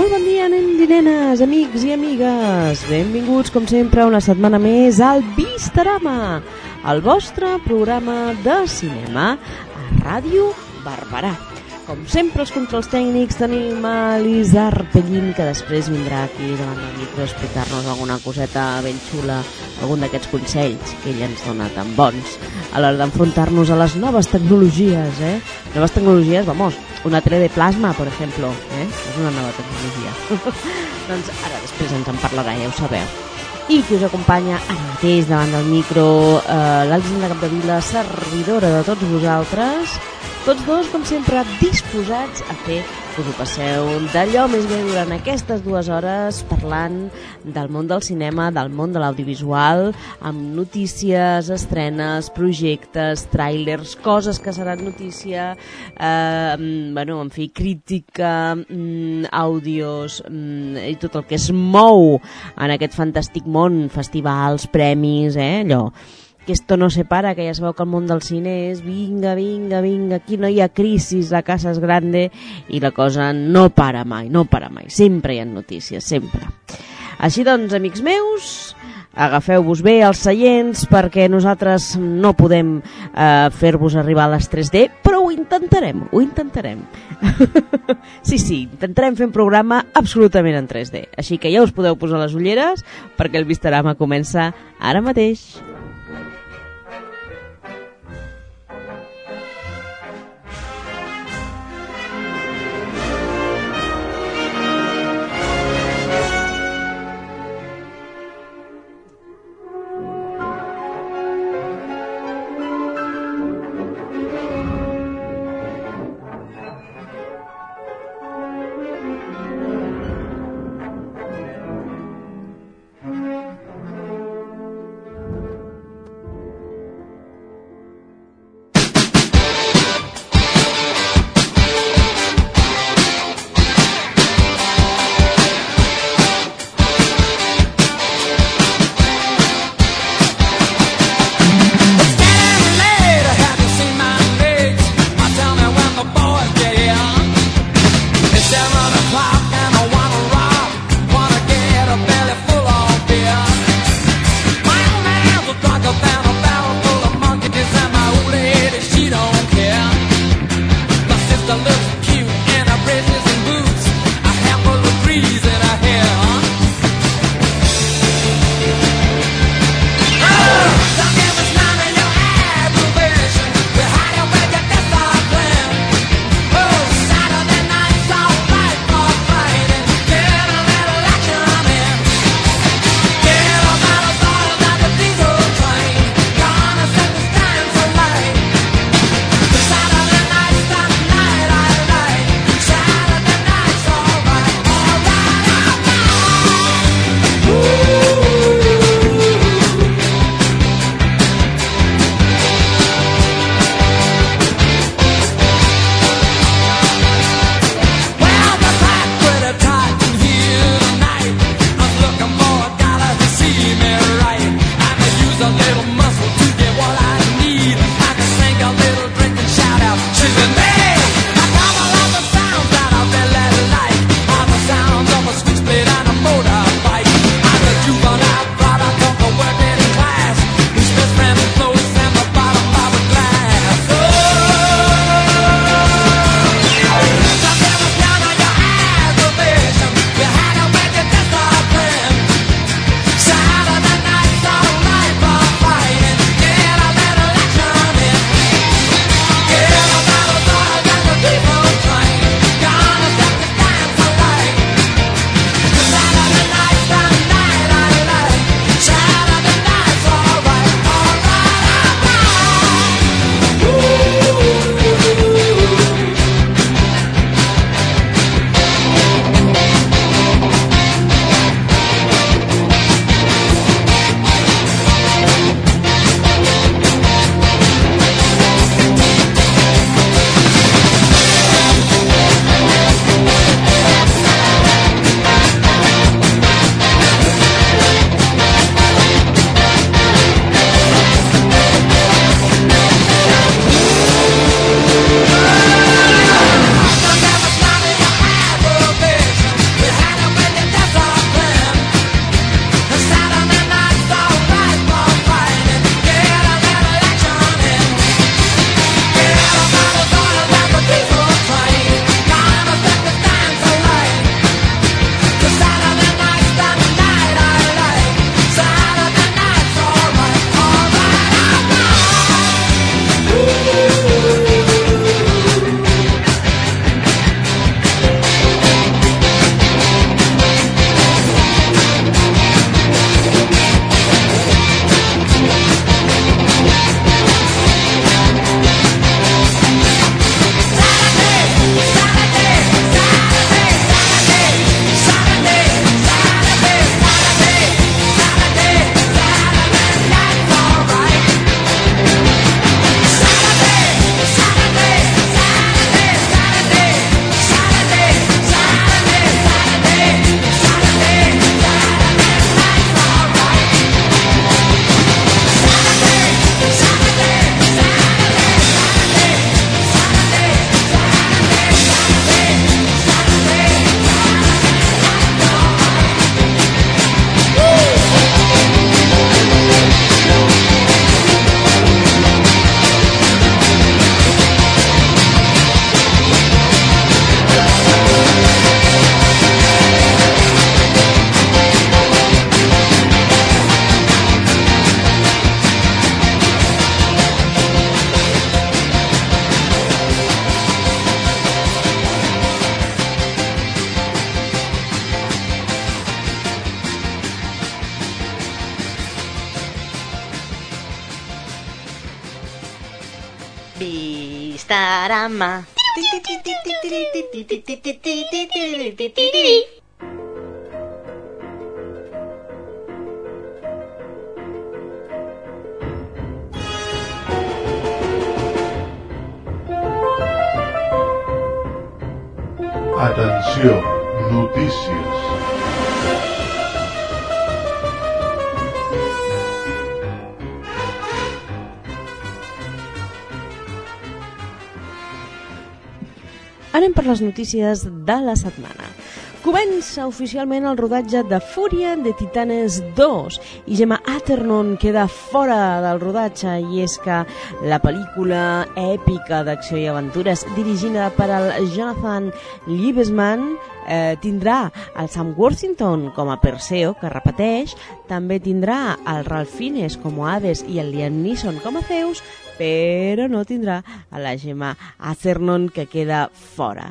Molt bon dia, nens i nenes, amics i amigues. Benvinguts, com sempre, una setmana més al Vistarama, el vostre programa de cinema a Ràdio Barberà. Com sempre, els controls tècnics tenim a l'Isar Pellín, que després vindrà aquí davant del micro a explicar-nos alguna coseta ben xula, algun d'aquests consells que ell ens dona tan bons a l'hora d'enfrontar-nos a les noves tecnologies, eh? Noves tecnologies, vamos, una tele de plasma, per exemple, eh? És una nova tecnologia. doncs ara després ens en parlarà, ja ho sabeu. I qui us acompanya ara mateix davant del micro, eh, l'Alexandra Capdevila, servidora de tots vosaltres, tots dos, com sempre, disposats a fer que us ho passeu d'allò més bé durant aquestes dues hores parlant del món del cinema, del món de l'audiovisual, amb notícies, estrenes, projectes, tràilers, coses que seran notícia, eh, bueno, en fi, crítica, mm, àudios mm, i tot el que es mou en aquest fantàstic món, festivals, premis, eh, allò que esto no se para, que ja sabeu que el món del cine és vinga, vinga, vinga, aquí no hi ha crisis, la casa és grande i la cosa no para mai, no para mai, sempre hi ha notícies, sempre. Així doncs, amics meus, agafeu-vos bé els seients perquè nosaltres no podem eh, fer-vos arribar a les 3D, però ho intentarem, ho intentarem. sí, sí, intentarem fer un programa absolutament en 3D. Així que ja us podeu posar les ulleres perquè el Vistarama comença ara mateix. 吗？滴滴滴滴滴滴滴滴滴滴滴滴滴滴 les notícies de la setmana. Comença oficialment el rodatge de Fúria de Titanes 2 i Gemma Aternon queda fora del rodatge i és que la pel·lícula èpica d'acció i aventures dirigida per al Jonathan Liebesman eh, tindrà el Sam Worthington com a Perseo, que repeteix, també tindrà el Ralph Fiennes com a Hades i el Liam Neeson com a Zeus, però no tindrà a la Gemma Acernon, que queda fora.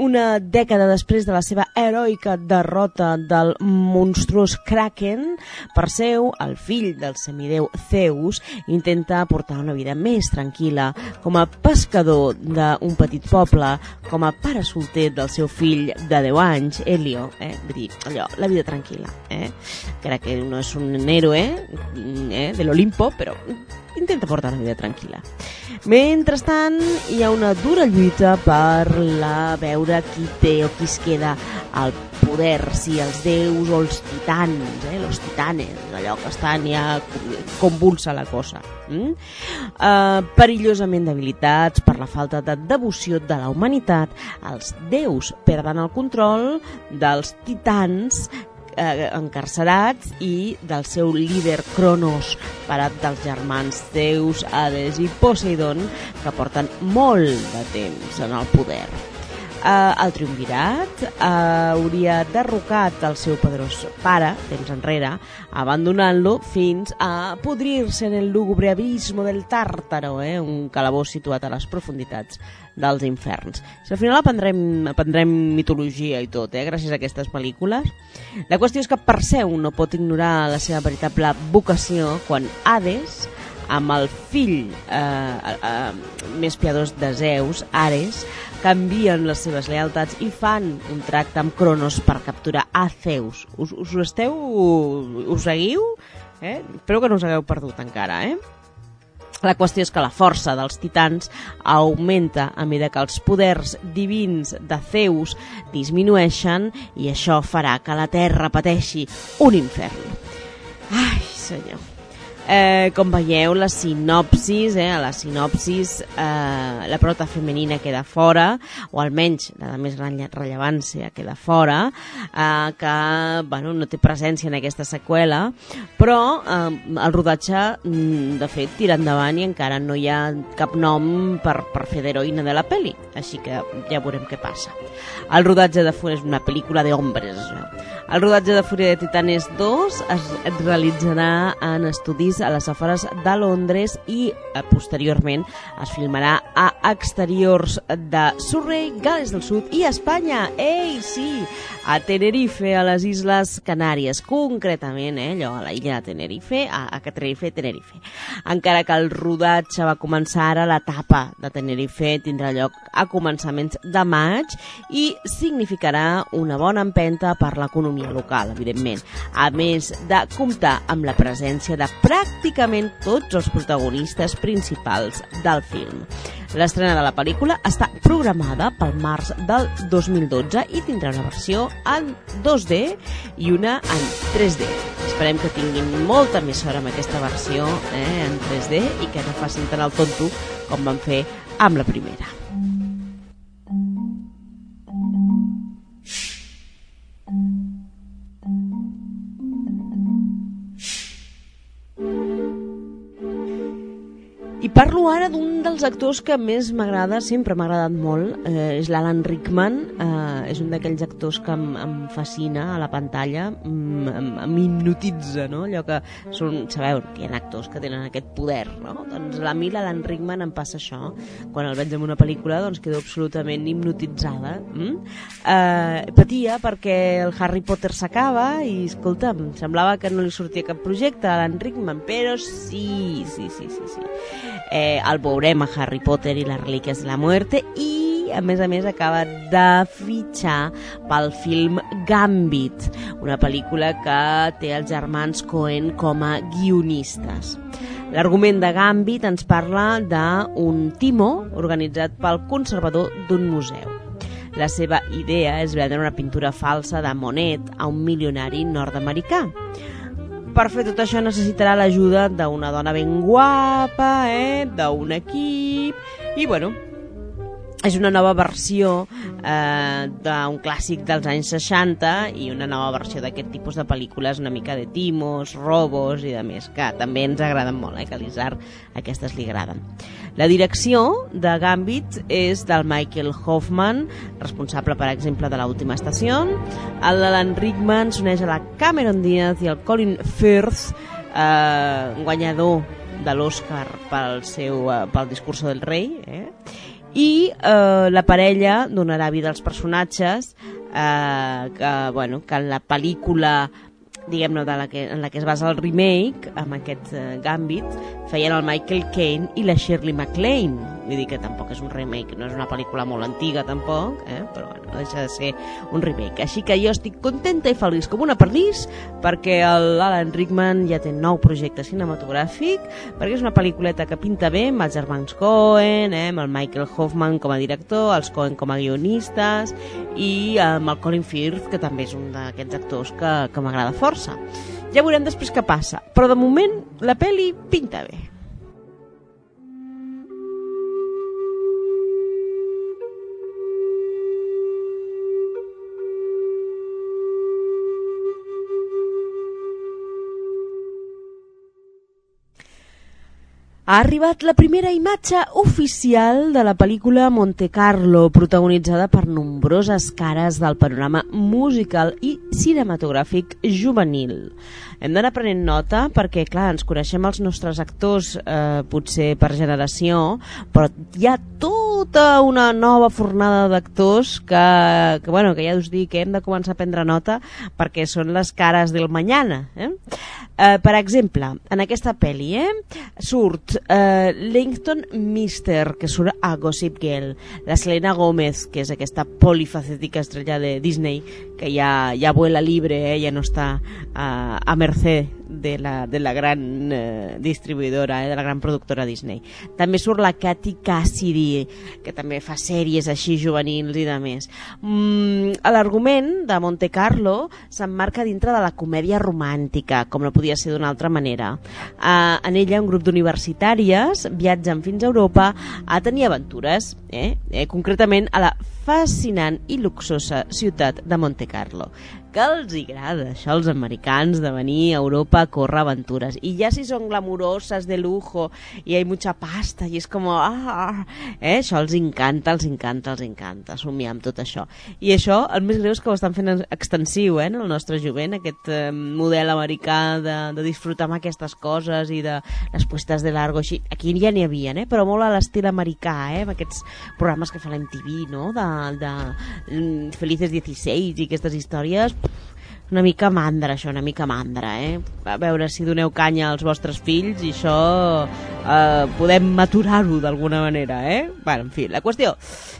Una dècada després de la seva heroica derrota del monstruós Kraken, Perseu, el fill del semideu Zeus, intenta portar una vida més tranquil·la com a pescador d'un petit poble, com a pare solter del seu fill de 10 anys, Helio, eh? Vull dir, allò, la vida tranquil·la, eh? Crec que no és un héroe eh? de l'Olimpo, però intenta portar una vida tranquil·la. Mentrestant, hi ha una dura lluita per la veure qui té o qui es queda al poder, si els déus o els titans, eh? los titanes, allò que estan ja convulsa la cosa. Mm? Uh, perillosament debilitats per la falta de devoció de la humanitat, els déus perden el control dels titans eh, encarcerats i del seu líder Cronos, parat dels germans Zeus, Hades i Poseidon, que porten molt de temps en el poder. Uh, el triumvirat uh, hauria derrocat el seu poderós pare, temps enrere, abandonant-lo fins a podrir-se en el lúgubre abismo del Tàrtaro, eh? un calabós situat a les profunditats dels inferns. Si al final aprendrem, aprendrem mitologia i tot, eh? gràcies a aquestes pel·lícules. La qüestió és que Perseu no pot ignorar la seva veritable vocació quan Hades amb el fill eh, eh, més piadós de Zeus, Ares, canvien les seves lealtats i fan un tracte amb Cronos per capturar a Zeus. Us, us esteu... us seguiu? Eh? Espero que no us hagueu perdut encara, eh? La qüestió és que la força dels titans augmenta a mesura que els poders divins de Zeus disminueixen i això farà que la Terra pateixi un infern. Ai, senyor. Eh, com veieu, la sinopsis, eh, a la sinopsis eh, la prota femenina queda fora, o almenys la de més gran rellevància queda fora, eh, que bueno, no té presència en aquesta seqüela, però eh, el rodatge, mm, de fet, tira endavant i encara no hi ha cap nom per, per fer d'heroïna de la pel·li, així que ja veurem què passa. El rodatge de Fura és una pel·lícula d'hombres. El rodatge de Fúria de Titanes 2 es realitzarà en estudis a les afores de Londres i eh, posteriorment es filmarà a exteriors de Surrey, Gales del Sud i Espanya. Ei, sí! A Tenerife, a les Isles Canàries, concretament, eh, allò, a la illa de Tenerife, a, a Tenerife, Tenerife. Encara que el rodatge va començar ara, l'etapa de Tenerife tindrà lloc a començaments de maig i significarà una bona empenta per l'economia local, evidentment, a més de comptar amb la presència de pràcticament tots els protagonistes principals del film. L'estrena de la pel·lícula està programada pel març del 2012 i tindrà una versió en 2D i una en 3D. Esperem que tinguin molta més sort amb aquesta versió eh, en 3D i que no facin tant el tonto com van fer amb la primera. I parlo ara d'un dels actors que més m'agrada, sempre m'ha agradat molt, eh, és l'Alan Rickman, eh, és un d'aquells actors que em, em fascina a la pantalla, em hipnotitza, no? Allò que són, sabeu, que hi ha actors que tenen aquest poder, no? Doncs a mi l'Alan Rickman em passa això, quan el veig en una pel·lícula doncs quedo absolutament hipnotitzada. Mm? Eh, patia perquè el Harry Potter s'acaba i, escolta, em semblava que no li sortia cap projecte a l'Alan Rickman, però sí, sí, sí, sí, sí eh, el veurem a Harry Potter i les relíquies de la muerte i a més a més acaba de fitxar pel film Gambit, una pel·lícula que té els germans Cohen com a guionistes. L'argument de Gambit ens parla d'un timó organitzat pel conservador d'un museu. La seva idea és vendre una pintura falsa de Monet a un milionari nord-americà. Per fer tot això necessitarà l'ajuda d'una dona ben guapa, eh? d'un equip... I, bueno, és una nova versió eh, d'un clàssic dels anys 60 i una nova versió d'aquest tipus de pel·lícules una mica de timos, robos i de més, que també ens agraden molt, eh, que a l'Isar aquestes li agraden. La direcció de Gambit és del Michael Hoffman, responsable, per exemple, de l'última estació. L'Alan Rickman s'uneix a la Cameron Diaz i el Colin Firth, eh, guanyador de l'Oscar pel, seu, eh, pel discurso del rei, eh? I eh, la parella donarà vida als personatges eh, que, bueno, que en la pel·lícula diguem-ne, de la que, en la que es basa el remake, amb aquest uh, Gambit, feien el Michael Caine i la Shirley MacLaine. Vull dir que tampoc és un remake, no és una pel·lícula molt antiga tampoc, eh? però bueno, no deixa de ser un remake. Així que jo estic contenta i feliç com una pernís perquè l'Alan Rickman ja té nou projecte cinematogràfic, perquè és una pel·lículeta que pinta bé amb els germans Cohen, eh? amb el Michael Hoffman com a director, els Cohen com a guionistes i amb el Colin Firth, que també és un d'aquests actors que, que m'agrada força. Ja veurem després què passa, però de moment la peli pinta bé. Ha arribat la primera imatge oficial de la pel·lícula Monte Carlo, protagonitzada per nombroses cares del panorama musical i cinematogràfic juvenil. Hem d'anar prenent nota perquè, clar, ens coneixem els nostres actors eh, potser per generació, però hi ha tota una nova fornada d'actors que, que, bueno, que ja us dic que hem de començar a prendre nota perquè són les cares del mañana. Eh? Eh, per exemple, en aquesta pel·li eh, surt eh, Langton Mister, que surt a Gossip Girl, la Selena Gómez, que és aquesta polifacètica estrella de Disney, que ja, ja vuela libre, eh, ja no està eh, a mercè de la, de la gran eh, distribuïdora, eh, de la gran productora Disney. També surt la Katy Cassidy, que també fa sèries així juvenils i de més. Mm, L'argument de Monte Carlo s'emmarca dintre de la comèdia romàntica, com no podia ser d'una altra manera. Eh, en ella, un grup d'universitàries viatgen fins a Europa a tenir aventures, eh? Eh, concretament a la fascinant i luxosa ciutat de Monte Carlo que els agrada això als americans de venir a Europa a córrer aventures i ja si són glamuroses de lujo i hi ha mucha pasta i és com ah, eh? això els encanta, els encanta, els encanta somiar amb tot això i això el més greu és que ho estan fent extensiu eh, en el nostre jovent, aquest eh, model americà de, de disfrutar amb aquestes coses i de les puestes de largo així. aquí ja n'hi havia, eh? però molt a l'estil americà eh? amb aquests programes que fa l'MTV no? de, de mm, Felices 16 i aquestes històries una mica mandra, això, una mica mandra, eh? A veure si doneu canya als vostres fills i això eh, podem maturar-ho d'alguna manera, eh? Bueno, en fi, la qüestió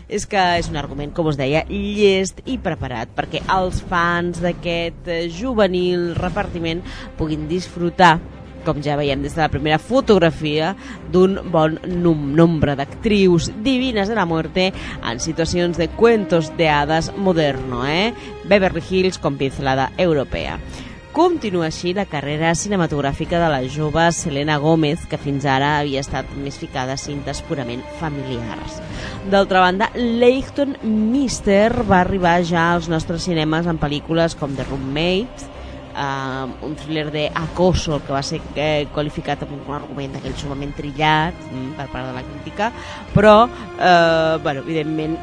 és que és un argument, com us deia, llest i preparat perquè els fans d'aquest juvenil repartiment puguin disfrutar com ja veiem des de la primera fotografia, d'un bon nombre d'actrius divines de la muerte en situacions de cuentos de hadas moderno, eh? Beverly Hills com pincelada europea. Continua així la carrera cinematogràfica de la jove Selena Gómez, que fins ara havia estat més ficada a cintes purament familiars. D'altra banda, Leighton Mister va arribar ja als nostres cinemes en pel·lícules com The Roommates, uh, un thriller d'acoso que va ser eh, qualificat amb un argument d'aquell sumament trillat mm, per part de la crítica però eh, bueno, evidentment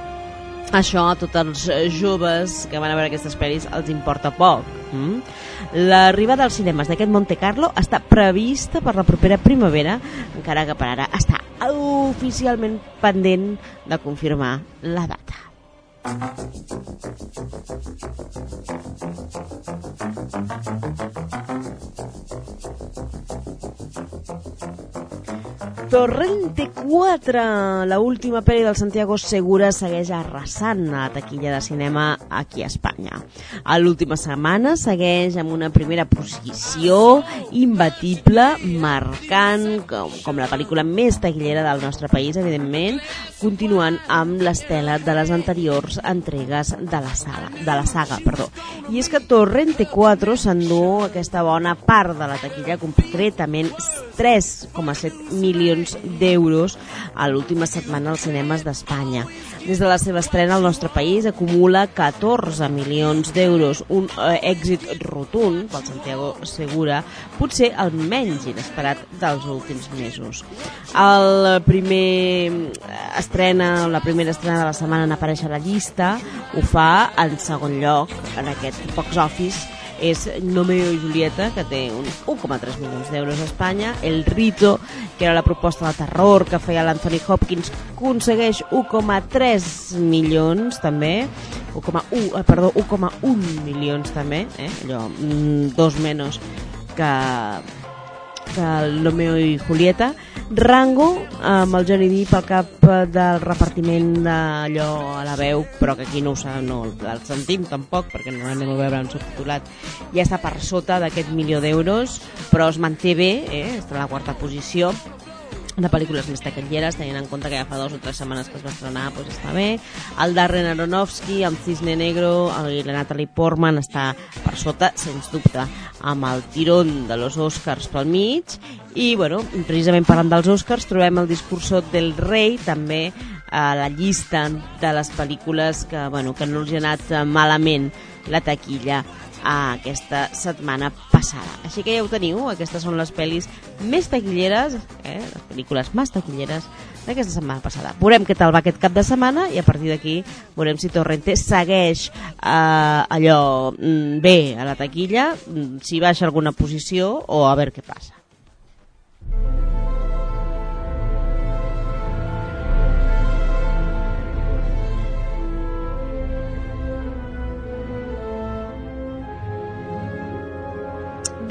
això a tots els joves que van a veure aquestes pel·lis els importa poc. Mm? L'arribada als cinemes d'aquest Monte Carlo està prevista per la propera primavera, encara que per ara està oficialment pendent de confirmar la data. Torrente 4, la última pel·li del Santiago Segura, segueix arrasant a la taquilla de cinema aquí a Espanya. A l'última setmana segueix amb una primera posició imbatible, marcant com, com la pel·lícula més taquillera del nostre país, evidentment, continuant amb l'estela de les anteriors entregues de la saga. De la saga perdó. I és que Torrente 4 s'endú aquesta bona part de la taquilla, concretament 3,7 milions d'euros a l'última setmana als cinemes d'Espanya. Des de la seva estrena al nostre país acumula 14 milions d'euros, un eh, èxit rotund pel Santiago Segura, potser el menys inesperat dels últims mesos. El primer estrena, la primera estrena de la setmana en aparèixer a la llista, ho fa en segon lloc, en aquest box office, és Nomeo i Julieta, que té un 1,3 milions d'euros a Espanya. El Rito, que era la proposta de terror que feia l'Anthony Hopkins, aconsegueix 1,3 milions també. 1,1 eh, perdó, 1,1 milions també, eh? allò, mm, dos menys que, que el Romeo i Julieta. Rango, amb el Johnny Depp al cap del repartiment d'allò a la veu, però que aquí no, ho, no el sentim tampoc, perquè no l'anem a veure en subtitulat, ja està per sota d'aquest milió d'euros, però es manté bé, eh? està a la quarta posició, de pel·lícules més taquilleres, tenint en compte que ja fa dos o tres setmanes que es va estrenar, doncs està bé. El Darren Aronofsky, amb Cisne Negro, i la Natalie Portman està per sota, sens dubte, amb el tirón de los Oscars pel mig. I, bueno, precisament parlant dels Oscars, trobem el discurso del rei, també a la llista de les pel·lícules que, bueno, que no els ha anat malament la taquilla a aquesta setmana passada. Així que ja ho teniu, aquestes són les pel·lis més taquilleres, eh, les pel·lícules més taquilleres d'aquesta setmana passada. Veurem què tal va aquest cap de setmana i a partir d'aquí veurem si Torrente segueix eh, allò mm, bé a la taquilla, mm, si baixa alguna posició o a veure què passa.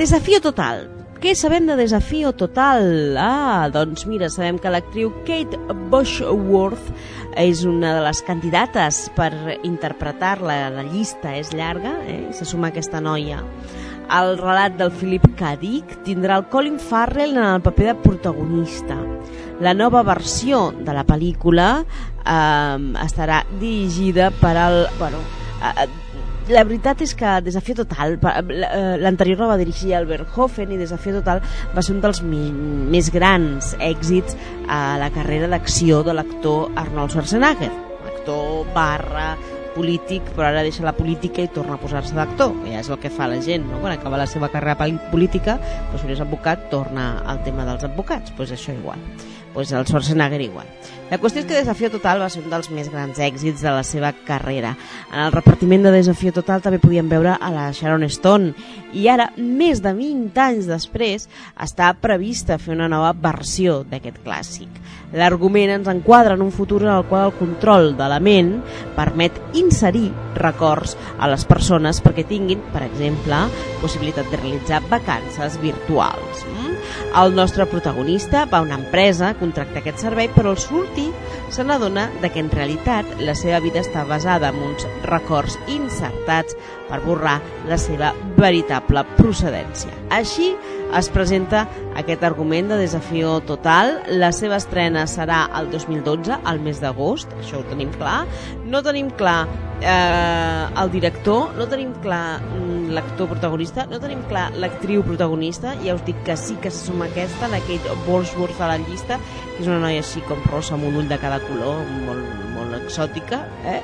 Desafío total. Què sabem de Desafío Total? Ah, doncs mira, sabem que l'actriu Kate Bushworth és una de les candidates per interpretar-la. La llista és llarga, eh? se suma aquesta noia. El relat del Philip K. Dick tindrà el Colin Farrell en el paper de protagonista. La nova versió de la pel·lícula eh, estarà dirigida per al... Bueno, eh, la veritat és que Desafio Total, eh, l'anterior la va dirigir Albert Hoffen i Desafio Total va ser un dels més grans èxits a la carrera d'acció de l'actor Arnold Schwarzenegger, actor barra polític, però ara deixa la política i torna a posar-se d'actor. Ja és el que fa la gent, no? Quan acaba la seva carrera política, doncs, si és advocat, torna al tema dels advocats. Doncs això igual. Pues el Schwarzenegger igual. La qüestió és que Desafío Total va ser un dels més grans èxits de la seva carrera. En el repartiment de Desafío Total també podíem veure a la Sharon Stone i ara, més de 20 anys després, està prevista fer una nova versió d'aquest clàssic. L'argument ens enquadra en un futur en el qual el control de la ment permet inserir records a les persones perquè tinguin, per exemple, possibilitat de realitzar vacances virtuals. El nostre protagonista va a una empresa, contracta aquest servei, però al sortir se n'adona que en realitat la seva vida està basada en uns records insertats per borrar la seva veritable procedència. Així es presenta aquest argument de desafió total. La seva estrena serà el 2012, al mes d'agost, això ho tenim clar. No tenim clar eh, el director, no tenim clar mm, l'actor protagonista, no tenim clar l'actriu protagonista, ja us dic que sí que se suma aquesta, la Kate Bosworth a la llista, que és una noia així com rosa amb un ull de cada color, molt, molt exòtica, eh?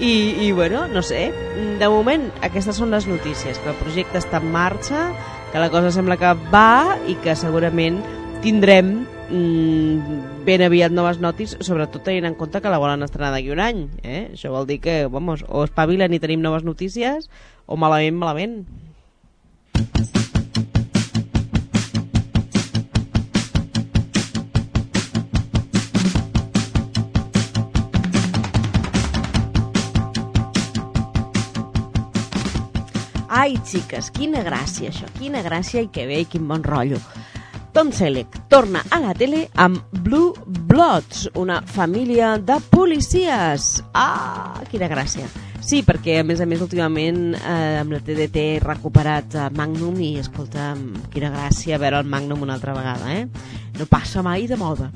I, I, bueno, no sé, de moment aquestes són les notícies, que el projecte està en marxa, que la cosa sembla que va i que segurament tindrem mmm, ben aviat noves notis, sobretot tenint en compte que la volen estrenar d'aquí un any. Eh? Això vol dir que, vamos, o espavilen i tenim noves notícies, o malament, malament. Ai, xiques, quina gràcia això, quina gràcia i que bé i quin bon rotllo. Tom Selleck torna a la tele amb Blue Bloods, una família de policies. Ah, quina gràcia. Sí, perquè a més a més últimament eh, amb la TDT he recuperat eh, Magnum i escolta, quina gràcia veure el Magnum una altra vegada, eh? No passa mai de moda.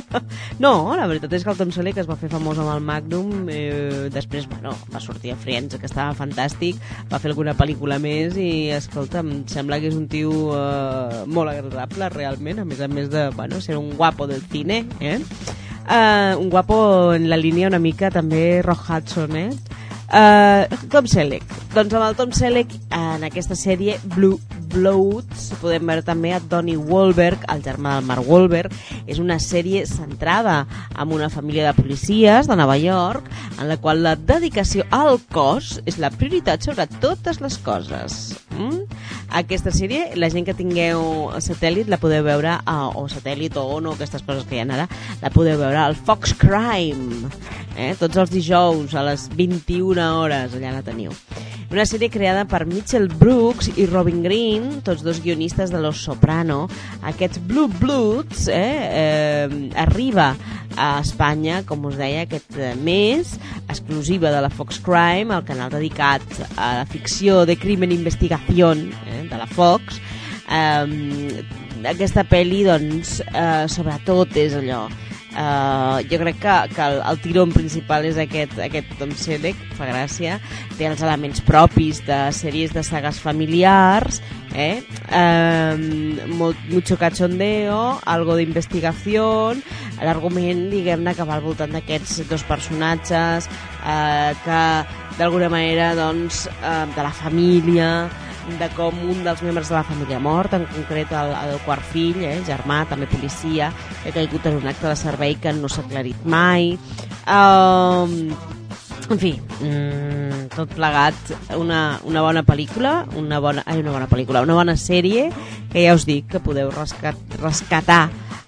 no, la veritat és que el Tom Selleck es va fer famós amb el Magnum, eh, després, bueno, va sortir a Friends, que estava fantàstic, va fer alguna pel·lícula més i, escolta, em sembla que és un tio eh, molt agradable realment, a més a més de, bueno, ser un guapo del cine, eh? Uh, un guapo en la línia una mica també Rock Hudson, eh? Uh, Tom Selleck. Doncs amb el Tom Selleck en aquesta sèrie Blue Bloods podem veure també a Donnie Wahlberg, el germà del Mark Wahlberg. És una sèrie centrada en una família de policies de Nova York en la qual la dedicació al cos és la prioritat sobre totes les coses. Mm? Aquesta sèrie, la gent que tingueu satèl·lit la podeu veure, a, o satèl·lit o no, aquestes coses que hi ha ara, la podeu veure al Fox Crime. Eh? Tots els dijous a les 21 hores, allà la teniu. Una sèrie creada per Mitchell Brooks i Robin Green, tots dos guionistes de Los Soprano. Aquests Blue Bloods eh, eh, arriba a Espanya, com us deia, aquest mes, exclusiva de la Fox Crime, el canal dedicat a la ficció de crimen i investigació eh, de la Fox. Eh, aquesta pel·li, doncs, eh, sobretot és allò Uh, jo crec que, que el, el tirón principal és aquest, aquest Tom Selleck, fa gràcia, té els elements propis de sèries de sagues familiars, eh? Uh, molt, mucho cachondeo, algo d'investigació, l'argument, diguem-ne, que va al voltant d'aquests dos personatges, uh, que d'alguna manera, doncs, uh, de la família, de com un dels membres de la família mort, en concret el, el quart fill, eh, germà, també policia, ha caigut en un acte de servei que no s'ha aclarit mai. Um, en fi, mmm, tot plegat, una, una bona pel·lícula, una bona, ai, una bona pel·lícula, una bona sèrie, que ja us dic que podeu rescat, rescatar,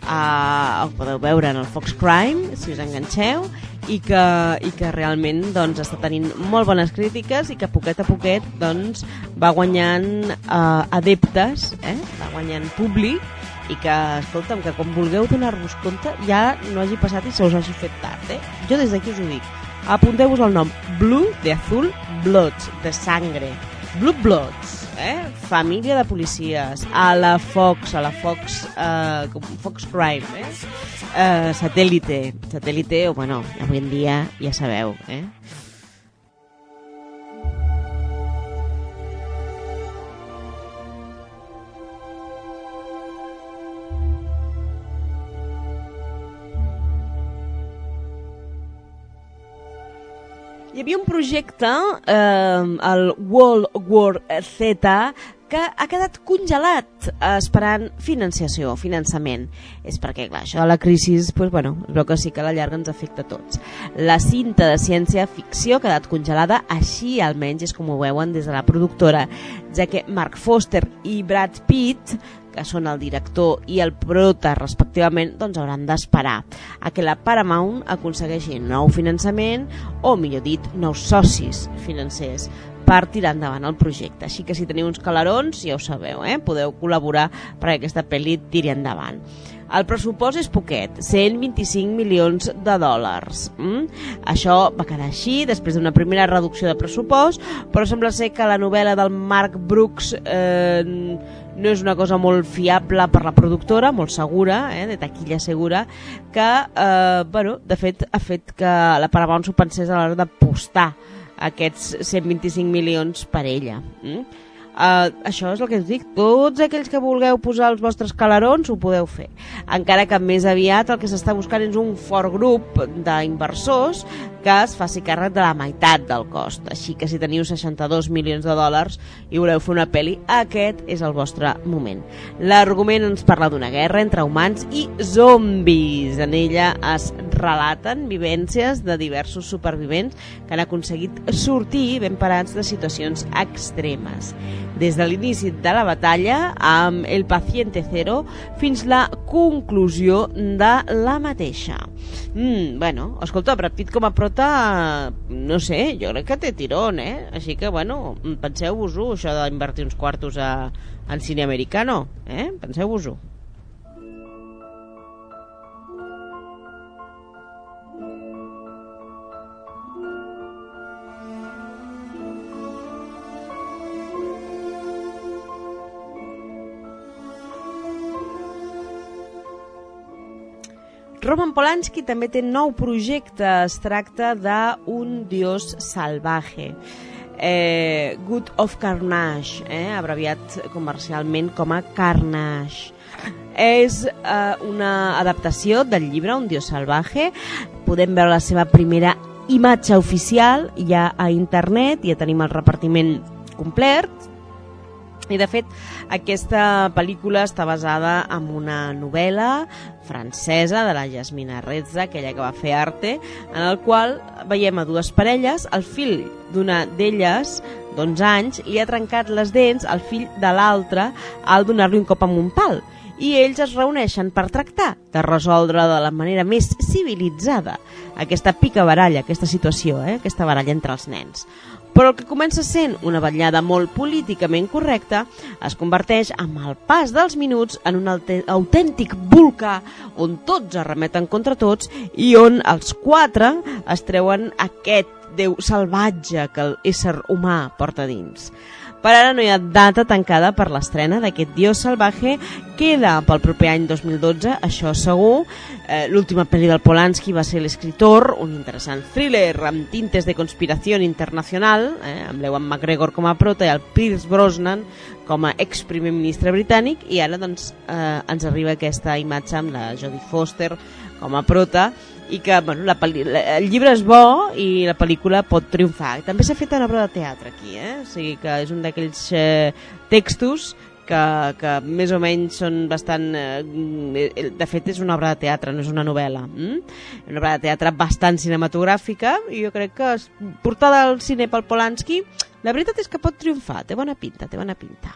uh, ho podeu veure en el Fox Crime, si us enganxeu, i que, i que realment doncs, està tenint molt bones crítiques i que poquet a poquet doncs, va guanyant eh, adeptes, eh? va guanyant públic i que, escolta'm, que com vulgueu donar-vos compte ja no hagi passat i se us hagi fet tard. Eh? Jo des d'aquí us ho dic. Apunteu-vos el nom Blue de azul, Bloods, de sangre. Blue Bloods, eh? família de policies, a la Fox, a la Fox, eh, Fox Crime, eh? eh satèl·lite, satèl·lite, o bueno, avui en dia ja sabeu, eh? Hi havia un projecte, eh, el World War Z, que ha quedat congelat eh, esperant financiació, finançament. És perquè, clar, això de la crisi, pues, bueno, es veu que sí que a la llarga ens afecta a tots. La cinta de ciència-ficció ha quedat congelada, així almenys és com ho veuen des de la productora, ja que Mark Foster i Brad Pitt que són el director i el prota respectivament, doncs hauran d'esperar a que la Paramount aconsegueixi nou finançament o, millor dit, nous socis financers per tirar endavant el projecte. Així que si teniu uns calarons, ja ho sabeu, eh? podeu col·laborar perquè aquesta pel·li tiri endavant. El pressupost és poquet, 125 milions de dòlars. Mm? Això va quedar així després d'una primera reducció de pressupost, però sembla ser que la novel·la del Mark Brooks eh, no és una cosa molt fiable per la productora, molt segura, eh, de taquilla segura, que, eh, bueno, de fet, ha fet que la Paramount s'ho pensés a l'hora d'apostar aquests 125 milions per ella. Mm? Uh, això és el que us dic, tots aquells que vulgueu posar els vostres calarons ho podeu fer, encara que més aviat el que s'està buscant és un fort grup d'inversors es faci càrrec de la meitat del cost, així que si teniu 62 milions de dòlars i voleu fer una pel·li, aquest és el vostre moment. L'argument ens parla d'una guerra entre humans i zombis, en ella es relaten vivències de diversos supervivents que han aconseguit sortir ben parats de situacions extremes des de l'inici de la batalla amb el paciente zero fins la conclusió de la mateixa. Mm, bueno, escolta, Brad Pitt com a prota, no sé, jo crec que té tirón, eh? Així que, bueno, penseu-vos-ho, això d'invertir uns quartos a, en cine americano, eh? Penseu-vos-ho. Roman Polanski també té nou projecte, es tracta d'un dios salvaje. Eh, Good of Carnage, eh, abreviat comercialment com a Carnage. És eh, una adaptació del llibre Un dios salvaje. Podem veure la seva primera imatge oficial ja a internet, ja tenim el repartiment complet, i de fet, aquesta pel·lícula està basada en una novel·la francesa de la Jasmina Rezza, aquella que va fer Arte, en el qual veiem a dues parelles, el fill d'una d'elles d'11 anys li ha trencat les dents al fill de l'altre al donar-li un cop amb un pal i ells es reuneixen per tractar de resoldre de la manera més civilitzada aquesta pica baralla, aquesta situació, eh? aquesta baralla entre els nens. Però el que comença sent una vetllada molt políticament correcta es converteix amb el pas dels minuts en un autèntic volcà on tots es remeten contra tots i on els quatre es treuen aquest déu salvatge que l'ésser humà porta dins. Per ara no hi ha data tancada per l'estrena d'aquest Dios Salvaje. Queda pel proper any 2012, això segur. Eh, L'última pel·li del Polanski va ser L'escriptor, un interessant thriller amb tintes de conspiració internacional, eh, amb l'Ewan McGregor com a prota i el Pierce Brosnan com a ex-primer ministre britànic, i ara doncs, eh, ens arriba aquesta imatge amb la Jodie Foster com a prota, i que bueno, la el llibre és bo i la pel·lícula pot triomfar. També s'ha fet una obra de teatre aquí, eh? o sigui que és un d'aquells eh, textos que, que més o menys són bastant... Eh, de fet, és una obra de teatre, no és una novel·la. Mm? Una obra de teatre bastant cinematogràfica i jo crec que portada al cine pel Polanski, la veritat és que pot triomfar, té bona pinta, té bona pinta.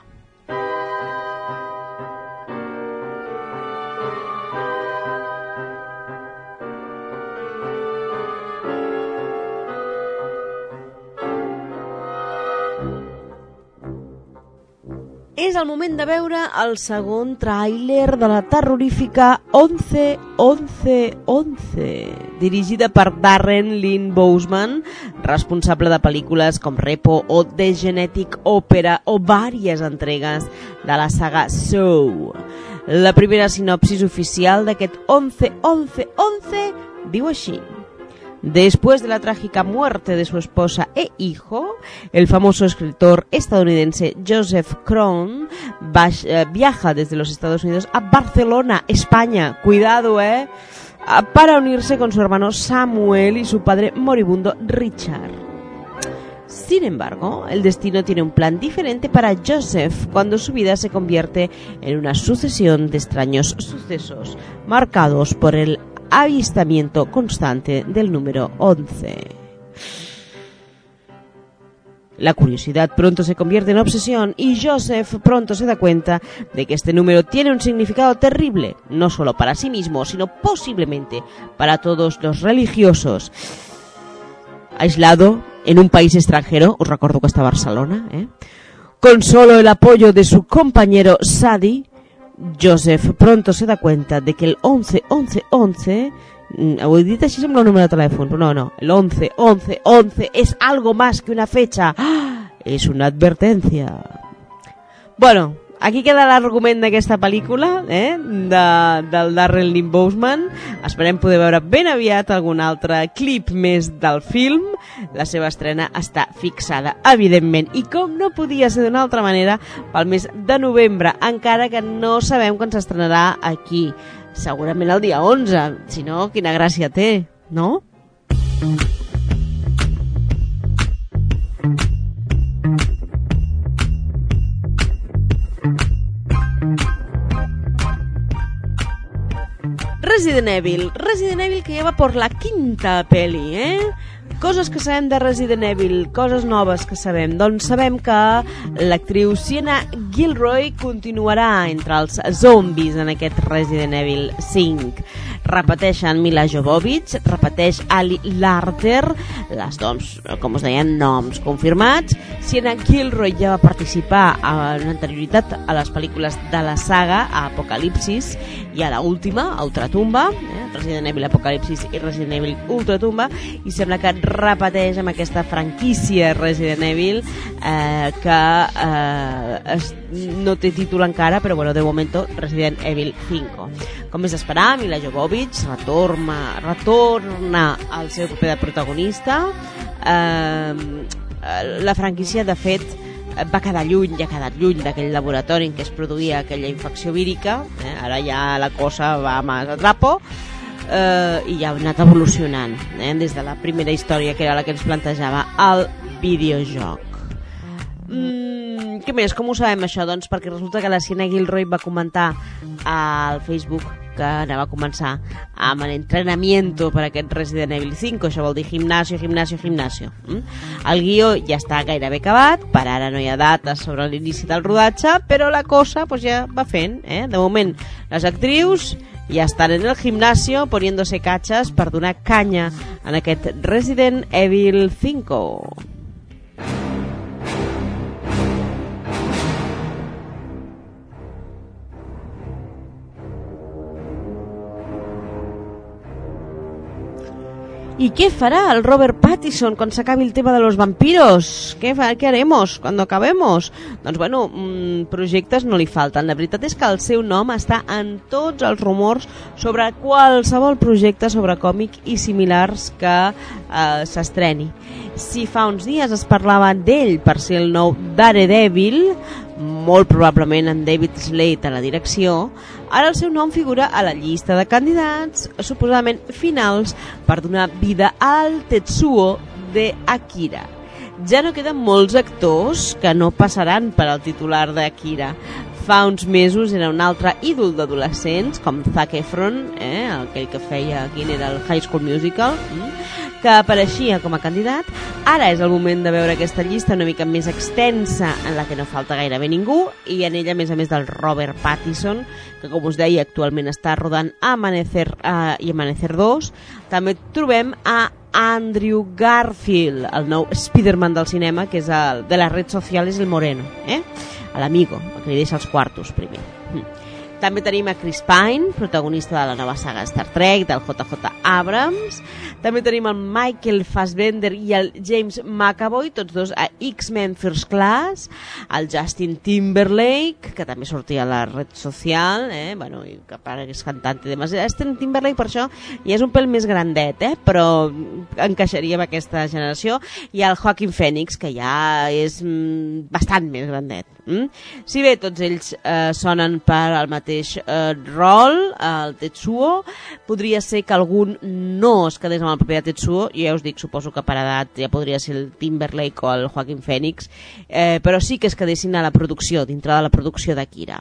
És el moment de veure el segon tràiler de la terrorífica 11 11 11, dirigida per Darren Lynn Bousman, responsable de pel·lícules com Repo o The Genetic Opera o vàries entregues de la saga Soul. La primera sinopsis oficial d'aquest 11 11 11 diu així. Después de la trágica muerte de su esposa e hijo, el famoso escritor estadounidense Joseph Krohn eh, viaja desde los Estados Unidos a Barcelona, España, cuidado, eh, para unirse con su hermano Samuel y su padre moribundo Richard. Sin embargo, el destino tiene un plan diferente para Joseph cuando su vida se convierte en una sucesión de extraños sucesos, marcados por el avistamiento constante del número 11. La curiosidad pronto se convierte en obsesión y Joseph pronto se da cuenta de que este número tiene un significado terrible, no solo para sí mismo, sino posiblemente para todos los religiosos. Aislado en un país extranjero, os recuerdo que está Barcelona, ¿eh? con solo el apoyo de su compañero Sadi, Joseph pronto se da cuenta de que el 11 11 11 ho he dit així sembla un número de telèfon, no, no. El 11 11 11 es algo más que una fecha. ¡Ah! Es una advertencia. Bueno, aquí queda l'argument d'aquesta pel·lícula, eh, de, del Darrell Lynn Bousman. Esperem poder veure ben aviat algun altre clip més del film. La seva estrena està fixada, evidentment, i com no podia ser d'una altra manera, pel mes de novembre, encara que no sabem quan s'estrenarà aquí. Segurament el dia 11, si no, quina gràcia té, no? Mm. Resident Evil. Resident Evil que ja va por la quinta peli, eh? Coses que sabem de Resident Evil, coses noves que sabem. Doncs sabem que l'actriu Sienna Gilroy continuarà entre els zombis en aquest Resident Evil 5. Repeteixen Mila Jovovich, repeteix Ali Larter, les noms, com us deien, noms confirmats. Sienna Gilroy ja va participar en anterioritat a les pel·lícules de la saga, Apocalipsis, i a la última, a Ultratumba, eh? Resident Evil Apocalipsis i Resident Evil Ultratumba, i sembla que repeteix amb aquesta franquícia Resident Evil eh, que eh, es, no té títol encara, però bueno, de moment Resident Evil 5. Com és d'esperar, Mila Jovovich Jovovich retorna, retorna al seu paper de protagonista. Eh, la franquícia, de fet, va quedar lluny, ja ha quedat lluny d'aquell laboratori en què es produïa aquella infecció vírica, eh? ara ja la cosa va més a trapo, eh, i ja ha anat evolucionant eh? des de la primera història que era la que ens plantejava el videojoc mm, què més? Com ho sabem això? Doncs perquè resulta que la Siena Gilroy va comentar al Facebook que anava a començar amb l'entrenamiento per aquest Resident Evil 5, això vol dir gimnasio, gimnasio, gimnasio. Mm? El guió ja està gairebé acabat, per ara no hi ha dates sobre l'inici del rodatge, però la cosa pues, ja va fent. Eh? De moment, les actrius ja estan en el gimnasio poniéndose cachas per donar canya en aquest Resident Evil 5. ¿Y qué farà el Robert Pattinson quan s'acabi el tema de los vampiros? Què, fa, què haremos cuando acabemos? Doncs bueno, mmm, projectes no li falten. La veritat és que el seu nom està en tots els rumors sobre qualsevol projecte sobre còmic i similars que eh, s'estreni. Si fa uns dies es parlava d'ell per ser el nou Daredevil, molt probablement en David Slade a la direcció, Ara el seu nom figura a la llista de candidats, suposadament finals, per donar vida al Tetsuo de Akira. Ja no queden molts actors que no passaran per al titular d'Akira. Fa uns mesos era un altre ídol d'adolescents, com Zac Efron, eh, aquell que feia, quin era el High School Musical, mm? Que apareixia com a candidat. Ara és el moment de veure aquesta llista una mica més extensa en la que no falta gairebé ningú i en ella, a més a més, del Robert Pattinson, que com us deia actualment està rodant Amanecer uh, i Amanecer 2. També trobem a Andrew Garfield, el nou Spider-Man del cinema, que és el de les redes socials El Moreno, eh? l'amigo, que li deixa els quartos primer. Mm. També tenim a Chris Pine, protagonista de la nova saga Star Trek, del JJ Abrams. També tenim el Michael Fassbender i el James McAvoy, tots dos a X-Men First Class. El Justin Timberlake, que també sortia a la red social, eh? bueno, i que para que és cantant i demás. Justin Timberlake, per això, ja és un pèl més grandet, eh? però encaixaria amb aquesta generació. I el Joaquin Phoenix, que ja és mm, bastant més grandet. Mm? Si bé tots ells eh, sonen per al mateix eh, rol, el Tetsuo, podria ser que algun no es quedés amb el paper de Tetsuo, ja us dic, suposo que per edat ja podria ser el Timberlake o el Joaquin Phoenix, eh, però sí que es quedessin a la producció, dintre de la producció d'Akira.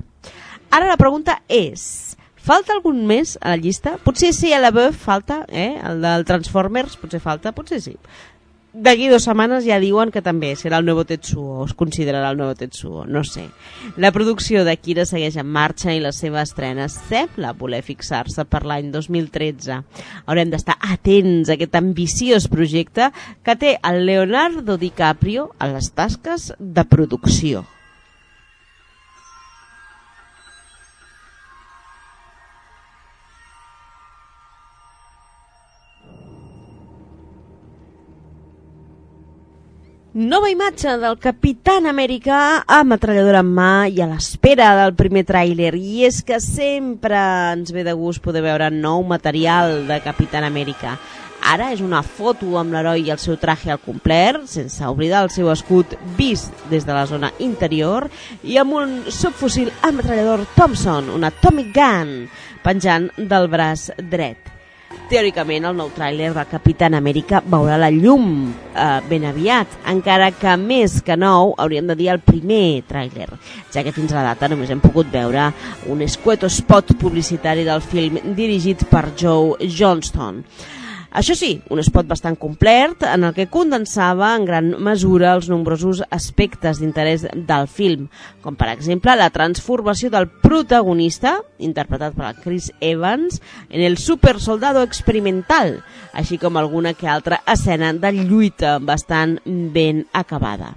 Ara la pregunta és, falta algun més a la llista? Potser sí, a la Bœuf falta, eh? el del Transformers potser falta, potser sí d'aquí dues setmanes ja diuen que també serà el nou Tetsuo, es considerarà el nou Tetsuo, no sé. La producció d'Akira segueix en marxa i la seva estrena sembla voler fixar-se per l'any 2013. Haurem d'estar atents a aquest ambiciós projecte que té el Leonardo DiCaprio a les tasques de producció. Nova imatge del Capitán Amèrica a metralladora en mà i a l'espera del primer tràiler. I és que sempre ens ve de gust poder veure nou material de Capitán Amèrica. Ara és una foto amb l'heroi i el seu traje al complet, sense oblidar el seu escut vist des de la zona interior i amb un subfusil ametrallador Thompson, una Atomic Gun, penjant del braç dret. Teòricament, el nou tràiler de Capitán Amèrica veurà la llum eh, ben aviat, encara que més que nou hauríem de dir el primer tràiler, ja que fins a la data només hem pogut veure un escueto spot publicitari del film dirigit per Joe Johnston. Això sí, un spot bastant complet en el que condensava en gran mesura els nombrosos aspectes d'interès del film, com per exemple la transformació del protagonista, interpretat per Chris Evans, en el supersoldado experimental, així com alguna que altra escena de lluita bastant ben acabada.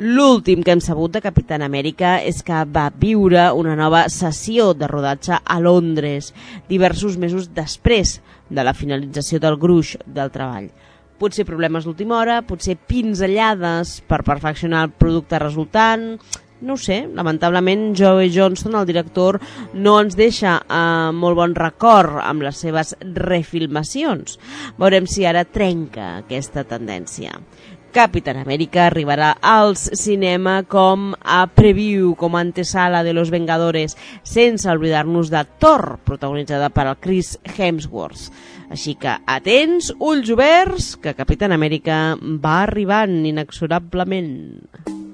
L'últim que hem sabut de Capitán Amèrica és que va viure una nova sessió de rodatge a Londres, diversos mesos després de la finalització del gruix del treball. Potser problemes d'última hora, potser pinzellades per perfeccionar el producte resultant, no sé, lamentablement Joe Johnston, el director, no ens deixa eh, molt bon record amb les seves refilmacions. Veurem si ara trenca aquesta tendència. Capitán América arribarà als cinema com a preview, com a antesala de Los Vengadores, sense oblidar-nos de Thor, protagonitzada per el Chris Hemsworth. Així que atents, ulls oberts, que Capitán Amèrica va arribant inexorablement.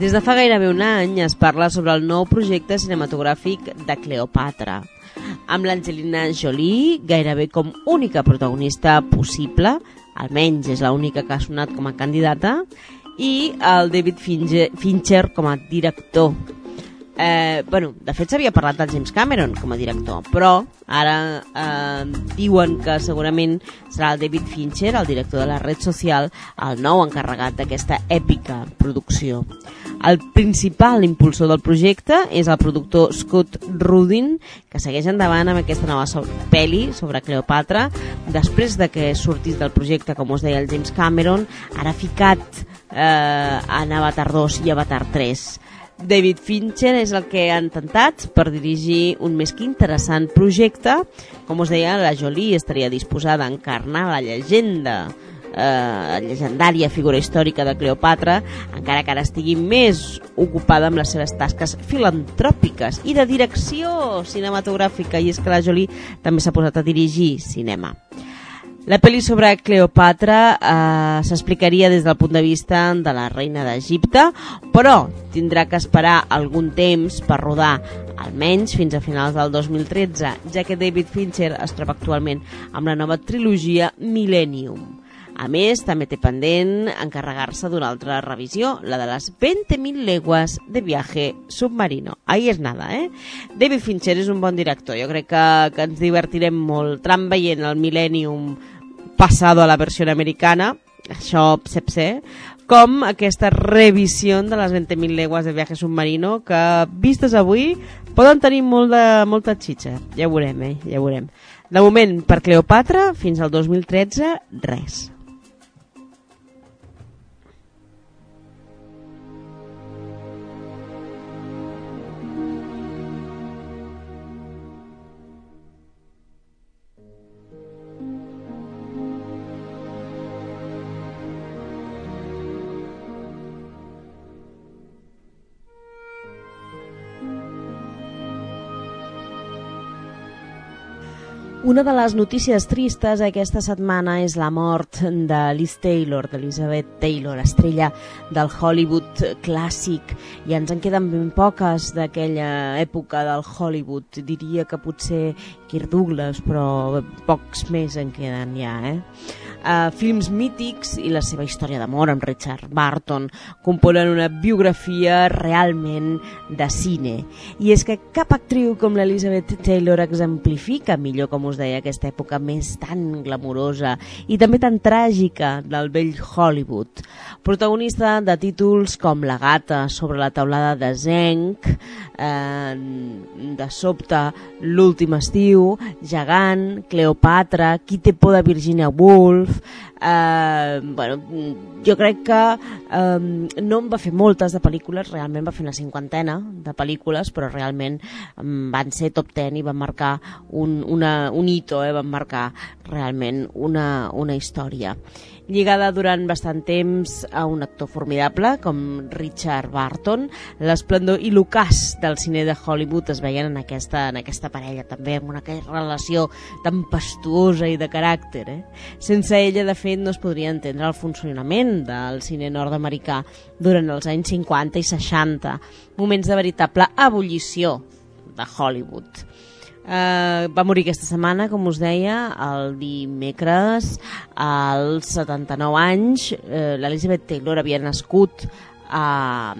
Des de fa gairebé un any es parla sobre el nou projecte cinematogràfic de Cleopatra, amb l'Angelina Jolie gairebé com única protagonista possible, almenys és l'única que ha sonat com a candidata, i el David Fincher, Fincher com a director. Eh, bueno, de fet s'havia parlat del James Cameron com a director, però ara eh, diuen que segurament serà el David Fincher, el director de la red social, el nou encarregat d'aquesta èpica producció. El principal impulsor del projecte és el productor Scott Rudin, que segueix endavant amb aquesta nova so pel·li sobre Cleopatra, després de que sortís del projecte, com us deia el James Cameron, ara ficat eh, en Avatar 2 i Avatar 3. David Fincher és el que han tentat per dirigir un més que interessant projecte. Com us deia, la Jolie estaria disposada a encarnar la llegenda eh, llegendària figura històrica de Cleopatra, encara que ara estigui més ocupada amb les seves tasques filantròpiques i de direcció cinematogràfica, i és que la Jolie també s'ha posat a dirigir cinema. La pel·li sobre Cleopatra eh, s'explicaria des del punt de vista de la reina d'Egipte, però tindrà que esperar algun temps per rodar, almenys fins a finals del 2013, ja que David Fincher es troba actualment amb la nova trilogia Millennium. A més, també té pendent encarregar-se d'una altra revisió, la de les 20.000 legües de viaje submarino. Ahí és nada, eh? David Fincher és un bon director. Jo crec que, que ens divertirem molt tram veient el Millennium passado a la versió americana, això sep ser, com aquesta revisió de les 20.000 legües de viaje submarino que, vistes avui, poden tenir molt de, molta xitxa. Ja ho veurem, eh? Ja ho veurem. De moment, per Cleopatra, fins al 2013, res. Una de les notícies tristes aquesta setmana és la mort de Liz Taylor, d'Elizabeth Taylor, estrella del Hollywood clàssic. I ens en queden ben poques d'aquella època del Hollywood. Diria que potser Kirk Douglas, però pocs més en queden ja, eh? Uh, films mítics i la seva història d'amor amb Richard Barton componen una biografia realment de cine. I és que cap actriu com l'Elizabeth Taylor exemplifica millor, com us deia, aquesta època més tan glamurosa i també tan tràgica del vell Hollywood. Protagonista de títols com La gata sobre la taulada de Zenc, eh, de sobte L'últim estiu, Gegant, Cleopatra, Qui té por de Virginia Woolf, eh, bueno, jo crec que eh, no em va fer moltes de pel·lícules, realment va fer una cinquantena de pel·lícules, però realment van ser top ten i van marcar un, una, un hito, eh, van marcar realment una, una història lligada durant bastant temps a un actor formidable com Richard Barton. L'esplendor i l'ocàs del cine de Hollywood es veien en aquesta, en aquesta parella també, amb una relació tempestuosa i de caràcter. Eh? Sense ella, de fet, no es podria entendre el funcionament del cine nord-americà durant els anys 50 i 60, moments de veritable ebullició de Hollywood. Uh, va morir aquesta setmana, com us deia, el dimecres, als 79 anys. Uh, L'Elizabeth Taylor havia nascut a,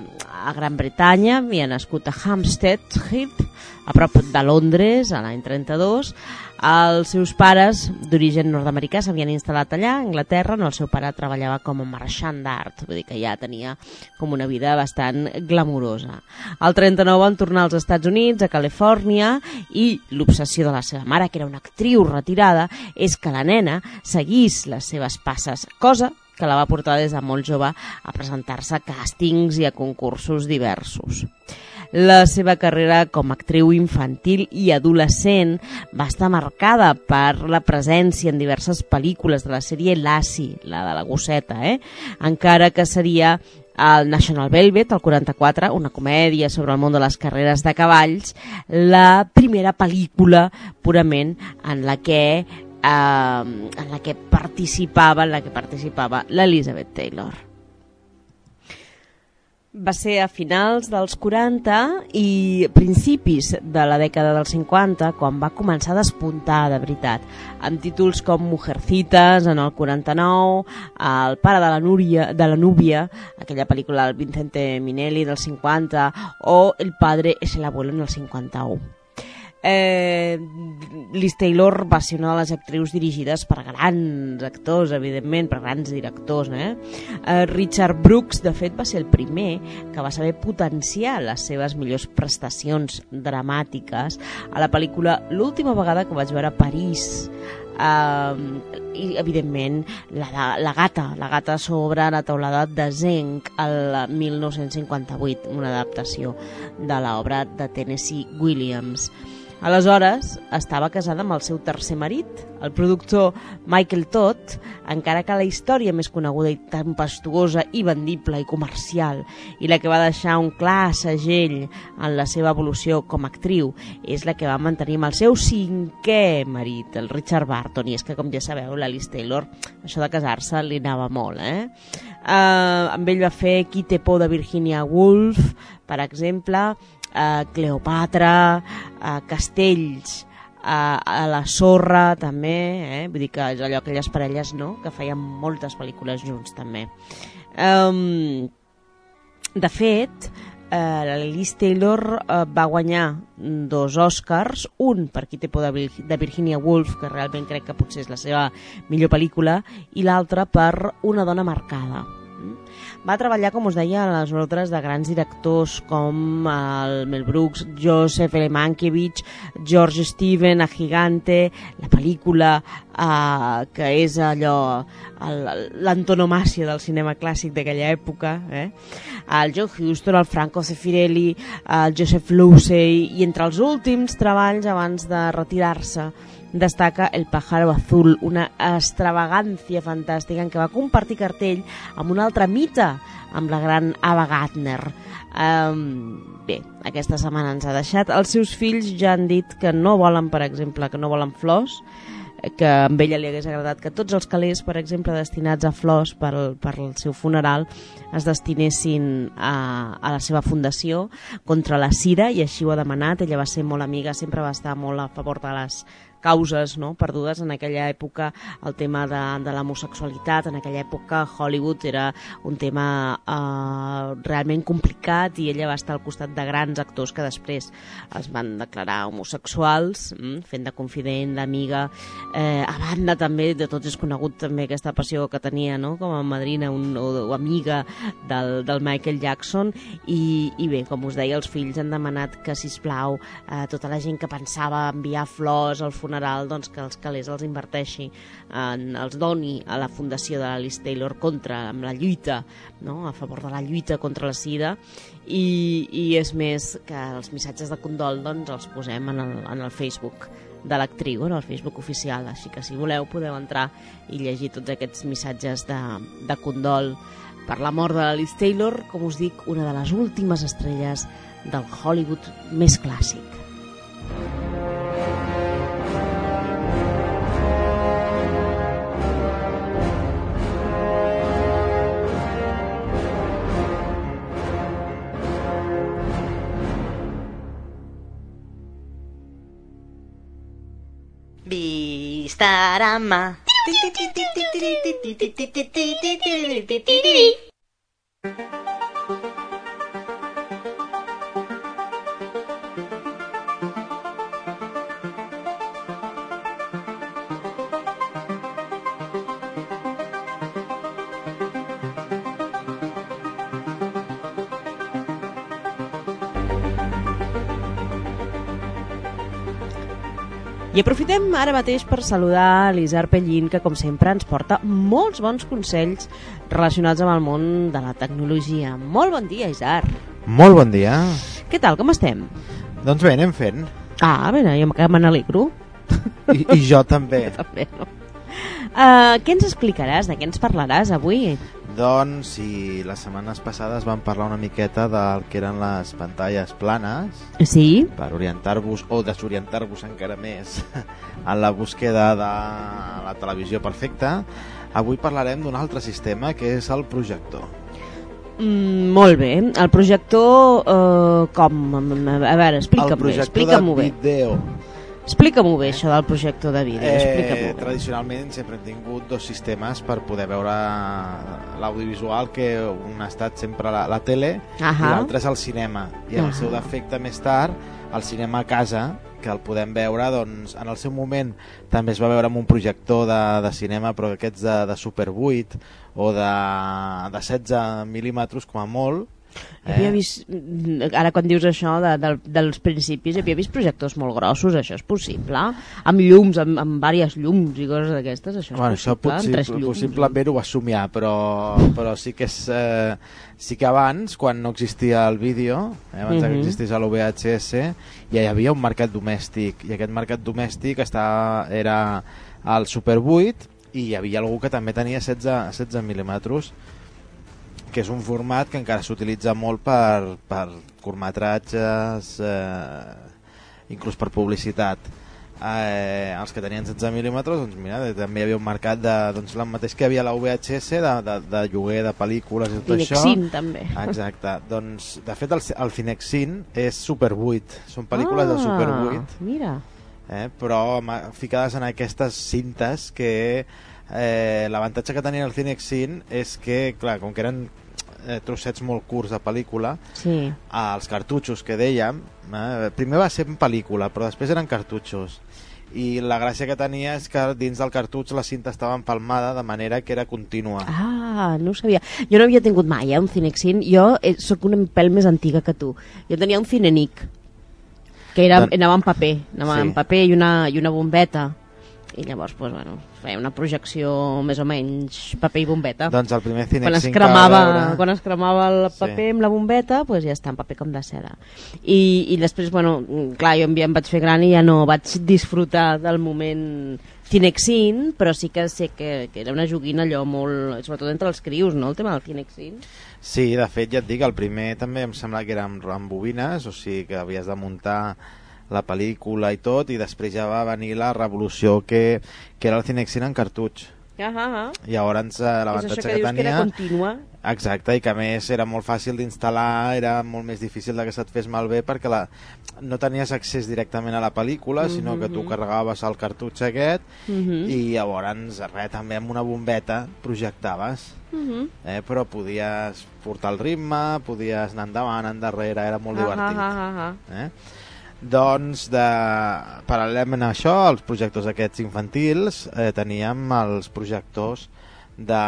a Gran Bretanya, havia nascut a Hampstead Heath, a prop de Londres, a l'any 32. Els seus pares, d'origen nord-americà, s'havien instal·lat allà, a Anglaterra, on el seu pare treballava com a marxant d'art, vull dir que ja tenia com una vida bastant glamurosa. Al 39 van tornar als Estats Units, a Califòrnia, i l'obsessió de la seva mare, que era una actriu retirada, és que la nena seguís les seves passes, cosa que la va portar des de molt jove a presentar-se a càstings i a concursos diversos. La seva carrera com a actriu infantil i adolescent va estar marcada per la presència en diverses pel·lícules de la sèrie Lassie, la de la gosseta, eh? encara que seria el National Velvet, el 44, una comèdia sobre el món de les carreres de cavalls, la primera pel·lícula purament en la que eh, en la que participava en la que participava l'Elizabeth Taylor va ser a finals dels 40 i principis de la dècada dels 50 quan va començar a despuntar de veritat amb títols com Mujercitas en el 49 El pare de la, Núria, de la Núbia aquella pel·lícula del Vincente Minelli del 50 o El padre es el abuelo en el 51 Eh, Liz Taylor va ser una de les actrius dirigides per grans actors, evidentment, per grans directors. Eh? Eh, Richard Brooks, de fet, va ser el primer que va saber potenciar les seves millors prestacions dramàtiques a la pel·lícula L'última vegada que vaig veure a París, Uh, i evidentment la, la gata, la gata sobre la taulada de Zenc el 1958, una adaptació de l'obra de Tennessee Williams. Aleshores, estava casada amb el seu tercer marit, el productor Michael Todd, encara que la història més coneguda i tempestuosa i vendible i comercial i la que va deixar un clar segell en la seva evolució com a actriu és la que va mantenir amb el seu cinquè marit, el Richard Barton, i és que, com ja sabeu, l'Alice Taylor, això de casar-se li anava molt, eh? Uh, amb ell va fer Qui té por de Virginia Woolf, per exemple, eh, Cleopatra, eh, Castells, a, a la Sorra també, eh? vull dir que és allò aquelles parelles no? que feien moltes pel·lícules junts també. Um, de fet, eh, la Liz Taylor eh, va guanyar dos Oscars, un per qui té por de, de Virginia Woolf, que realment crec que potser és la seva millor pel·lícula, i l'altra per Una dona marcada. Va treballar, com us deia, a les ordres de grans directors com el Mel Brooks, Joseph L. Mankiewicz, George Steven, A Gigante, la pel·lícula eh, que és allò l'antonomàcia del cinema clàssic d'aquella època, eh? el John Huston, el Franco Zeffirelli, el Joseph Losey i entre els últims treballs abans de retirar-se destaca El pájaro azul, una extravagància fantàstica en què va compartir cartell amb un altre mite, amb la gran Ava Gardner. Um, bé, aquesta setmana ens ha deixat. Els seus fills ja han dit que no volen, per exemple, que no volen flors, que a ella li hagués agradat que tots els calés, per exemple, destinats a flors per, per al seu funeral es destinessin a, a la seva fundació contra la sida i així ho ha demanat. Ella va ser molt amiga, sempre va estar molt a favor de les causes no, perdudes. En aquella època el tema de, de l'homosexualitat en aquella època Hollywood era un tema eh, realment complicat i ella va estar al costat de grans actors que després es van declarar homosexuals mm, fent de confident, d'amiga. Eh, a banda també de tots és conegut també aquesta passió que tenia no, com a madrina un, o, o amiga del, del Michael Jackson. I, i bé, com us deia, els fills han demanat que sisplau eh, tota la gent que pensava enviar flors al funeral funeral doncs, que els calés els inverteixi, en, els doni a la fundació de l'Alice Taylor contra amb la lluita, no? a favor de la lluita contra la sida i, i és més que els missatges de condol doncs, els posem en el, en el Facebook de l'actriu, en el Facebook oficial, així que si voleu podeu entrar i llegir tots aquests missatges de, de condol per la mort de l'Alice Taylor, com us dic, una de les últimes estrelles del Hollywood més clàssic. Vistarama. I aprofitem ara mateix per saludar l'Isar Pellín, que com sempre ens porta molts bons consells relacionats amb el món de la tecnologia. Molt bon dia, Isar. Molt bon dia. Què tal, com estem? Doncs bé, anem fent. Ah, bé, jo me n'alegro. I, I jo també. També, no? Uh, què ens explicaràs? De què ens parlaràs avui? Doncs, si les setmanes passades vam parlar una miqueta del que eren les pantalles planes, Sí? per orientar-vos o desorientar-vos encara més en la búsqueda de la televisió perfecta, avui parlarem d'un altre sistema que és el projector. Mm, molt bé. El projector, uh, com? A veure, el explica'm bé, projector explica-m'ho de bé. vídeo. Explica-m'ho bé, això del projector de vídeo. Eh, tradicionalment sempre hem tingut dos sistemes per poder veure l'audiovisual, que un ha estat sempre la, la tele i Ahà. l'altre és el cinema. I el Ahà. seu defecte més tard, el cinema a casa, que el podem veure, doncs, en el seu moment també es va veure amb un projector de, de cinema, però aquests de, de Super 8 o de, de 16 mil·límetres com a molt. Jo havia vist, mm, ara quan dius això de, de, dels principis, havia vist projectors molt grossos, això és possible? Amb llums, amb, amb diverses llums i coses d'aquestes, això és Bueno, això possible? amb tres possi llums? possiblement ho va somiar, però, però sí que és... Eh, sí que abans, quan no existia el vídeo, eh, abans Mhm. que existís el VHS, ja hi havia un mercat domèstic, i aquest mercat domèstic estava, era el Super 8, i hi havia algú que també tenia 16, 16 mil·límetres, que és un format que encara s'utilitza molt per, per curtmetratges, eh, inclús per publicitat. Eh, els que tenien 16 mil·límetres, doncs mira, també hi havia un mercat de, doncs el mateix que havia la VHS, de, de, de lloguer de pel·lícules i tot això. Cinexin, també. Exacte. doncs, de fet, el, el Cinexin és Super 8. Són pel·lícules de Super 8 Ah, Mira. eh? però ficades en aquestes cintes que eh, l'avantatge que tenia el Cinexin és que, clar, com que eren eh, trossets molt curts de pel·lícula, Sí. els cartutxos que dèiem, eh, primer va ser en pel·lícula, però després eren cartutxos. I la gràcia que tenia és que dins del cartutx la cinta estava empalmada de manera que era contínua. Ah, no ho sabia. Jo no havia tingut mai eh, un Cinexin. Jo eh, sóc una pèl més antiga que tu. Jo tenia un Cinenic, que era, anava en paper, anava Sí. en paper i una, i una bombeta. I llavors, pues, bueno, feia una projecció més o menys paper i bombeta. Doncs el primer quan es cremava, veure... quan es cremava el Sí. paper amb la bombeta pues ja està en paper com de seda i, i després, bueno, clar, jo em vaig fer gran i ja no vaig disfrutar del moment Cinexin, però sí que sé que, que era una joguina allò molt, sobretot entre els crios, no?, el tema del Cinexin. Sí, de fet, ja et dic, el primer també em sembla que era amb, amb bobines, o sigui que havies de muntar la pel·lícula i tot, i després ja va venir la revolució que, que era el Cinexin en cartutx. Ah, ah, ah. I llavors eh, l'avantatge que, que, dius que era tenia... contínua. Exacte, i que a més era molt fàcil d'instal·lar, era molt més difícil que se't fes malbé perquè la, no tenies accés directament a la pel·lícula, sinó que tu Mhm. carregaves el cartutx aquest Mhm. i llavors, res, també amb una bombeta projectaves. Mhm. Eh, però podies portar el ritme, podies anar endavant, endarrere, era molt Ah, divertit. ah, ah, ah. Eh? Doncs, de, paral·lelament a això, els projectors aquests infantils, eh, teníem els projectors de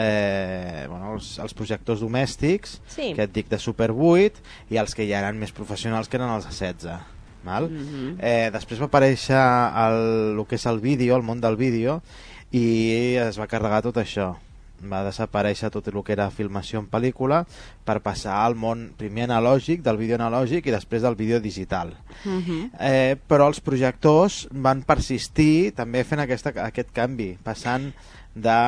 eh, bueno, els, els projectors domèstics Sí. que et dic de Super 8 i els que ja eren més professionals que eren els de 16 val? Mhm. eh, després va aparèixer el, el que és el vídeo, el món del vídeo i es va carregar tot això va desaparèixer tot el que era filmació en pel·lícula per passar al món primer analògic, del vídeo analògic i després del vídeo digital. Mhm. Eh, però els projectors van persistir també fent aquesta, aquest canvi, passant de,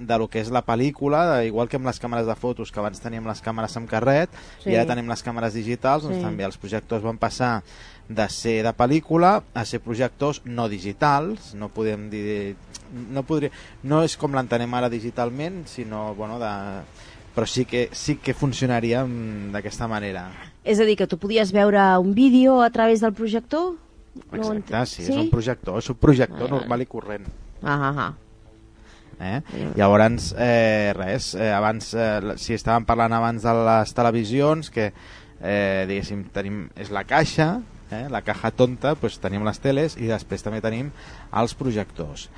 de lo que és la pel·lícula, de, igual que amb les càmeres de fotos, que abans teníem les càmeres amb carret, Sí. i ara tenim les càmeres digitals, doncs Sí. també els projectors van passar de ser de pel·lícula a ser projectors no digitals, no podem dir... No, podria, no és com l'entenem ara digitalment, sinó, bueno, de, però sí que, sí que funcionaria mm, d'aquesta manera. És a dir, que tu podies veure un vídeo a través del projector? No Exacte, entenc. sí, és un projector, és un projector vale. normal i corrent. Ah, ah, ah. Eh? Llavors, eh, res, eh, abans, eh, si estàvem parlant abans de les televisions, que eh, diguéssim, tenim, és la caixa, eh, la caja tonta, doncs tenim les teles i després també tenim els projectors.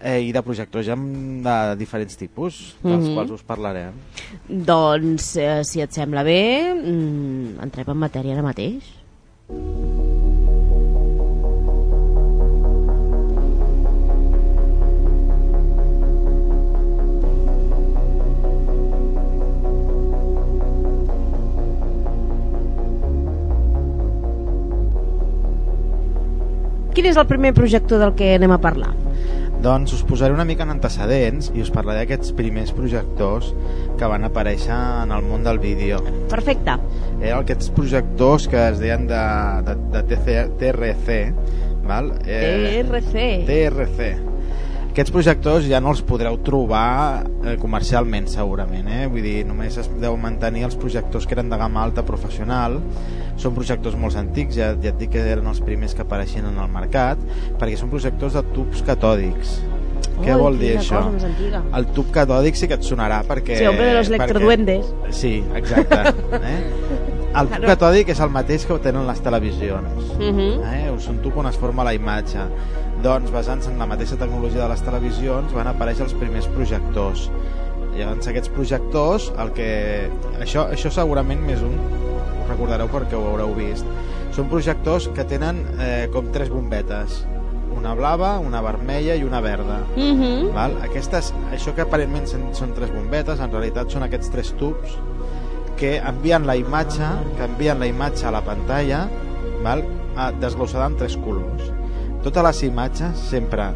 Eh, I de projectors ja de diferents tipus, dels Mhm. quals us parlarem. Doncs, eh, si et sembla bé, mm, entrem en matèria ara mateix. Quin és el primer projector del que anem a parlar? Doncs us posaré una mica en antecedents i us parlaré d'aquests primers projectors que van aparèixer en el món del vídeo. Perfecte. Eren aquests projectors que es deien de, de, de TC, TRC, val? Eh, TRC. TRC. Aquests projectors ja no els podreu trobar eh, comercialment segurament, eh? vull dir, només es deu mantenir els projectors que eren de gamma alta professional, són projectors molt antics, ja, ja et dic que eren els primers que apareixien en el mercat, perquè són projectors de tubs catòdics. Què Ui, vol dir això? El tub catòdic sí que et sonarà perquè... Sí, hombre de los perquè- electroduendes. Sí, exacte. eh? El tub catòdic és el mateix que tenen les televisions. Uh -huh. Eh? És un tub on es forma la imatge. Doncs, basant-se en la mateixa tecnologia de les televisions, van aparèixer els primers projectors. Llavors, aquests projectors, el que... Això, això segurament més un, us recordareu perquè ho haureu vist. Són projectors que tenen eh, com tres bombetes. Una blava, una vermella i una verda. Uh -huh. Val? Aquestes, això que aparentment són, són tres bombetes, en realitat són aquests tres tubs que envien la imatge, que envien la imatge a la pantalla, val? A, desglossada en tres colors. Totes les imatges sempre,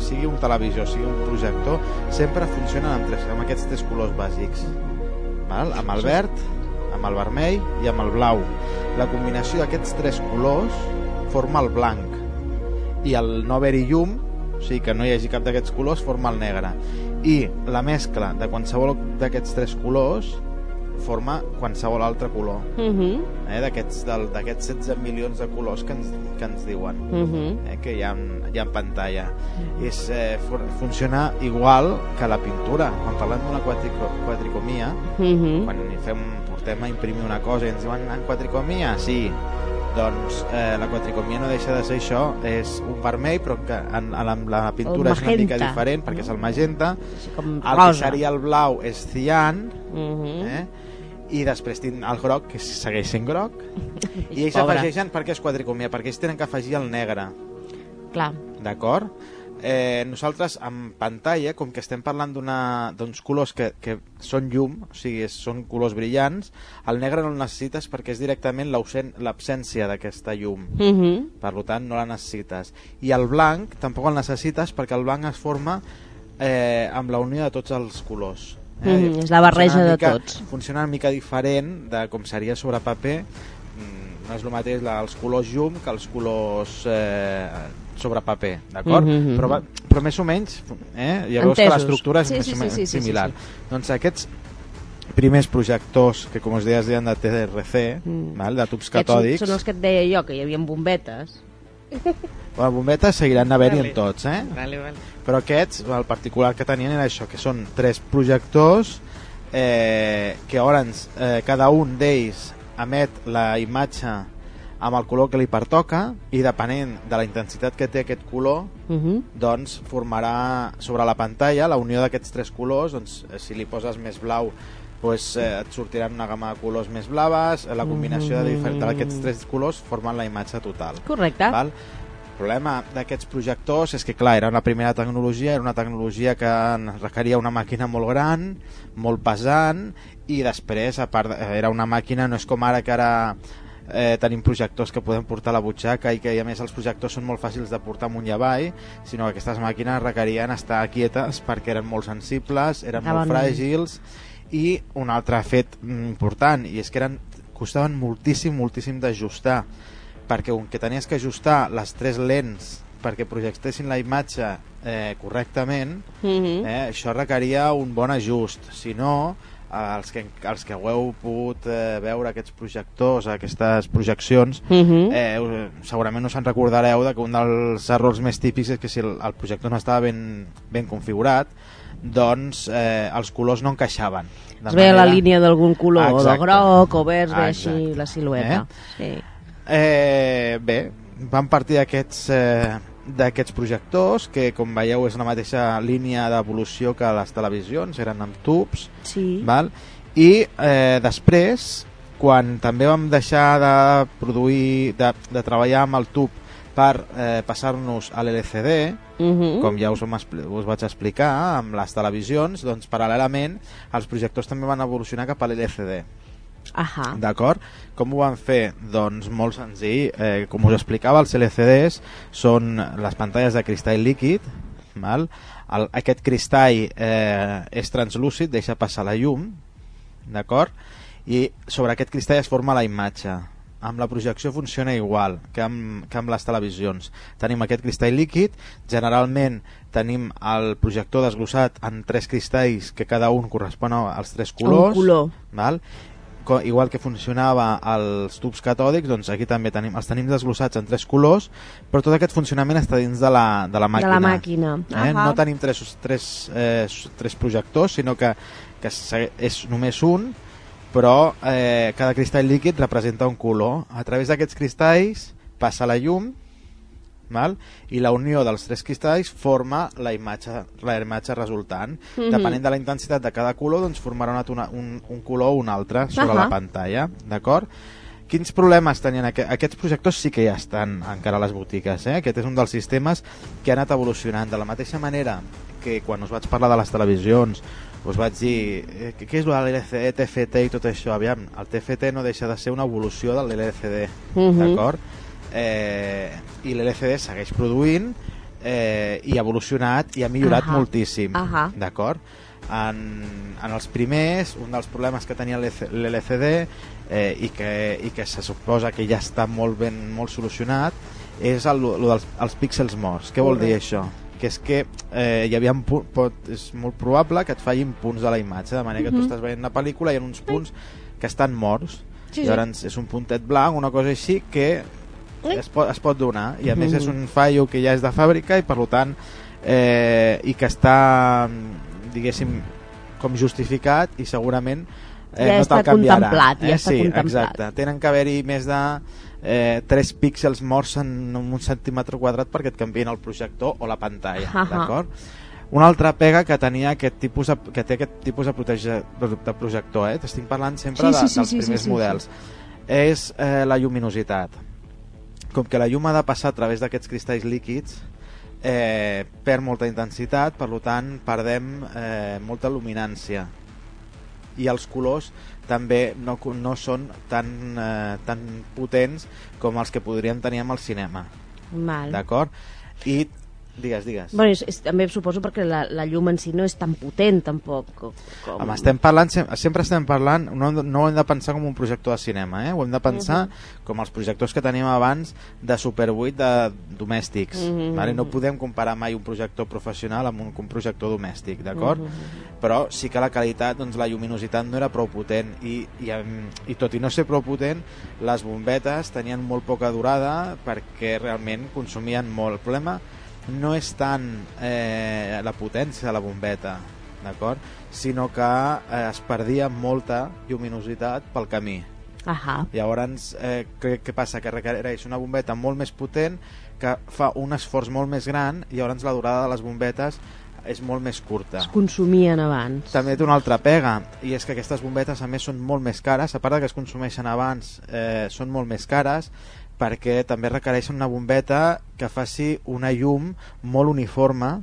sigui un televisor, sigui un projector, sempre funcionen amb, tres, amb aquests tres colors bàsics. Val? Amb el verd, amb el vermell i amb el blau. La combinació d'aquests tres colors forma el blanc i el no haver-hi llum, o sigui que no hi hagi cap d'aquests colors, forma el negre. I la mescla de qualsevol d'aquests tres colors forma qualsevol altre color. Uh -huh. Eh? D'aquests del- d'aquests 16 milions de colors que ens, que ens diuen Uh -huh. eh? que hi ha, en- hi ha en pantalla. És, eh, fu- funciona igual que la pintura. Quan parlem d'una quatrico, quatricomia, Uh -huh. quan fem, portem a imprimir una cosa i ens diuen en quatricomia, sí doncs eh, la quatricomia no deixa de ser això és un vermell però que en, en, la, la pintura és una mica diferent perquè és el magenta com el que seria el blau és cian Uh -huh. eh? I després tinc el groc que segueix sent groc i ells Pobre. afegeixen perquè és quatricomia perquè ells tenen que afegir el negre Clar. D'acord? Eh, nosaltres en pantalla, com que estem parlant d'uns colors que, que són llum, o sigui, són colors brillants, el negre no el necessites perquè és directament l'absència d'aquesta llum. Uh -huh. Per lo tant, no la necessites. I el blanc tampoc el necessites perquè el blanc es forma eh, amb la unió de tots els colors. Mhm, és la barreja de mica, tots. Funciona una mica diferent de com seria sobre paper. Mm, No és el mateix la, els colors llum que els colors eh, sobre paper, d'acord? Mhm, mhm. però, però més o menys, eh? ja veus que Entesos. l'estructura és Sí, més sí, o sí, menys sí, sí, sí, similar. sí. Doncs aquests primers projectors, que com us deia es deien de TRC, Mm. val, de tubs Aquests catòdics, són els que et deia jo, que hi havia bombetes. les bombetes seguiran havent-hi Vale. en tots, eh? Vale, vale. però aquests, el particular que tenien era això, que són tres projectors eh, que llavors eh, cada un d'ells emet la imatge amb el color que li pertoca i depenent de la intensitat que té aquest color Uh -huh. doncs formarà sobre la pantalla la unió d'aquests tres colors doncs, eh, si li poses més blau doncs, eh, et sortiran una gamma de colors més blaves la combinació de diferents d'aquests tres colors formen la imatge total Correcte. Val? El problema d'aquests projectors és que, clar, era una primera tecnologia, era una tecnologia que requeria una màquina molt gran, molt pesant, i després, a part, eh, era una màquina, no és com ara que ara eh, tenim projectors que podem portar a la butxaca i que a més els projectors són molt fàcils de portar amunt i avall, sinó que aquestes màquines requerien estar quietes perquè eren molt sensibles, eren molt Estaven- fràgils, i un altre fet mm, important, i és que eren, costaven moltíssim, moltíssim d'ajustar, perquè un que tenies que ajustar les tres lents perquè projectessin la imatge eh, correctament, Uh -huh. eh, això requeria un bon ajust. Si no, eh, els que, els que ho heu pogut eh, veure aquests projectors, aquestes projeccions, Uh -huh. eh, segurament us en recordareu de que un dels errors més típics és que si el, el projector no estava ben, ben configurat, doncs eh, els colors no encaixaven. Es veia la manera- línia d'algun color, o de Exacte. groc, o verd, ve així Exacte. la silueta. Sí. Eh, bé, van partir d'aquests eh, d'aquests projectors que com veieu és la mateixa línia d'evolució que les televisions, eren amb tubs sí. val? i eh, després quan també vam deixar de produir de, de treballar amb el tub per eh, passar-nos a l'LCD Uh -huh. com ja us, vam us vaig explicar amb les televisions, doncs paral·lelament els projectors també van evolucionar cap a l'LCD Ahà. D'acord? Com ho van fer? Doncs molt senzill. Eh, com us explicava, els LCDs són les pantalles de cristall líquid. Val? El, aquest cristall eh, és translúcid, deixa passar la llum. D'acord? I sobre aquest cristall es forma la imatge. Amb la projecció funciona igual que amb, que amb les televisions. Tenim aquest cristall líquid, generalment tenim el projector desglossat en tres cristalls que cada un correspon als tres colors. Un color. Val? Igual que funcionava els tubs catòdics, doncs aquí també tenim, els tenim desglossats en tres colors, però tot aquest funcionament està dins de la, de la De màquina. la màquina. Eh? Ahà. No tenim tres, tres, eh, tres projectors, sinó que, que és només un, però eh, cada cristall líquid representa un color. A través d'aquests cristalls passa la llum val? i la unió dels tres cristalls forma la imatge, la imatge resultant. Mhm. Depenent de la intensitat de cada color, doncs formarà una, tona- un, un color o un altre sobre Ahà. la pantalla. D'acord? Quins problemes tenien aqu aquests projectors? Sí que ja estan encara a les botigues. Eh? Aquest és un dels sistemes que ha anat evolucionant. De la mateixa manera que quan us vaig parlar de les televisions us vaig dir eh, què és l'LCD, TFT i tot això aviam, el TFT no deixa de ser una evolució de l'LCD Mhm. d'acord? Eh, i l'LCD segueix produint eh, i ha evolucionat i ha millorat Ahà. moltíssim Ahà. d'acord? En, en els primers, un dels problemes que tenia l'LCD eh, i, que, i que se suposa que ja està molt ben molt solucionat és el, el dels els píxels morts. Què vol dir això? Que és que eh, hi havia pot, és molt probable que et fallin punts de la imatge, de manera que tu Mhm. estàs veient una pel·lícula i hi ha uns punts que estan morts. Sí, sí. Llavors és un puntet blanc, una cosa així que. Es pot, es pot donar i a més és un fallo que ja és de fàbrica i per tant eh, i que està diguéssim com justificat i segurament eh, Ja no te'l canviarà contemplat, ja eh, està sí, contemplat. exacte. tenen que haver-hi més de eh, 3 píxels morts en un centímetre quadrat perquè et canvien el projector o la pantalla Ahà. d'acord? una altra pega que tenia aquest tipus de, que té aquest tipus de, protege, de projector eh? t'estic parlant sempre Sí, de, sí, sí, dels sí, sí, primers sí, sí. models és eh, la lluminositat com que la llum ha de passar a través d'aquests cristalls líquids eh, perd molta intensitat per tant perdem eh, molta luminància. I els colors també no, no són tan, eh, tan potents com els que podríem tenir amb el cinema. D'acord? i digues, digues Bueno, és, és, també suposo perquè la, la llum en si no és tan potent tampoc com... Home, estem parlant, sem- sempre estem parlant, no, no ho hem de pensar com un projector de cinema, eh? ho hem de pensar com els projectors que teníem abans de Super 8 de domèstics. Mhm. vale? No podem comparar mai un projector professional amb un, un projector domèstic, d'acord? Mhm. Però sí que la qualitat, doncs, la lluminositat no era prou potent i, i, i tot i no ser prou potent, les bombetes tenien molt poca durada perquè realment consumien molt. El problema no és tant eh, la potència de la bombeta, d'acord? sinó que eh, es perdia molta lluminositat pel camí. Ahà. Llavors, eh, què, què passa? Que requereix una bombeta molt més potent que fa un esforç molt més gran i llavors la durada de les bombetes és molt més curta. Es consumien abans. També té una altra pega, i és que aquestes bombetes a més són molt més cares, a part de que es consumeixen abans, eh, són molt més cares, perquè també requereixen una bombeta que faci una llum molt uniforme,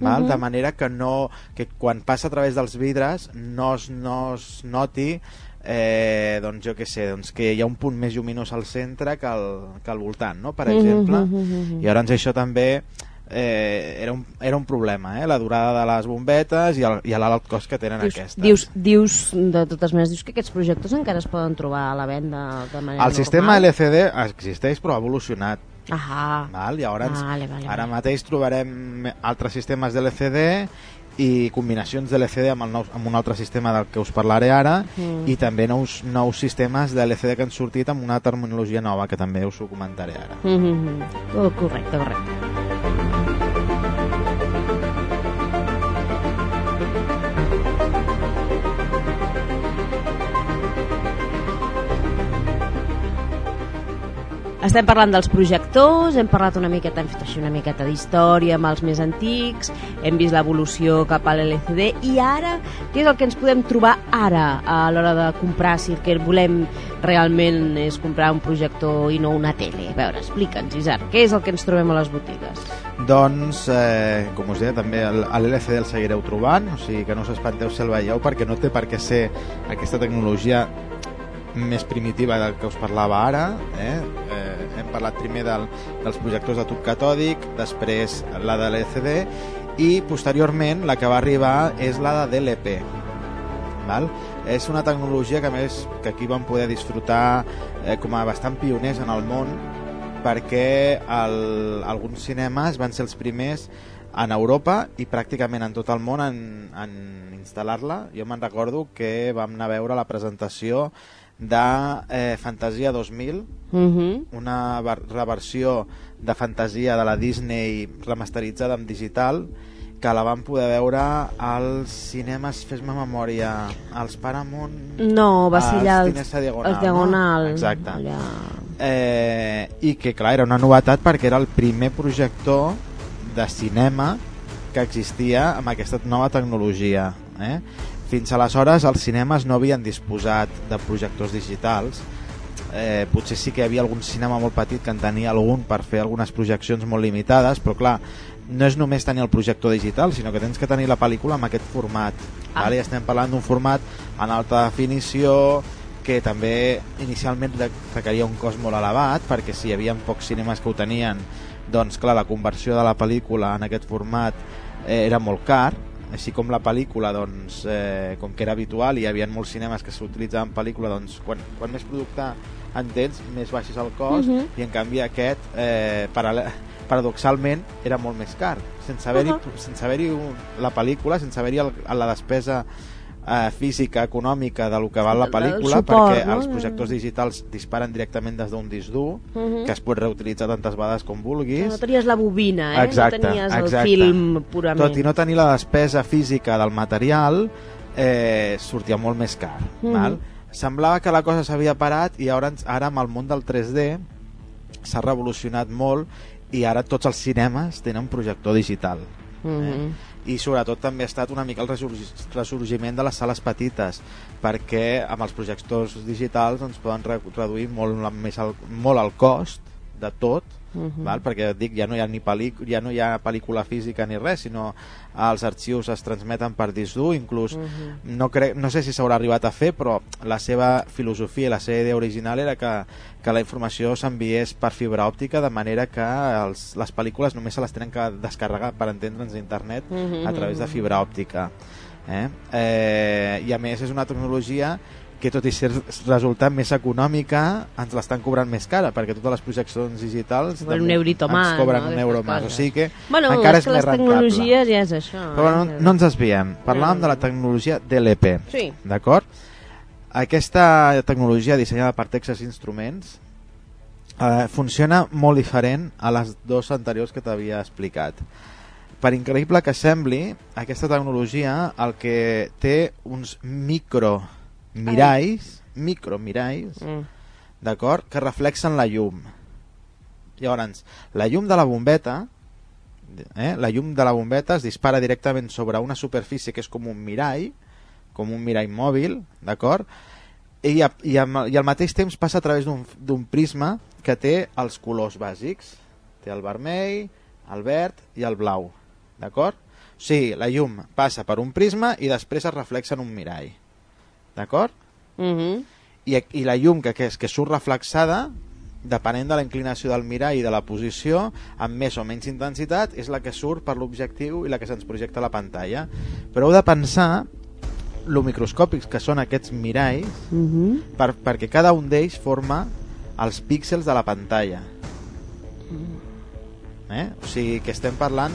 val? Mhm. de manera que, no, que quan passa a través dels vidres no es, no es noti eh, doncs jo què sé, doncs que hi ha un punt més lluminós al centre que al, que al voltant, no? per exemple. Mhm, mhm, mhm. I llavors això també eh, era, un, era un problema, eh? la durada de les bombetes i el- i l'alt cost que tenen Dius, aquestes. dius, dius, de totes maneres, dius que aquests projectors encara es poden trobar a la venda de manera el sistema normal? LCD existeix però ha evolucionat. Ahà. Val? Llavors, Vale, vale, ara vale. mateix trobarem altres sistemes de LCD i combinacions de LCD amb, el nou, amb un altre sistema del que us parlaré ara Mm. i també nous, nous sistemes de LCD que han sortit amb una terminologia nova que també us ho comentaré ara. Mm -hmm. oh, correcte, correcte. Estem parlant dels projectors, hem parlat una miqueta, hem fet així una miqueta d'història amb els més antics, hem vist l'evolució cap a l'LCD i ara, què és el que ens podem trobar ara a l'hora de comprar, si el que volem realment és comprar un projector i no una tele? A veure, explica'ns, Isaac, què és el que ens trobem a les botigues? Doncs, eh, com us deia, també a l'LCD el seguireu trobant, o sigui que no us espanteu si el veieu, perquè no té per què ser aquesta tecnologia més primitiva del que us parlava ara. Eh? Eh, hem parlat primer del, dels projectors de tub catòdic, després la de l'LCD i posteriorment la que va arribar és la de DLP. Val? És una tecnologia que més que aquí vam poder disfrutar eh, com a bastant pioners en el món perquè el, alguns cinemes van ser els primers en Europa i pràcticament en tot el món en, en instal·lar-la. Jo me'n recordo que vam anar a veure la presentació de eh, Fantasia 2000, Mhm. una ver- reversió de Fantasia de la Disney remasteritzada en digital que la vam poder veure als cinemes, fes-me memòria, als Paramount... No, va ser als allà Cines a Diagonal, els Diagonal. No? Exacte. Allà. Eh, I que, clar, era una novetat perquè era el primer projector de cinema que existia amb aquesta nova tecnologia. Eh? Fins aleshores els cinemes no havien disposat de projectors digitals. Eh, potser sí que hi havia algun cinema molt petit que en tenia algun per fer algunes projeccions molt limitades, però clar, no és només tenir el projector digital, sinó que tens que tenir la pel·lícula amb aquest format. Ah. Vale? Estem parlant d'un format en alta definició, que també inicialment re- requeria un cost molt elevat perquè si hi havia pocs cinemes que ho tenien doncs clar, la conversió de la pel·lícula en aquest format eh, era molt car així com la pel·lícula doncs, eh, com que era habitual i hi havia molts cinemes que s'utilitzaven pel·lícula doncs, quan, quan més producte en tens més baix és el cost Mhm. i en canvi aquest eh, paradoxalment era molt més car sense haver-hi Uh sense haver la pel·lícula sense haver-hi la despesa eh, física, econòmica de lo que val la El- el pel·lícula suport, perquè no? els projectors digitals disparen directament des d'un disc dur Mhm. que es pot reutilitzar tantes vegades com vulguis No tenies la bobina, eh? Exacte, no tenies el exacte. film purament. tot i no tenir la despesa física del material eh, sortia molt més car Mhm. val? semblava que la cosa s'havia parat i ara, ara amb el món del 3D s'ha revolucionat molt i ara tots els cinemes tenen projector digital Mhm. I sobretot també ha estat una mica el ressorgiment de les sales petites perquè amb els projectors digitals doncs, poden re reduir molt, més el, molt el cost de tot Mhm. val? perquè dic, ja no hi ha ni ja no hi ha pel·lícula física ni res, sinó els arxius es transmeten per disc dur, inclús Mhm. no, crec, no sé si s'haurà arribat a fer, però la seva filosofia i la seva idea original era que, que la informació s'enviés per fibra òptica de manera que els, les pel·lícules només se les tenen que descarregar per entendre'ns d'internet Mhm. a través de fibra òptica. Eh? Eh, I a més és una tecnologia que tot i ser resultant més econòmica ens l'estan cobrant més cara perquè totes les projeccions digitals Cobren un eurito ens cobren no? un euro més o sigui que Bueno, encara és és, que més les tecnologies ja és això. però no, eh? no ens desviem parlàvem No. de la tecnologia DLP Sí. d'acord? aquesta tecnologia dissenyada per Texas Instruments eh, funciona molt diferent a les dues anteriors que t'havia explicat per increïble que sembli aquesta tecnologia el que té uns micro miralls micro miralls Mm. d'acord? Que reflexen la llum. Llavors, la llum de la bombeta, eh? la llum de la bombeta es dispara directament sobre una superfície que és com un mirall, com un mirall mòbil, d'acord? I, a- i, I al mateix temps passa a través d'un d'un prisma que té els colors bàsics. Té el vermell, el verd i el blau, d'acord? O sigui, la llum passa per un prisma i després es reflexa en un mirall, d'acord? Mhm. i, i la llum que, que, és, que surt reflexada depenent de la inclinació del mirall i de la posició amb més o menys intensitat és la que surt per l'objectiu i la que se'ns projecta a la pantalla però heu de pensar lo microscòpics que són aquests miralls Mhm. per, perquè cada un d'ells forma els píxels de la pantalla eh? o sigui que estem parlant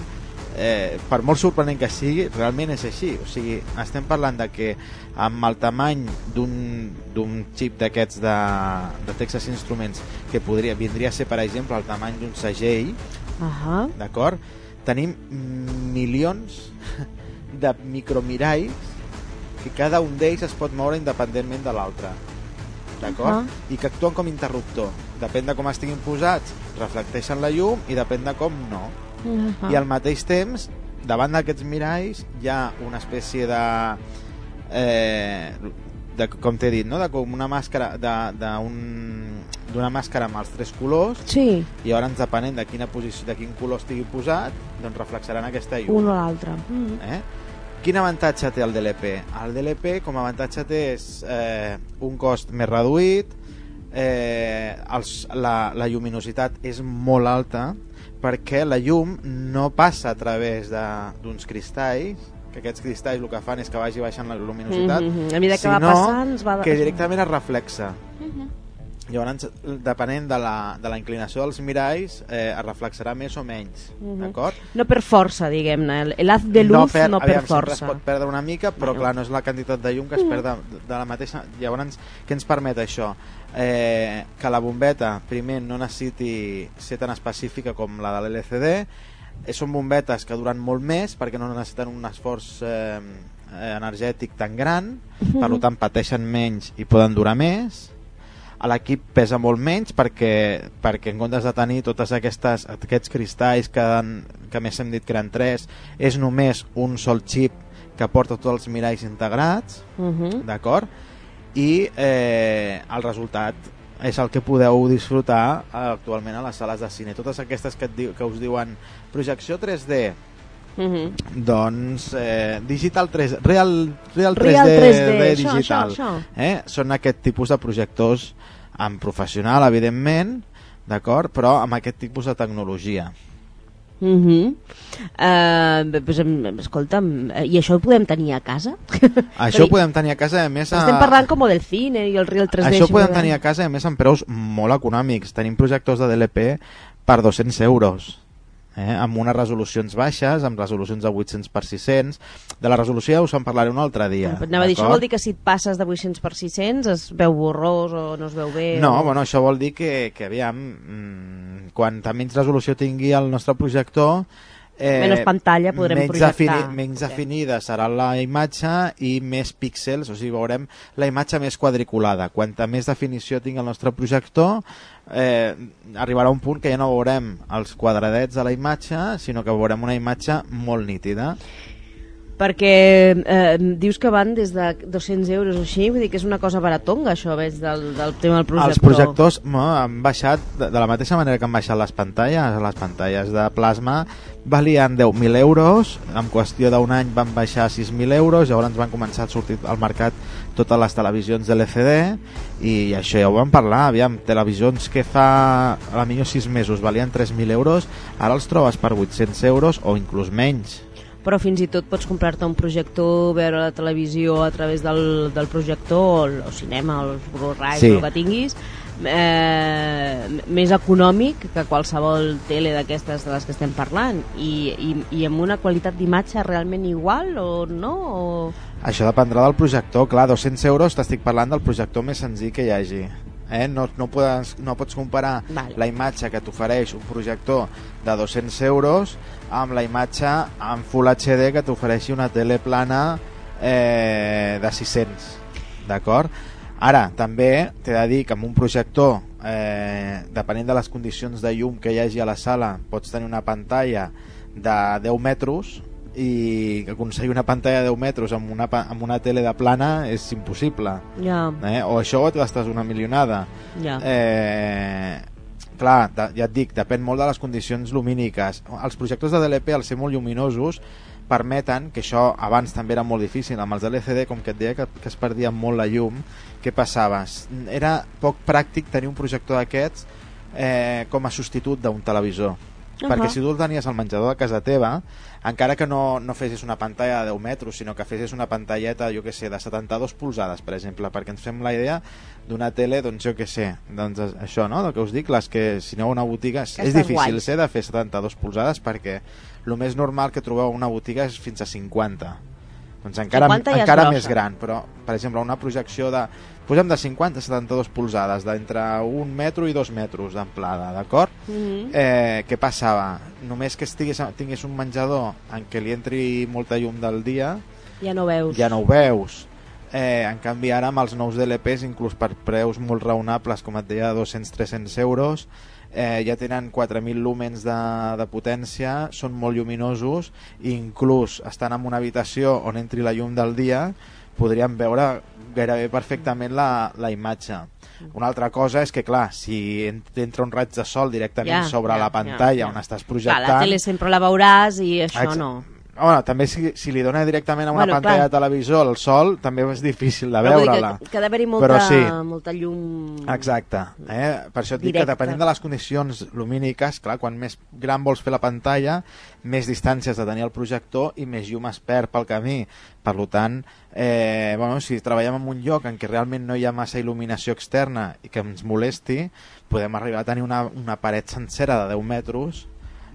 eh, per molt sorprenent que sigui realment és així o sigui, estem parlant de que amb el tamany d'un xip d'aquests de, de Texas Instruments que podria, vindria a ser per exemple el tamany d'un segell Ahà. d'acord? Tenim milions de micromiralls que cada un d'ells es pot moure independentment de l'altre d'acord? Ah. I que actuen com interruptor depèn de com estiguin posats reflecteixen la llum i depèn de com no Ahà. i al mateix temps davant d'aquests miralls hi ha una espècie de eh, de, com t'he dit, no? de com una màscara d'una màscara amb els tres colors Sí, i llavors depenent de quina posició de quin color estigui posat doncs reflexaran aquesta llum un o l'altre. Mhm. eh? Quin avantatge té el DLP? El DLP com a avantatge té és eh, un cost més reduït, eh, els, la, la lluminositat és molt alta perquè la llum no passa a través de- d'uns cristalls que aquests cristalls el que fan és que vagi baixant la luminositat Mhm. A mesura que va sinó passant, es va- que directament es reflexa llavors depenent de la, de la inclinació dels miralls eh, es reflexarà més o menys Mhm. d'acord? No per força, diguem-ne. Haz de luz no, no per aviam, força. es pot perdre una mica, però Bueno. clar, no és la quantitat de llum que es perd de, de la mateixa... Llavors, què ens permet això? Eh, que la bombeta, primer, no necessiti ser tan específica com la de l'LCD, eh, són bombetes que duren molt més perquè no necessiten un esforç eh, energètic tan gran, per tant pateixen menys i poden durar més, a l'equip pesa molt menys perquè, perquè en comptes de tenir totes aquestes, aquests cristalls que, han, que més hem dit que eren tres és només un sol xip que porta tots els miralls integrats. Mhm. d'acord? I eh, el resultat és el que podeu disfrutar eh, actualment a les sales de cine totes aquestes que, diu, que us diuen projecció 3D Mhm. doncs eh, digital 3 real, real 3D, Real 3D, de això, digital això, això. Eh? són aquest tipus de projectors amb professional evidentment d'acord però amb aquest tipus de tecnologia Mhm. Eh, bé, pues, escolta'm, eh, i això ho podem tenir a casa? això ho podem tenir a casa a més a... Estem parlant com del cine i el Real 3D. Això ho podem tenir a casa a més amb preus molt econòmics. Tenim projectors de DLP per 200 euros. Eh? amb unes resolucions baixes, amb resolucions de 800 per 600. De la resolució ja us en parlaré un altre dia. Anava a dir, això vol dir que si et passes de 800 per 600 es veu borrós o no es veu bé? No, o... bueno, això vol dir que, que aviam, mm, quanta menys resolució tingui el nostre projector, eh, Menys pantalla podrem menys projectar. menys Sí. definida serà la imatge i més píxels, o sigui, veurem la imatge més quadriculada. Quanta més definició tingui el nostre projector, eh, arribarà un punt que ja no veurem els quadradets de la imatge, sinó que veurem una imatge molt nítida. Perquè eh, dius que van des de 200 euros o així, vull dir que és una cosa baratonga això, veig, del, del tema del projector. Els projectors no, han baixat, de, de la mateixa manera que han baixat les pantalles, les pantalles de plasma valien 10.000 euros, en qüestió d'un any van baixar a 6.000 euros, llavors van començar a sortir al mercat totes les televisions de l'FD i això ja ho vam parlar, aviam, televisions que fa a la millor 6 mesos valien 3.000 euros, ara els trobes per 800 euros o inclús menys. Però fins i tot pots comprar-te un projector, veure la televisió a través del, del projector, o el, o cinema, o els Blu-ray, Sí. el que tinguis, eh, més econòmic que qualsevol tele d'aquestes de les que estem parlant i, i, i amb una qualitat d'imatge realment igual o no? O... Això dependrà del projector, clar, 200 euros t'estic parlant del projector més senzill que hi hagi. Eh? No, no, podes, no pots comparar Vale. la imatge que t'ofereix un projector de 200 euros amb la imatge en Full HD que t'ofereixi una tele plana eh, de 600 d'acord? Ara, també t'he de dir que amb un projector eh, depenent de les condicions de llum que hi hagi a la sala pots tenir una pantalla de 10 metres i aconseguir una pantalla de 10 metres amb una, amb una tele de plana és impossible Ja, eh? o això et gastes una milionada ja. eh, clar, de, ja et dic, depèn molt de les condicions lumíniques els projectors de DLP al ser molt lluminosos permeten, que això abans també era molt difícil amb els LCD, com que et deia que, que es perdia molt la llum, què passava? Era poc pràctic tenir un projector d'aquests eh, com a substitut d'un televisor Ahà. perquè si tu el tenies al menjador de casa teva encara que no, no fessis una pantalla de 10 metres sinó que fessis una pantalleta jo que sé, de 72 polzades per exemple perquè ens fem la idea d'una tele doncs jo que sé doncs això no, del que us dic les que si aneu a una botiga és, és difícil ser de fer 72 polzades perquè el més normal que trobeu a una botiga és fins a 50 doncs encara, 50 ja és encara grossa. més gran però per exemple una projecció de posem de 50 a 72 polzades d'entre un metro i dos metres d'amplada d'acord? Mhm. eh, què passava? Només que estigués, tingués un menjador en què li entri molta llum del dia, Ja no veus. ja no ho veus. Eh, en canvi ara amb els nous DLPs, inclús per preus molt raonables, com et deia, 200-300 euros, eh, ja tenen 4.000 lúmens de, de potència, són molt lluminosos, i inclús estan en una habitació on entri la llum del dia, podríem veure gairebé perfectament la, la imatge. Una altra cosa és que, clar, si en- entra un raig de sol directament Ja, sobre ja, la pantalla ja, ja. on estàs Clar, projectant... la tele sempre la veuràs i això Ex- no. Bueno, també si, si li dona directament a una Bueno, pantalla clar. de televisor el sol, també és difícil de veure-la. Que, que ha d'haver-hi molta, Però sí. molta llum... Exacte. Eh? Per això et dic Directe. que depenent de les condicions lumíniques, clar, quan més gran vols fer la pantalla, més distància has de tenir el projector i més llum es perd pel camí. Per tant, eh, bueno, si treballem en un lloc en què realment no hi ha massa il·luminació externa i que ens molesti, podem arribar a tenir una, una paret sencera de 10 metres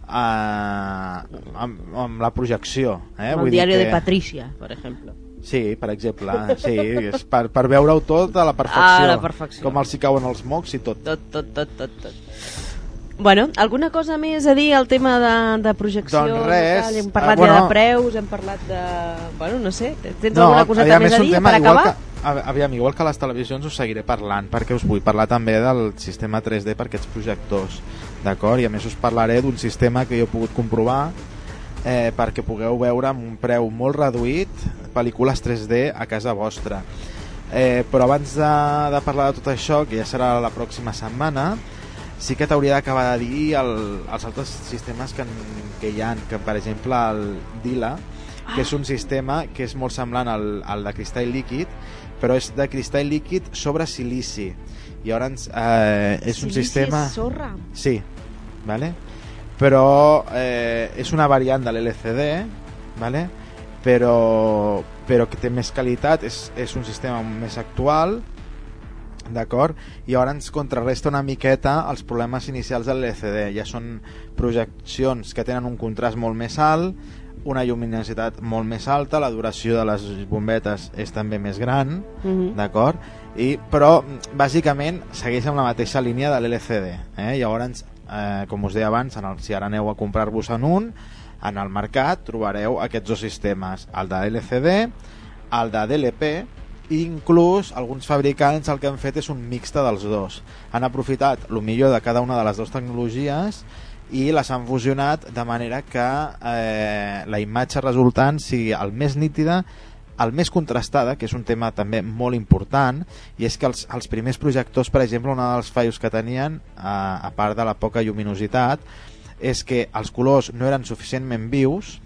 eh, amb, amb la projecció. Eh? el Vull dir diari que... de Patricia, per exemple. Sí, per exemple, sí, és per, per veure-ho tot a la perfecció. Ah, a la perfecció. Com els hi cauen els mocs i tot. Tot, tot, tot, tot, tot. Bueno, alguna cosa més a dir al tema de, de projecció? Doncs res. Tal? Hem parlat Ah, bueno. ja de preus, hem parlat de... Bueno, no sé, tens No, alguna coseta més és a dir tema per acabar? Que, aviam, igual que a les televisions us seguiré parlant, perquè us vull parlar també del sistema 3D per aquests projectors, d'acord? I a més us parlaré d'un sistema que jo he pogut comprovar eh, perquè pugueu veure amb un preu molt reduït pel·lícules 3D a casa vostra. Eh, però abans de, de parlar de tot això, que ja serà la pròxima setmana, sí que t'hauria d'acabar de dir el, els altres sistemes que, en- que hi han, que per exemple el Dila, que és un sistema que és molt semblant al, al de cristall líquid, però és de cristall líquid sobre silici. I llavors eh, és un Silici sistema... és sorra. Sí, vale? però eh, és una variant de l'LCD, vale? però, però que té més qualitat, és, és un sistema més actual, d'acord? I ara ens contrarresta una miqueta els problemes inicials de l'LCD. Ja són projeccions que tenen un contrast molt més alt, una lluminositat molt més alta, la duració de les bombetes és també més gran, Mhm. d'acord? I, però bàsicament segueix amb la mateixa línia de l'LCD eh? llavors, eh, com us deia abans en el, si ara aneu a comprar-vos en un en el mercat trobareu aquests dos sistemes el de LCD el de DLP i inclús alguns fabricants el que han fet és un mixte dels dos. Han aprofitat el millor de cada una de les dues tecnologies i les han fusionat de manera que eh, la imatge resultant sigui el més nítida el més contrastada, que és un tema també molt important, i és que els, els primers projectors, per exemple, un dels fallos que tenien, a, a part de la poca lluminositat, és que els colors no eren suficientment vius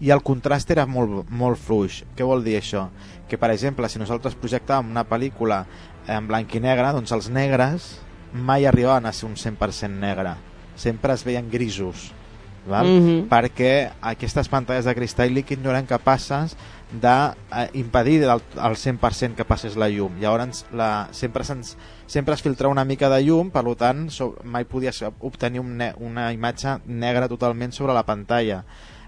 i el contrast era molt, molt fluix. Què vol dir això? Que, per exemple, si nosaltres projectàvem una pel·lícula en blanc i negre, doncs els negres mai arribaven a ser un 100% negre. Sempre es veien grisos. Val? Mhm. perquè aquestes pantalles de cristall líquid no eren capaces d'impedir el, el 100% que passés la llum. Llavors la, sempre, se'ns sempre es filtra una mica de llum, per tant so, mai podies obtenir un una imatge negra totalment sobre la pantalla.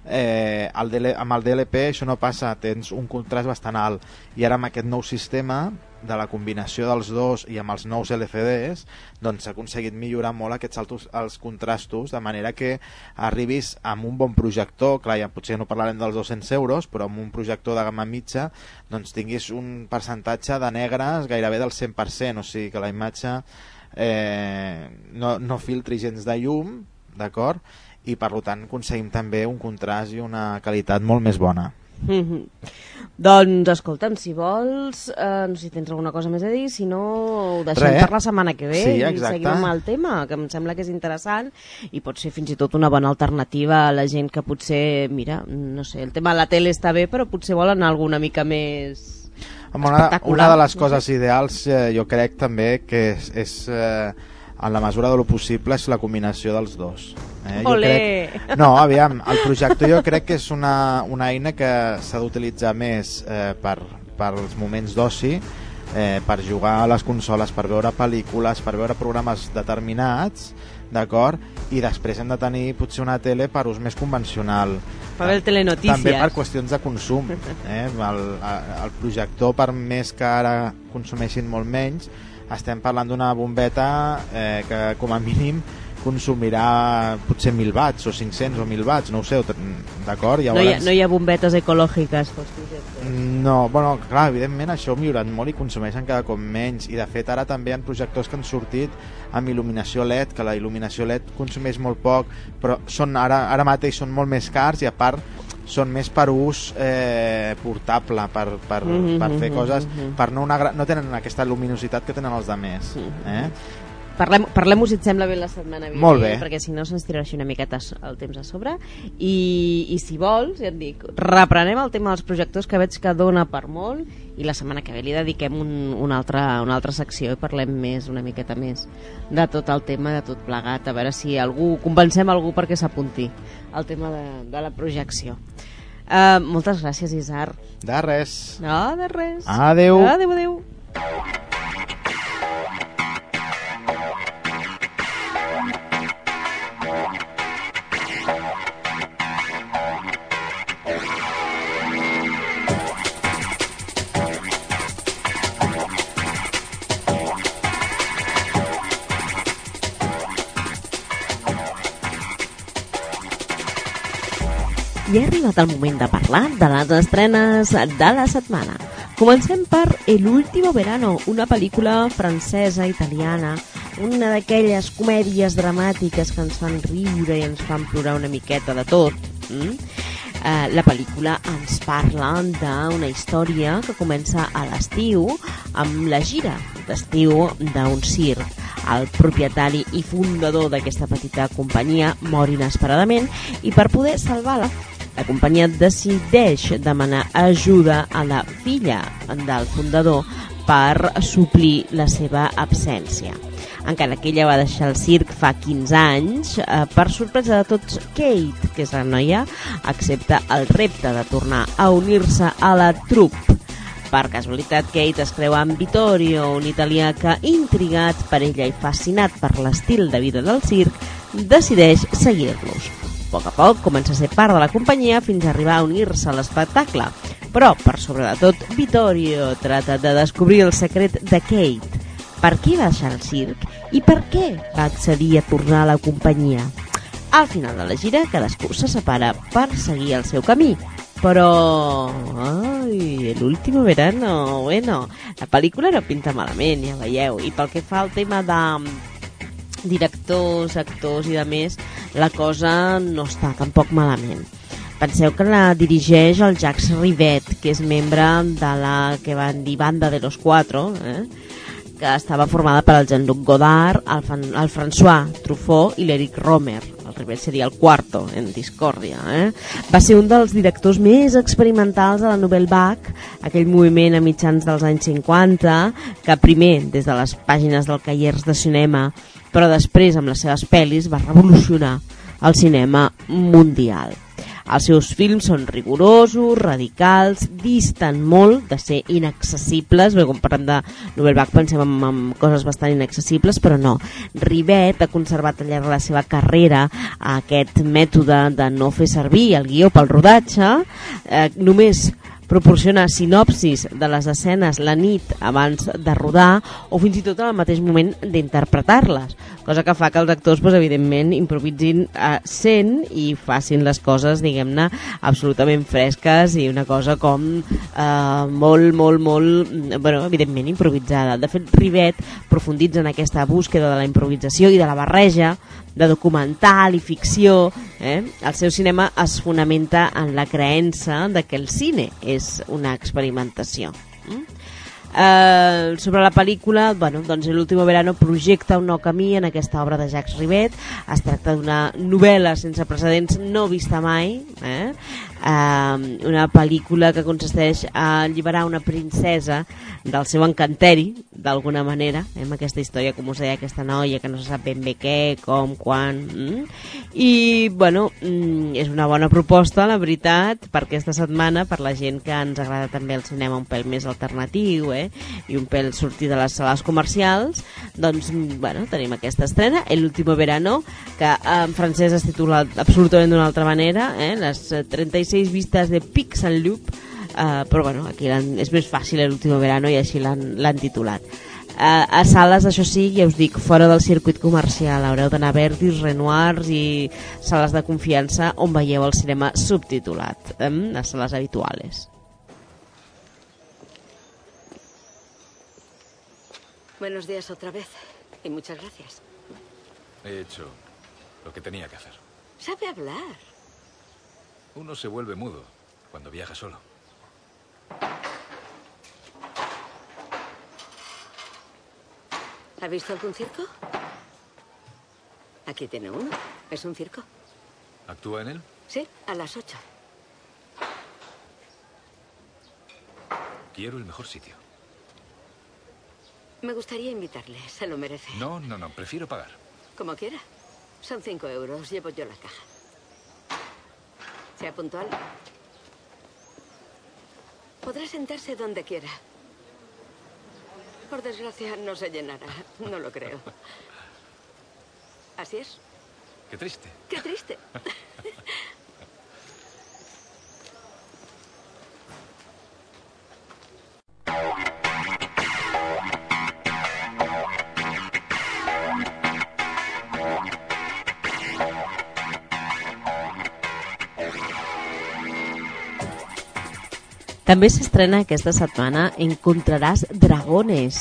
Eh, el DL, amb el DLP això no passa, tens un contrast bastant alt. I ara amb aquest nou sistema de la combinació dels dos i amb els nous LCDs doncs s'ha aconseguit millorar molt aquests altos, els contrastos de manera que arribis amb un bon projector. Clar, ja potser no parlarem dels 200 euros però amb un projector de gamma mitja doncs tinguis un percentatge de negres gairebé del 100% o sigui que la imatge eh, no, no filtri gens de llum d'acord? I per tant aconseguim també un contrast i una qualitat molt més bona Mhm. Doncs escolta'm, si vols, eh, no sé si tens alguna cosa més a dir, si no ho deixem Res. per la setmana que ve Sí, i exacte. seguim amb el tema, que em sembla que és interessant i pot ser fins i tot una bona alternativa a la gent que potser, mira, no sé, el tema de la tele està bé, però potser volen alguna mica més... Una, una de les coses ideals eh, jo crec també que és, és eh, en la mesura de lo possible és la combinació dels dos eh? Jo Olé! crec, no, aviam, el projector jo crec que és una, una eina que s'ha d'utilitzar més eh, per, per als moments d'oci eh, per jugar a les consoles, per veure pel·lícules, per veure programes determinats, d'acord? I després hem de tenir potser una tele per ús més convencional. Per veure el telenotícies. També per qüestions de consum. Eh? El, el projector, per més que ara consumeixin molt menys, estem parlant d'una bombeta eh, que com a mínim consumirà potser 1.000 watts o 500 o 1.000 watts, no ho sé, d'acord? No hi, ha, no hi ha bombetes ecològiques. No, bueno, clar, evidentment això ha millorat molt i consumeixen cada cop menys i de fet ara també hi ha projectors que han sortit amb il·luminació LED, que la il·luminació LED consumeix molt poc, però són ara, ara mateix són molt més cars i a part són més per ús eh, portable, per, per, Mhm, per fer mhm, coses, mhm. per no, una, no tenen aquesta luminositat que tenen els de més. Mhm. Eh? parlem- parlem-ho si et sembla bé la setmana vinent, Molt bé. perquè si no se'ns tirarà així una miqueta el temps a sobre. I, I si vols, ja et dic, reprenem el tema dels projectors que veig que dona per molt i la setmana que ve li dediquem un, una, altra, una altra secció i parlem més, una miqueta més de tot el tema, de tot plegat, a veure si algú convencem algú perquè s'apunti al tema de, de la projecció. Uh, moltes gràcies, Isar. De res. No, de res. Adeu. Adeu, adeu. Arribat el moment de parlar de les estrenes de la setmana. Comencem per El último verano, una pel·lícula francesa, italiana, una d'aquelles comèdies dramàtiques que ens fan riure i ens fan plorar una miqueta de tot. Mm? Eh, la pel·lícula ens parla d'una història que comença a l'estiu amb la gira d'estiu d'un circ. El propietari i fundador d'aquesta petita companyia mor inesperadament i per poder salvar-la la companyia decideix demanar ajuda a la filla del fundador per suplir la seva absència. Encara que ella va deixar el circ fa 15 anys, eh, per sorpresa de tots, Kate, que és la noia, accepta el repte de tornar a unir-se a la troupe. Per casualitat, Kate es creu amb Vittorio, un italià que, intrigat per ella i fascinat per l'estil de vida del circ, decideix seguir-los. A poc a poc comença a ser part de la companyia fins a arribar a unir-se a l'espectacle. Però, per sobre de tot, Vittorio trata de descobrir el secret de Kate. Per què va deixar el circ i per què va accedir a tornar a la companyia? Al final de la gira, cadascú se separa per seguir el seu camí. Però... Ai, l'último verano... Bueno, la pel·lícula no pinta malament, ja veieu. I pel que fa al tema de directors, actors i de més, la cosa no està tampoc malament. Penseu que la dirigeix el Jacques Rivet, que és membre de la que van dir Banda de los Cuatro, eh? que estava formada per el Jean-Luc Godard, el, Fan, el François Truffaut i l'Eric Romer. El Rivet seria el quarto en Discòrdia. Eh? Va ser un dels directors més experimentals de la Nouvelle Vague, aquell moviment a mitjans dels anys 50, que primer, des de les pàgines del Caiers de Cinema, però després, amb les seves pel·lis, va revolucionar el cinema mundial. Els seus films són rigorosos, radicals, disten molt de ser inaccessibles, bé, quan parlem de Vague pensem en, en coses bastant inaccessibles, però no. Rivet ha conservat al llarg de la seva carrera aquest mètode de no fer servir el guió pel rodatge, eh, només proporciona sinopsis de les escenes la nit abans de rodar o fins i tot el mateix moment d'interpretar-les, cosa que fa que els actors doncs, evidentment improvisin eh, sent i facin les coses diguem-ne absolutament fresques i una cosa com eh, molt, molt, molt bueno, evidentment improvisada. De fet, Rivet profunditza en aquesta búsqueda de la improvisació i de la barreja de documental i ficció, eh? el seu cinema es fonamenta en la creença de que el cine és una experimentació. Mm? Eh, sobre la pel·lícula, bueno, doncs l'últim verano projecta un nou camí en aquesta obra de Jacques Rivet. Es tracta d'una novel·la sense precedents no vista mai, eh? Eh, una pel·lícula que consisteix a alliberar una princesa del seu encanteri, d'alguna manera, eh, amb aquesta història, com us deia, aquesta noia que no se sap ben bé què, com, quan... Mm? I, bueno, mm, és una bona proposta, la veritat, per aquesta setmana, per la gent que ens agrada també el cinema un pèl més alternatiu, eh? i un pèl sortir de les sales comercials, doncs, mm, bueno, tenim aquesta estrena, El último verano, que en francès es titula absolutament d'una altra manera, eh? les eh, 36 vistes de Pixel Loop, uh, però bueno, aquí és més fàcil l'últim verano i així l'han l'han titulat. Uh, a sales, això sí, ja us dic, fora del circuit comercial, haureu d'anar a Verdis, Renoirs i sales de confiança on veieu el cinema subtitulat, eh? les sales habituales. Buenos días otra vez. Y muchas gracias. He hecho lo que tenía que hacer. Sabe hablar. Uno se vuelve mudo cuando viaja solo. ¿Ha visto algún circo? Aquí tiene uno. Es un circo. ¿Actúa en él? Sí, a las ocho. Quiero el mejor sitio. Me gustaría invitarle. Se lo merece. No, no, no. Prefiero pagar. Como quiera. Son cinco euros. Llevo yo la caja. Sea puntual. Podrá sentarse donde quiera. Por desgracia, no se llenará. No lo creo. Así es. Qué triste. Qué triste. També s'estrena aquesta setmana Encontraràs dragones.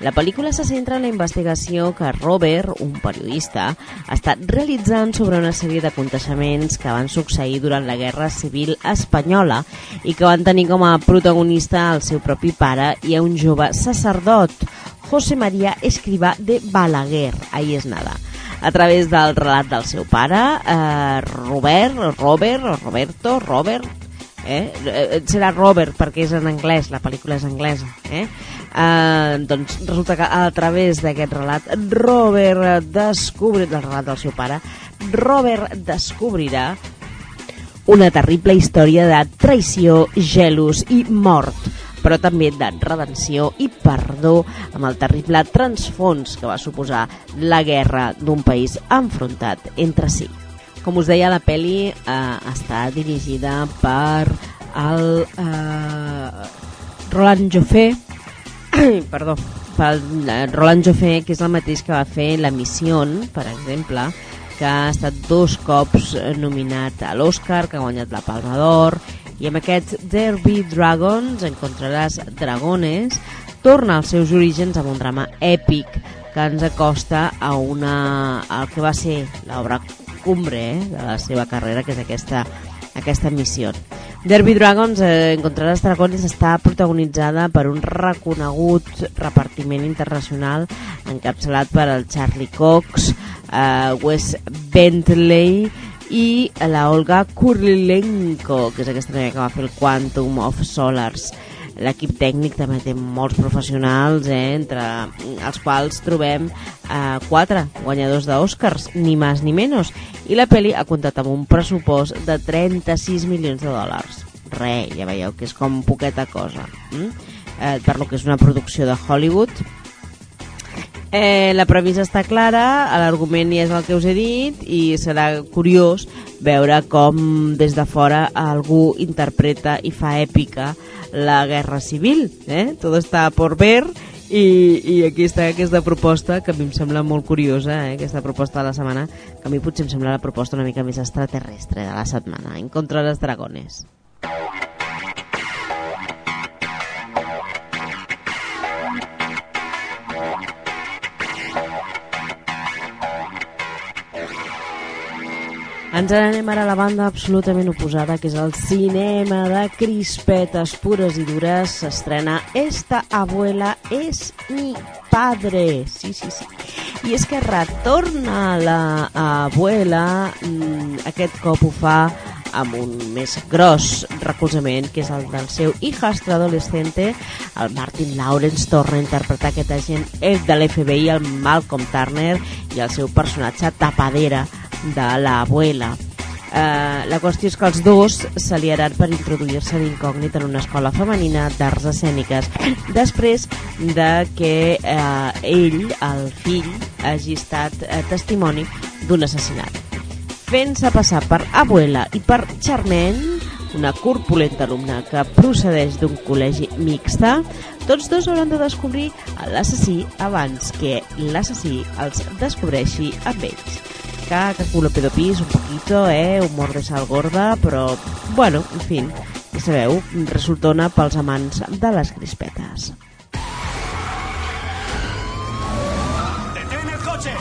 La pel·lícula se centra en la investigació que Robert, un periodista, ha estat realitzant sobre una sèrie d'aconteixements que van succeir durant la Guerra Civil Espanyola i que van tenir com a protagonista el seu propi pare i un jove sacerdot, José María Escrivà de Balaguer. Ahí és nada a través del relat del seu pare, eh, Robert, Robert, Roberto, Robert, eh? Eh, serà Robert perquè és en anglès, la pel·lícula és anglesa eh? Eh, doncs resulta que a través d'aquest relat Robert descobrirà el relat del seu pare Robert descobrirà una terrible història de traïció, gelos i mort però també de redenció i perdó amb el terrible transfons que va suposar la guerra d'un país enfrontat entre si. Com us deia, la pel·li eh, està dirigida per el eh, Roland Joffé, perdó, per el Roland Joffé, que és el mateix que va fer La Missió, per exemple, que ha estat dos cops nominat a l'Oscar, que ha guanyat la Palma d'Or, i amb aquest Derby Dragons, encontraràs dragones, torna als seus orígens amb un drama èpic que ens acosta a una, al que va ser l'obra cumbre eh, de la seva carrera, que és aquesta, aquesta missió. Derby Dragons, eh, Encontraràs Dragones, està protagonitzada per un reconegut repartiment internacional encapçalat per el Charlie Cox, eh, Wes Bentley i la Olga Kurilenko, que és aquesta noia que va fer el Quantum of Solars. L'equip tècnic també té molts professionals, eh, entre els quals trobem eh, quatre guanyadors d'Oscars, ni més ni menys. I la pel·li ha comptat amb un pressupost de 36 milions de dòlars. Re, ja veieu que és com poqueta cosa. Mm? Eh, per lo que és una producció de Hollywood, Eh, la premissa està clara, l'argument ja és el que us he dit i serà curiós veure com des de fora algú interpreta i fa èpica la guerra civil. Eh? Tot està por ver i, i aquí està aquesta proposta que a mi em sembla molt curiosa, eh? aquesta proposta de la setmana, que a mi potser em sembla la proposta una mica més extraterrestre de la setmana, en contra dels dragones. Ens anem ara a la banda absolutament oposada, que és el cinema de crispetes pures i dures. S'estrena Esta abuela es mi padre. Sí, sí, sí. I és que retorna la abuela, mm, aquest cop ho fa amb un més gros recolzament, que és el del seu hijastro adolescente, el Martin Lawrence torna a interpretar aquest agent de l'FBI, el Malcolm Turner, i el seu personatge tapadera, de l'abuela. Uh, la qüestió és que els dos s'aliaran per introduir-se d'incògnit en una escola femenina d'arts escèniques després de que uh, ell, el fill, hagi estat uh, testimoni d'un assassinat. Fent-se passar per abuela i per Charmaine, una corpulenta alumna que procedeix d'un col·legi mixta, tots dos hauran de descobrir l'assassí abans que l'assassí els descobreixi amb ells acá, culo un poquito, eh, humor de sal gorda, però, bueno, en fi, ja sabeu, resultona pels amants de les crispetes. ¡Detén el coche!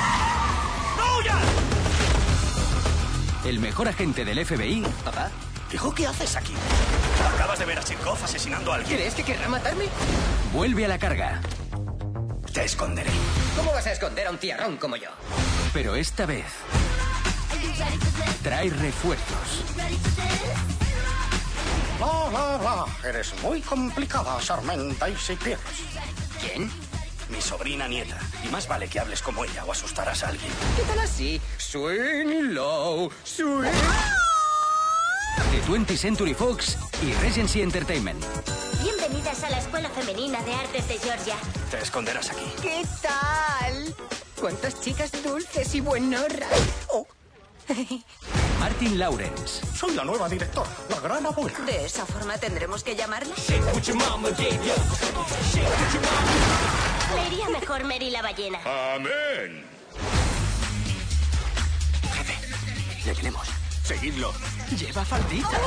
¡No huyas! El mejor agente del FBI Papá, hijo, ¿qué haces aquí? Acabas de ver a Chirkov asesinando a alguien. ¿Crees que querrá matarme? vuelve a la carga. Te esconderé. ¿Cómo vas a esconder a un tierrón como yo? Pero esta vez trae refuerzos. La, la, la. Eres muy complicada, Sarmenta, y si pierdes. ¿Quién? Mi sobrina nieta. Y más vale que hables como ella o asustarás a alguien. ¿Qué tal así? Swing low, swing. De 20th Century Fox y Regency Entertainment. Bienvenidas a la Escuela Femenina de Artes de Georgia. Te esconderás aquí. ¿Qué tal? ¿Cuántas chicas dulces y buenorras? Oh, Martin Lawrence. soy la nueva directora, la gran abuela. ¿De esa forma tendremos que llamarla? Le iría mejor Mary la ballena. Amén. Le tenemos. Seguidlo. Lleva falditas.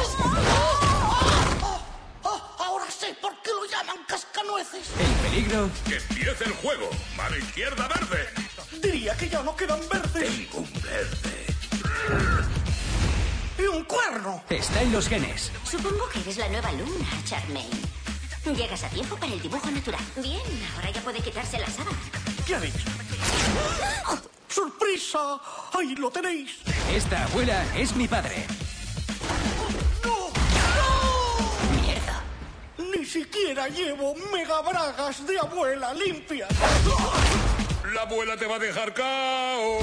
Oh, ahora sé por qué lo llaman cascanueces. El peligro Que empiece el juego. Mano izquierda verde. Diría que ya no quedan verdes. Tengo un verde. Y un cuerno. está en los genes. Supongo que eres la nueva luna, Charmaine. Llegas a tiempo para el dibujo natural. Bien, ahora ya puede quitarse la sábana. ¿Qué ha dicho? ¡Sorpresa! ¡Ahí lo tenéis! Esta abuela es mi padre. ¡No! Mierda. Ni siquiera llevo megabragas de abuela limpia. La abuela te va a dejar cao.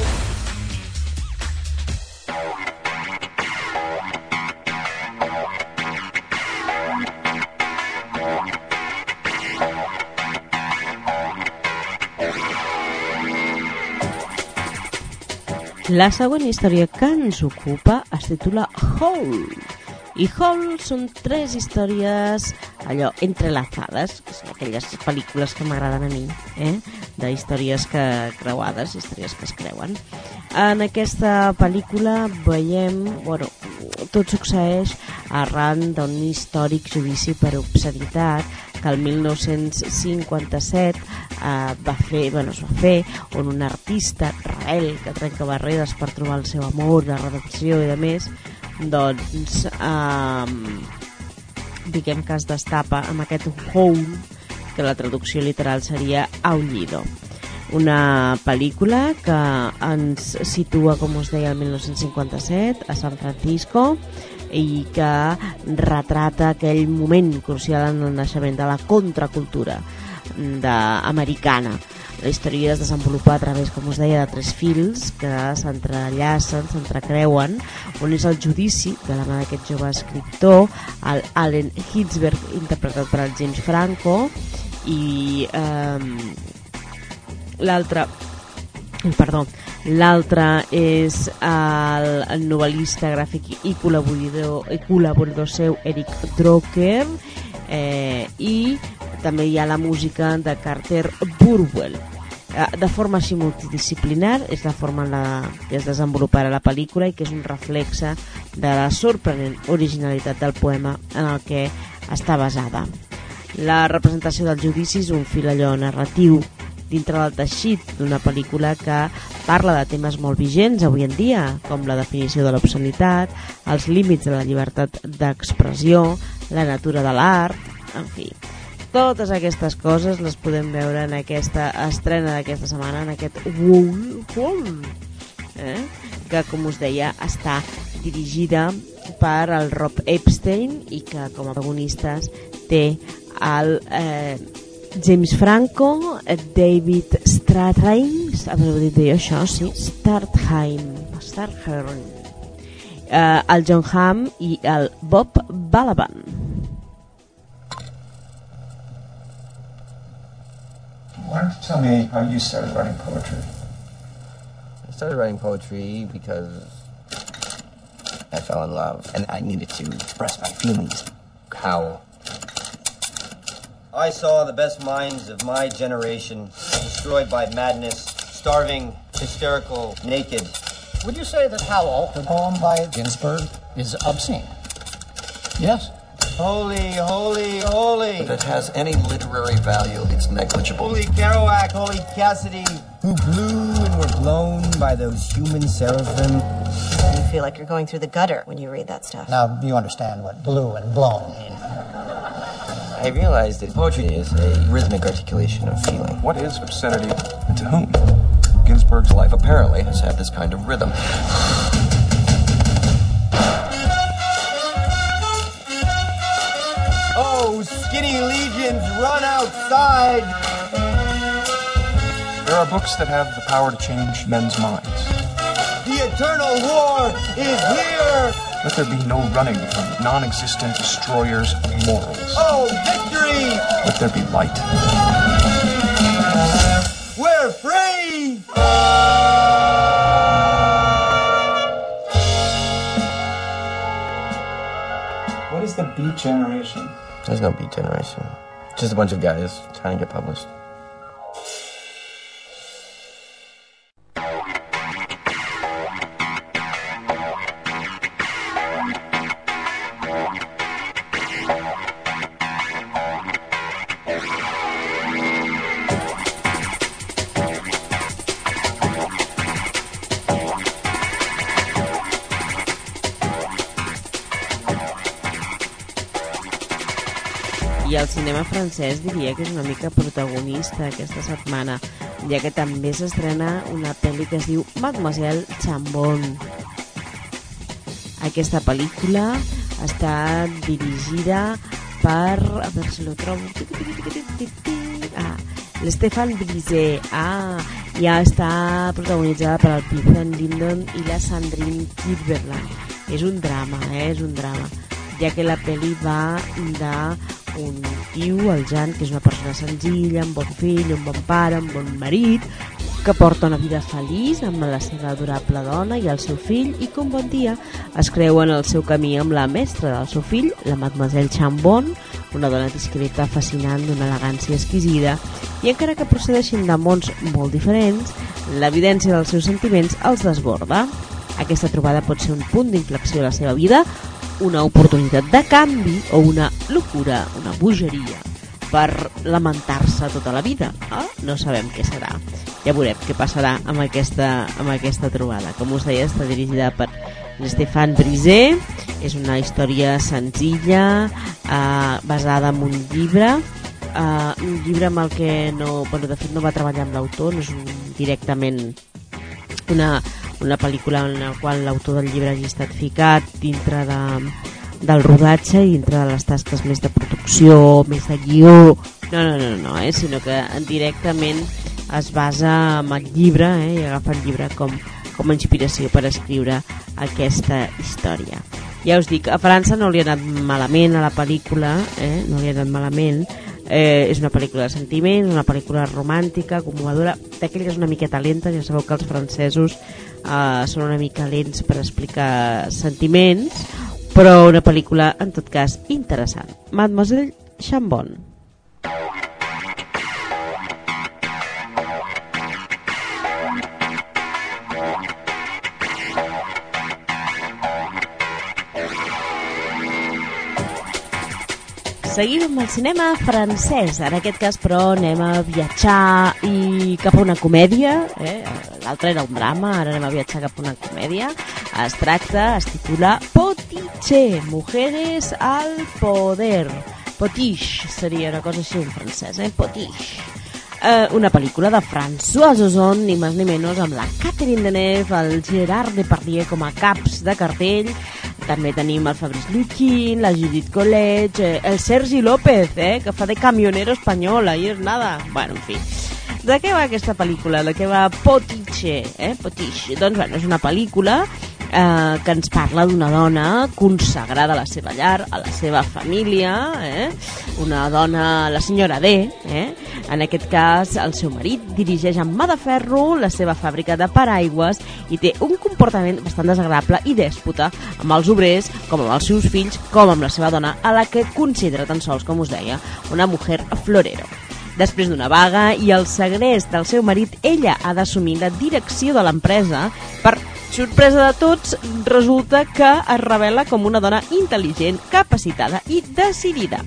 La següent història que ens ocupa es titula Hole. I Hole són tres històries allò entrelazades, que són aquelles pel·lícules que m'agraden a mi, eh? de històries que creuades, històries que es creuen. En aquesta pel·lícula veiem, bueno, tot succeeix arran d'un històric judici per obscenitat que el 1957 eh, va fer, bueno, es va fer on un artista rebel que trenca barreres per trobar el seu amor, la redempció i de més doncs eh, diguem que es destapa amb aquest hole que la traducció literal seria aullido una pel·lícula que ens situa, com us deia, el 1957 a San Francisco i que retrata aquell moment crucial en el naixement de la contracultura de, americana. La història es desenvolupa a través, com us deia, de tres fils que s'entrellacen, s'entrecreuen, on és el judici de la mà d'aquest jove escriptor, el Allen Hitzberg, interpretat per el James Franco, i eh, l'altre perdó, l'altre és el, el novel·lista gràfic i col·laborador, i col·laborador seu Eric Drucker eh, i també hi ha la música de Carter Burwell. Eh, de forma així multidisciplinar és la forma en la que es desenvoluparà la pel·lícula i que és un reflexe de la sorprenent originalitat del poema en el que està basada. La representació del judici és un fil allò narratiu dintre del teixit d'una pel·lícula que parla de temes molt vigents avui en dia, com la definició de l'obscenitat, els límits de la llibertat d'expressió, la natura de l'art, en fi. Totes aquestes coses les podem veure en aquesta estrena d'aquesta setmana, en aquest Wool, eh? que, com us deia, està dirigida per el Rob Epstein i que com a protagonistes té el eh, James Franco, David Strathairn, veure, dit bé això, sí, Startheim, Startheim, eh, el John Hamm i el Bob Balaban. Why don't you tell me how you started writing poetry? I started writing poetry because I fell in love and I needed to express my feelings. How? I saw the best minds of my generation destroyed by madness, starving, hysterical, naked. Would you say that Howl, the poem by Ginsberg, is obscene? Yes. Holy, holy, holy. If it has any literary value, it's negligible. Holy Kerouac, holy Cassidy, who blew and were blown by those human seraphim. You feel like you're going through the gutter when you read that stuff. Now, you understand what blue and blown mean. I realized that poetry is a rhythmic articulation of feeling. What is obscenity and to whom? Ginsburg's life apparently has had this kind of rhythm. Skinny legions, run outside! There are books that have the power to change men's minds. The eternal war is here! Let there be no running from non existent destroyers of morals. Oh, victory! Let there be light. We're free! What is the Beat Generation? There's no beat generation. Just a bunch of guys trying to get published. Francès diria que és una mica protagonista aquesta setmana, ja que també s'estrena una pel·li que es diu Mademoiselle Chambon. Aquesta pel·lícula està dirigida per... A veure si lo trobo... Ah, l'Stefan Brisé. Ah, ja està protagonitzada per el Ethan Lindon i la Sandrine Kiberland. És un drama, eh? És un drama. Ja que la pel·li va de un tio, el Jan, que és una persona senzilla, un bon fill, un bon pare, un bon marit, que porta una vida feliç amb la seva adorable dona i el seu fill i un bon dia es creu en el seu camí amb la mestra del seu fill, la Mademoiselle Chambon, una dona discreta, fascinant, d'una elegància exquisida, i encara que procedeixin de mons molt diferents, l'evidència dels seus sentiments els desborda. Aquesta trobada pot ser un punt d'inflexió a la seva vida, una oportunitat de canvi o una locura, una bogeria per lamentar-se tota la vida. Ah, no sabem què serà. Ja veurem què passarà amb aquesta, amb aquesta trobada. Com us deia, està dirigida per Stéphane Brisé. És una història senzilla, eh, basada en un llibre, eh, un llibre amb el que no, bueno, de fet no va treballar amb l'autor, no és un, directament una, una pel·lícula en la qual l'autor del llibre hagi estat ficat dintre de, del rodatge i dintre de les tasques més de producció, més de guió, no, no, no, no eh? sinó que directament es basa en el llibre eh? i agafa el llibre com, com a inspiració per escriure aquesta història. Ja us dic, a França no li ha anat malament a la pel·lícula, eh? no li ha anat malament, eh, és una pel·lícula de sentiments, una pel·lícula romàntica, commovedora, d'aquelles una miqueta lenta, ja sabeu que els francesos eh, són una mica lents per explicar sentiments, però una pel·lícula, en tot cas, interessant. Mademoiselle Chambon. Seguim amb el cinema francès. En aquest cas, però, anem a viatjar i cap a una comèdia. Eh? L'altre era un drama, ara anem a viatjar cap a una comèdia. Es tracta, es titula Potiche, Mujeres al Poder. Potiche seria una cosa així en francès, eh? Potiche. Eh, una pel·lícula de François Ozon, ni més ni menys, amb la Catherine Deneuve, el Gerard Depardieu com a caps de cartell, també tenim el Fabrice Luquin, la Judith College, eh, el Sergi López, eh, que fa de camionero espanyol, ahí és nada. Bueno, en fi. De què va aquesta pel·lícula? De què va Potiche? Eh? Potiche. Doncs, bueno, és una pel·lícula eh, que ens parla d'una dona consagrada a la seva llar, a la seva família, eh? una dona, la senyora D, eh? en aquest cas el seu marit dirigeix amb mà de ferro la seva fàbrica de paraigües i té un comportament bastant desagradable i dèspota amb els obrers, com amb els seus fills, com amb la seva dona, a la que considera tan sols, com us deia, una mujer florero. Després d'una vaga i el segrest del seu marit, ella ha d'assumir la direcció de l'empresa per sorpresa de tots, resulta que es revela com una dona intel·ligent, capacitada i decidida.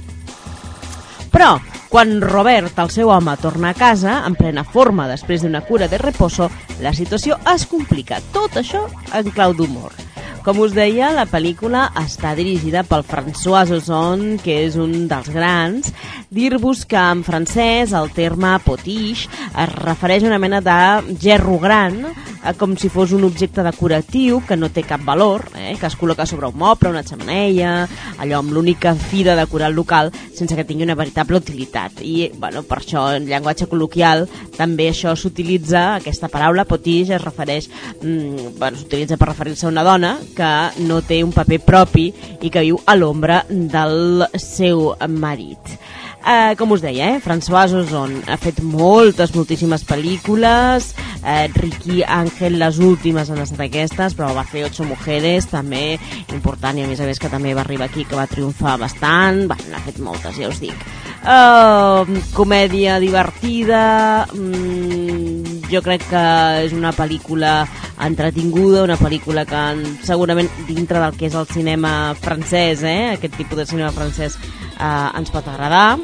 Però, quan Robert, el seu home, torna a casa, en plena forma després d'una cura de reposo, la situació es complica. Tot això en clau d'humor. Com us deia, la pel·lícula està dirigida pel François Ozon, que és un dels grans. Dir-vos que en francès el terme potiche es refereix a una mena de gerro gran, eh, com si fos un objecte decoratiu que no té cap valor, eh, que es col·loca sobre un moble, una xamaneia, allò amb l'única fi de decorar el local sense que tingui una veritable utilitat. I bueno, per això en llenguatge col·loquial també això s'utilitza, aquesta paraula potiche es refereix, mm, bueno, s'utilitza per referir-se a una dona que no té un paper propi i que viu a l'ombra del seu marit. Uh, com us deia, eh? François Ozon ha fet moltes, moltíssimes pel·lícules, uh, Ricky Ángel, les últimes han estat aquestes, però va fer Ocho Mujeres, també important, i a més a més que també va arribar aquí, que va triomfar bastant, bueno, n'ha fet moltes, ja us dic. Uh, comèdia divertida, mm, jo crec que és una pel·lícula entretinguda, una pel·lícula que segurament dintre del que és el cinema francès, eh? aquest tipus de cinema francès eh, ens pot agradar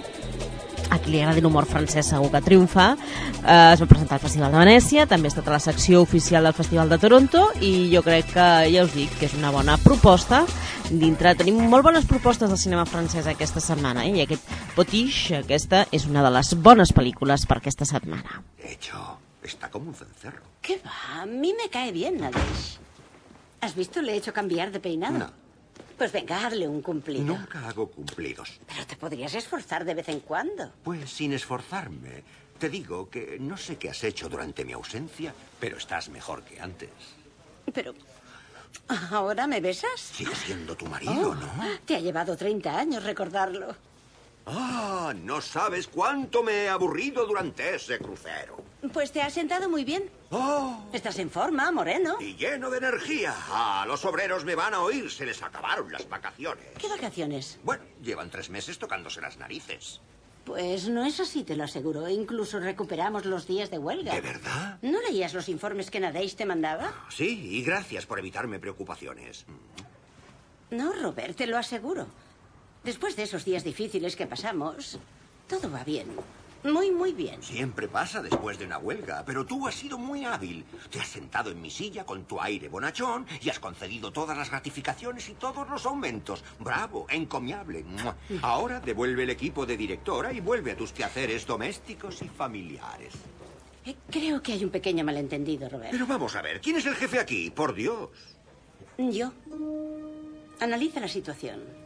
a qui li agradi l'humor francès segur que triomfa eh, es va presentar al Festival de Venècia també ha estat a la secció oficial del Festival de Toronto i jo crec que, ja us dic que és una bona proposta dintre, tenim molt bones propostes del cinema francès aquesta setmana eh? i aquest Potiche, aquesta és una de les bones pel·lícules per aquesta setmana De hecho, está como un cencerro. ¿Qué va? A mí me cae bien, Nadesh. ¿Has visto? Le he hecho cambiar de peinado. No. Pues venga, hazle un cumplido. Nunca hago cumplidos. Pero te podrías esforzar de vez en cuando. Pues sin esforzarme. Te digo que no sé qué has hecho durante mi ausencia, pero estás mejor que antes. Pero... ¿Ahora me besas? Sigo siendo tu marido, Oh, ¿no? Te ha llevado 30 años recordarlo. Ah, no sabes cuánto me he aburrido durante ese crucero. Pues te has sentado muy bien. Oh. Estás en forma, moreno. Y lleno de energía. Ah, los obreros me van a oír. Se les acabaron las vacaciones. ¿Qué vacaciones? Bueno, llevan tres meses tocándose las narices. Pues no es así, te lo aseguro. Incluso recuperamos los días de huelga. ¿De verdad? ¿No leías los informes que Nadeix te mandaba? Sí, y gracias por evitarme preocupaciones. No, Robert, te lo aseguro. Después de esos días difíciles que pasamos, todo va bien. Muy, muy bien. Siempre pasa después de una huelga, pero tú has sido muy hábil. Te has sentado en mi silla con tu aire bonachón y has concedido todas las gratificaciones y todos los aumentos. Bravo, encomiable. Ahora devuelve el equipo de directora y vuelve a tus quehaceres domésticos y familiares. Eh, Creo que hay un pequeño malentendido, Robert. Pero vamos a ver, ¿quién es el jefe aquí? Por Dios. Yo. Analiza la situación.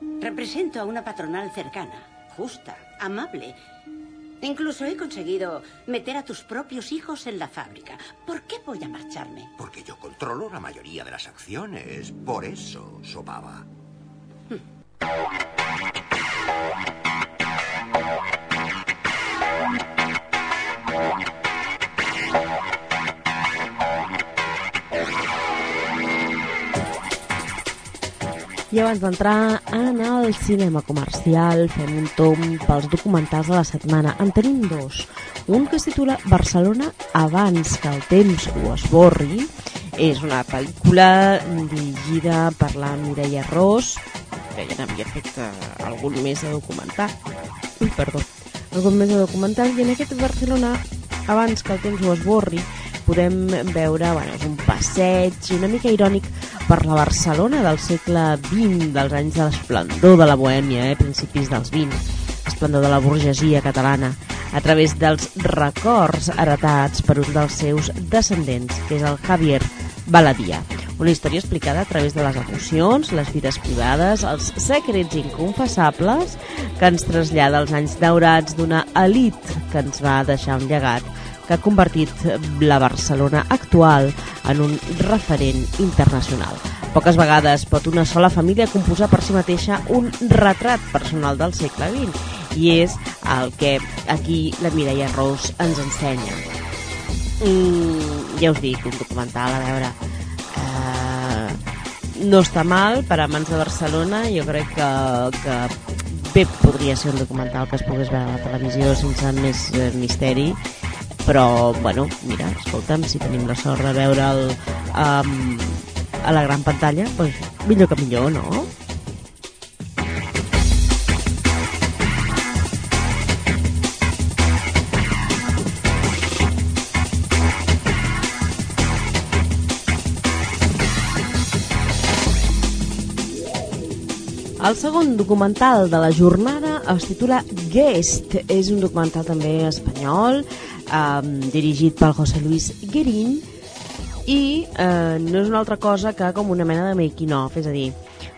Represento a una patronal cercana, justa, amable. Incluso he conseguido meter a tus propios hijos en la fábrica. ¿Por qué voy a marcharme? Porque yo controlo la mayoría de las acciones. Por eso, sopaba. I abans d'entrar en el cinema comercial, fem un tom pels documentals de la setmana. En tenim dos. Un que es titula Barcelona abans que el temps ho esborri. És una pel·lícula dirigida per la Mireia Ros, que ja n'havia fet eh, algun més de documental. Ui, perdó. Algun més de documental. I en aquest Barcelona abans que el temps ho esborri podem veure, bueno, és un passeig una mica irònic per la Barcelona del segle XX, dels anys de l'esplendor de la Bohèmia, eh, principis dels XX, esplendor de la burgesia catalana, a través dels records heretats per un dels seus descendents, que és el Javier Baladia. Una història explicada a través de les emocions, les vides privades, els secrets inconfessables que ens trasllada als anys daurats d'una elit que ens va deixar un llegat que ha convertit la Barcelona actual en un referent internacional. Poques vegades pot una sola família composar per si mateixa un retrat personal del segle XX i és el que aquí la Mireia Ros ens ensenya. Mm, ja us dic, un documental, a veure... Eh, no està mal per amants de Barcelona, jo crec que, que bé podria ser un documental que es pogués veure a la televisió sense més eh, misteri, però, bueno, mira, escolta'm, si tenim la sort de veure'l um, a la gran pantalla, doncs millor que millor, no? El segon documental de la jornada es titula Guest. És un documental també espanyol, eh, dirigit pel José Luis Guerín, i eh, no és una altra cosa que com una mena de making of, és a dir,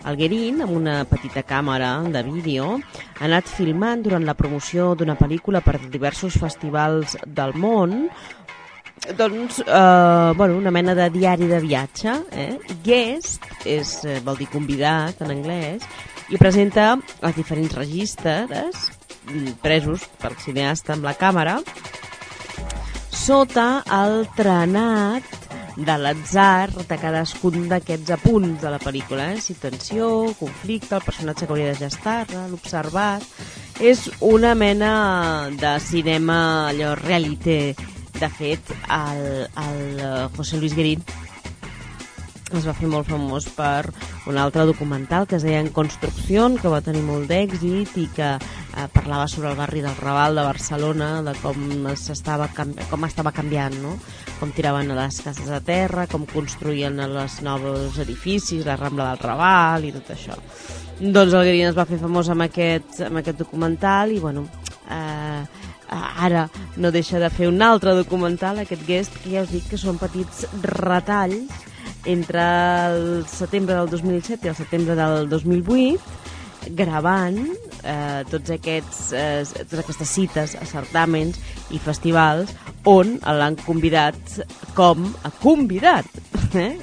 el Guerín, amb una petita càmera de vídeo, ha anat filmant durant la promoció d'una pel·lícula per diversos festivals del món, doncs, eh, bueno, una mena de diari de viatge. Eh? Guest és, eh, vol dir convidat en anglès, i presenta els diferents registres mm, presos pel cineasta amb la càmera sota el trenat de l'atzar de cadascun d'aquests apunts de la pel·lícula, eh? si tensió, conflicte, el personatge que hauria de gestar-la, l'observat... És una mena de cinema allò reality. De fet, el, el José Luis Guerín es va fer molt famós per un altre documental que es deia En Construcció, que va tenir molt d'èxit i que eh, parlava sobre el barri del Raval de Barcelona, de com s'estava com estava canviant, no? com tiraven les cases a terra, com construïen els nous edificis, la Rambla del Raval i tot això. Doncs el Guerin es va fer famós amb aquest, amb aquest documental i bueno, eh, ara no deixa de fer un altre documental, aquest guest, que ja us dic que són petits retalls entre el setembre del 2007 i el setembre del 2008 gravant eh, tots aquests, eh, totes aquestes cites a certàmens i festivals on l'han convidat com a convidat. Eh?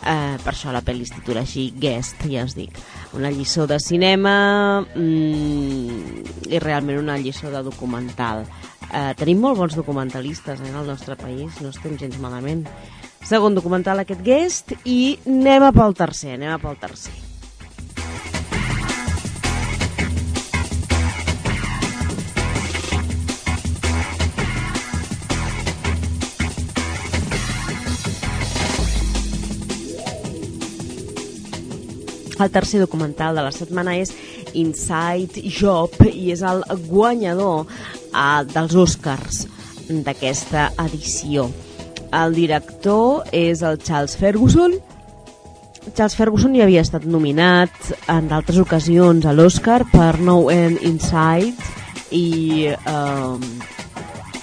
Eh, per això la pel·li es titula així Guest, ja us dic. Una lliçó de cinema mm, i realment una lliçó de documental. Eh, tenim molt bons documentalistes eh, en el nostre país, no estem gens malament. Segon documental aquest guest i anem a pel tercer, anem a pel tercer. El tercer documental de la setmana és Inside Job i és el guanyador eh, dels Oscars d'aquesta edició. El director és el Charles Ferguson. Charles Ferguson ja havia estat nominat en d'altres ocasions a l'Oscar per No End Inside i eh,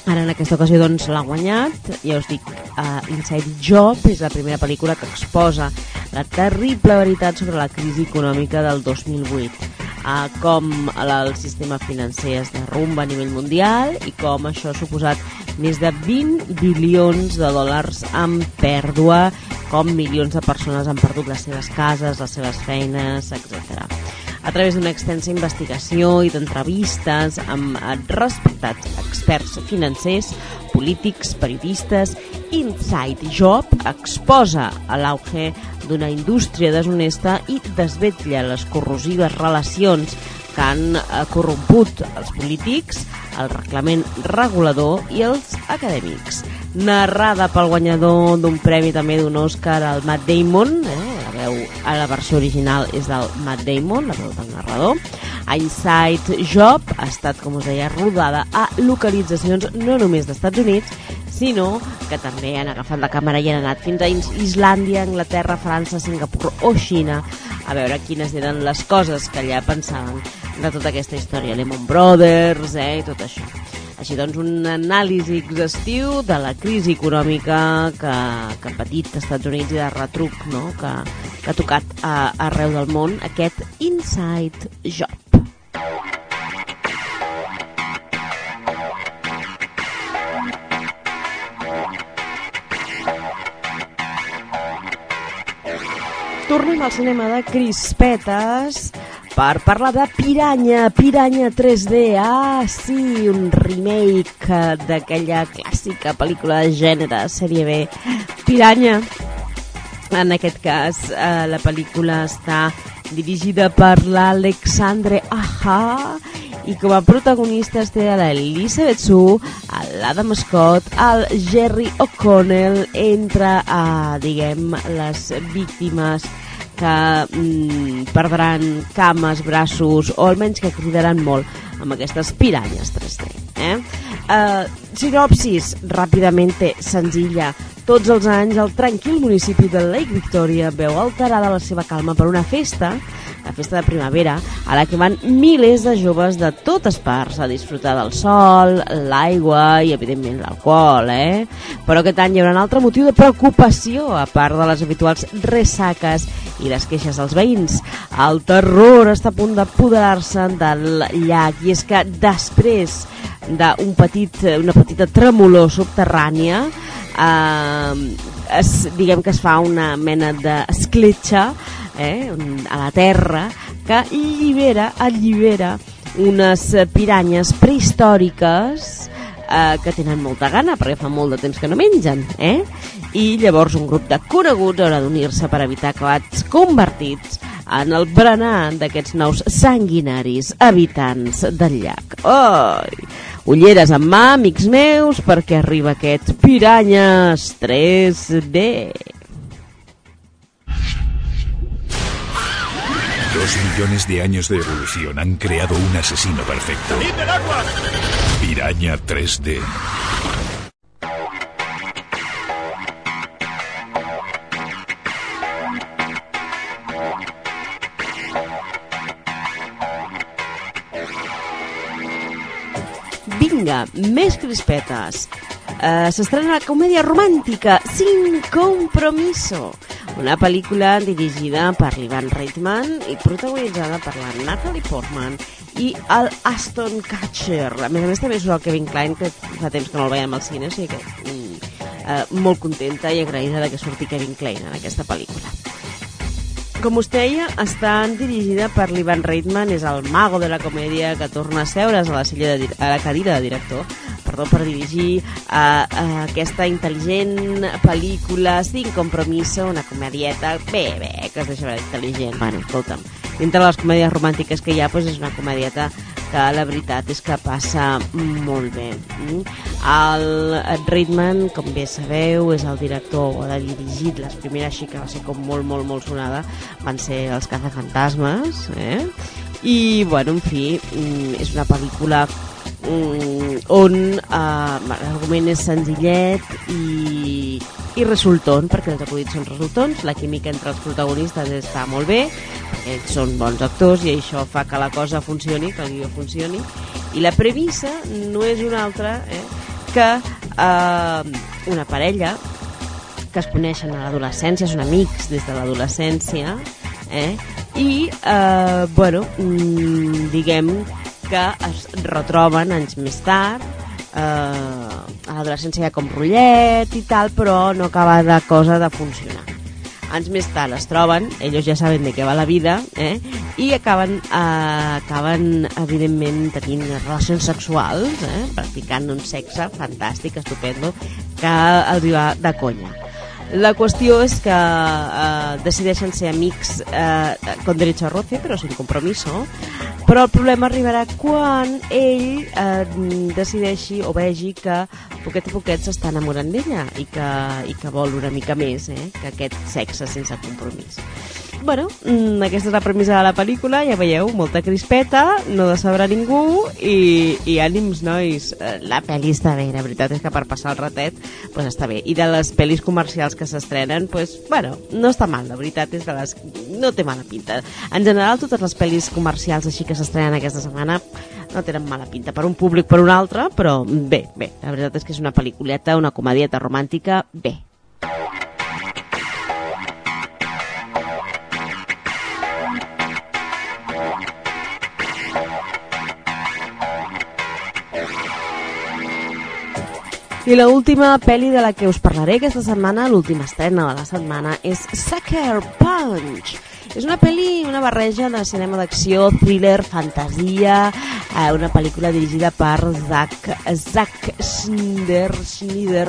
ara en aquesta ocasió doncs l'ha guanyat ja us dic, uh, Inside Job és la primera pel·lícula que exposa la terrible veritat sobre la crisi econòmica del 2008 a com el sistema financer es derrumba a nivell mundial i com això ha suposat més de 20 bilions de dòlars en pèrdua, com milions de persones han perdut les seves cases, les seves feines, etc. A través d'una extensa investigació i d'entrevistes amb respectats experts financers, polítics, periodistes, Inside Job exposa a l'auge d'una indústria deshonesta i desvetlla les corrosives relacions que han eh, corromput els polítics, el reglament regulador i els acadèmics. Narrada pel guanyador d'un premi també d'un Òscar, el Matt Damon, eh? la veu a la versió original és del Matt Damon, la veu del narrador. Inside Job ha estat, com us deia, rodada a localitzacions no només d'Estats Units, sinó que també han agafat la càmera i han anat fins a Islàndia, Anglaterra, França, Singapur o Xina a veure quines eren les coses que allà pensaven de tota aquesta història, Lehman Brothers eh, i tot això. Així doncs, un anàlisi exhaustiu de la crisi econòmica que, que ha patit als Estats Units i de retruc no? que, que ha tocat a, arreu del món aquest Inside Job. Tornem al cinema de crispetes per parlar de Piranya, Piranya 3D. Ah, sí, un remake d'aquella clàssica pel·lícula de gènere, sèrie B. Piranya. En aquest cas, eh, la pel·lícula està dirigida per l'Alexandre Aja i com a protagonistes té l'Elizabeth Sue, l'Adam Scott, el Jerry O'Connell, entre, eh, diguem, les víctimes que mm, perdran cames, braços o almenys que cridaran molt amb aquestes piranyes 3D. Eh? Uh, sinopsis, ràpidament senzilla. Tots els anys, el tranquil municipi de Lake Victoria veu alterada la seva calma per una festa, la festa de primavera, a la que van milers de joves de totes parts a disfrutar del sol, l'aigua i, evidentment, l'alcohol, eh? Però aquest any hi haurà un altre motiu de preocupació, a part de les habituals ressaques i les queixes dels veïns. El terror està a punt d'apoderar-se del llac i és que després d'un petit, una petita tremolor subterrània eh, es, diguem que es fa una mena d'escletxa eh, a la terra que allibera, allibera unes piranyes prehistòriques eh, que tenen molta gana perquè fa molt de temps que no mengen eh? i llavors un grup de coneguts haurà d'unir-se per evitar acabats convertits en el berenar d'aquests nous sanguinaris habitants del llac. Oi! Ulleres en mà, amics meus, perquè arriba aquest Piranyes 3D. Dos millones de años de evolución han creado un asesino perfecto. Piraña 3D. Vinga, més crispetes. Uh, S'estrena la comèdia romàntica Sin Compromiso, una pel·lícula dirigida per l'Ivan Reitman i protagonitzada per la Natalie Portman i el Aston Kutcher. A més a més també és el Kevin Klein, que fa temps que no el veiem al cine, o sigui que mm, uh, molt contenta i agraïda de que surti Kevin Klein en aquesta pel·lícula. Com us deia, està dirigida per l'Ivan Reitman, és el mago de la comèdia que torna a seure's a la, silla de, a la cadira de director perdó, per dirigir uh, uh, aquesta intel·ligent pel·lícula sin compromiso, una comèdieta bé, bé, que es deixa intel·ligent. Bueno, escolta'm, dintre les comèdies romàntiques que hi ha, doncs és una comèdieta que la veritat és que passa molt bé. Mm? El Reitman, com bé sabeu, és el director, o ha dirigit les primeres així que va ser com molt, molt, molt sonada, van ser els cazafantasmes, eh? I, bueno, en fi, mm, és una pel·lícula on eh, l'argument és senzillet i, i resulton, perquè els acudits són resultons, la química entre els protagonistes està molt bé, ells són bons actors i això fa que la cosa funcioni, que el guió funcioni, i la premissa no és una altra eh, que eh, una parella que es coneixen a l'adolescència, són amics des de l'adolescència, eh? i, eh, bueno, mm, diguem que es retroben anys més tard, eh, a l'adolescència hi ha com rotllet i tal, però no acaba la cosa de funcionar. Anys més tard es troben, ells ja saben de què va la vida, eh? i acaben, eh, acaben evidentment tenint relacions sexuals, eh? practicant un sexe fantàstic, estupendo, que els va de conya. La qüestió és que eh, decideixen ser amics eh, con derecho a roce, però sin compromiso, però el problema arribarà quan ell eh, decideixi o vegi que poquet a poquet s'està enamorant d'ella i, que, i que vol una mica més eh, que aquest sexe sense compromís. Bueno, mm, aquesta és la premissa de la pel·lícula, ja veieu, molta crispeta, no decebrà ningú i, i ànims, nois. Eh, La pel·li està bé, la veritat és que per passar el ratet pues està bé. I de les pel·lis comercials que s'estrenen, pues, bueno, no està mal, la veritat és de les... no té mala pinta. En general, totes les pel·lis comercials així que s'estrenen aquesta setmana no tenen mala pinta per un públic per un altre, però bé, bé, la veritat és que és una pel·lículeta, una comedieta romàntica, bé. I la última pel·li de la que us parlaré aquesta setmana, l'última estrena de la setmana, és Sucker Punch. És una pel·li, una barreja de cinema d'acció, thriller, fantasia, eh, una pel·lícula dirigida per Zack, Zack Schneider, Schneider.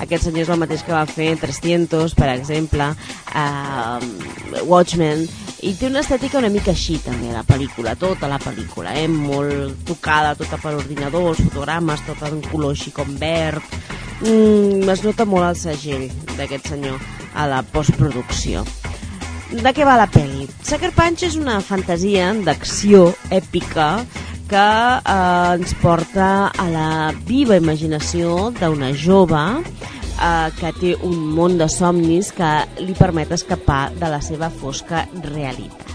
Aquest senyor és el mateix que va fer 300, per exemple, eh, Watchmen, i té una estètica una mica així també la pel·lícula, tota la pel·lícula eh? molt tocada, tota per ordinador els fotogrames, tot en color així com verd mm, es nota molt el segell d'aquest senyor a la postproducció de què va la pel·li? Sucker Punch és una fantasia d'acció èpica que eh, ens porta a la viva imaginació d'una jove eh, que té un món de somnis que li permet escapar de la seva fosca realitat.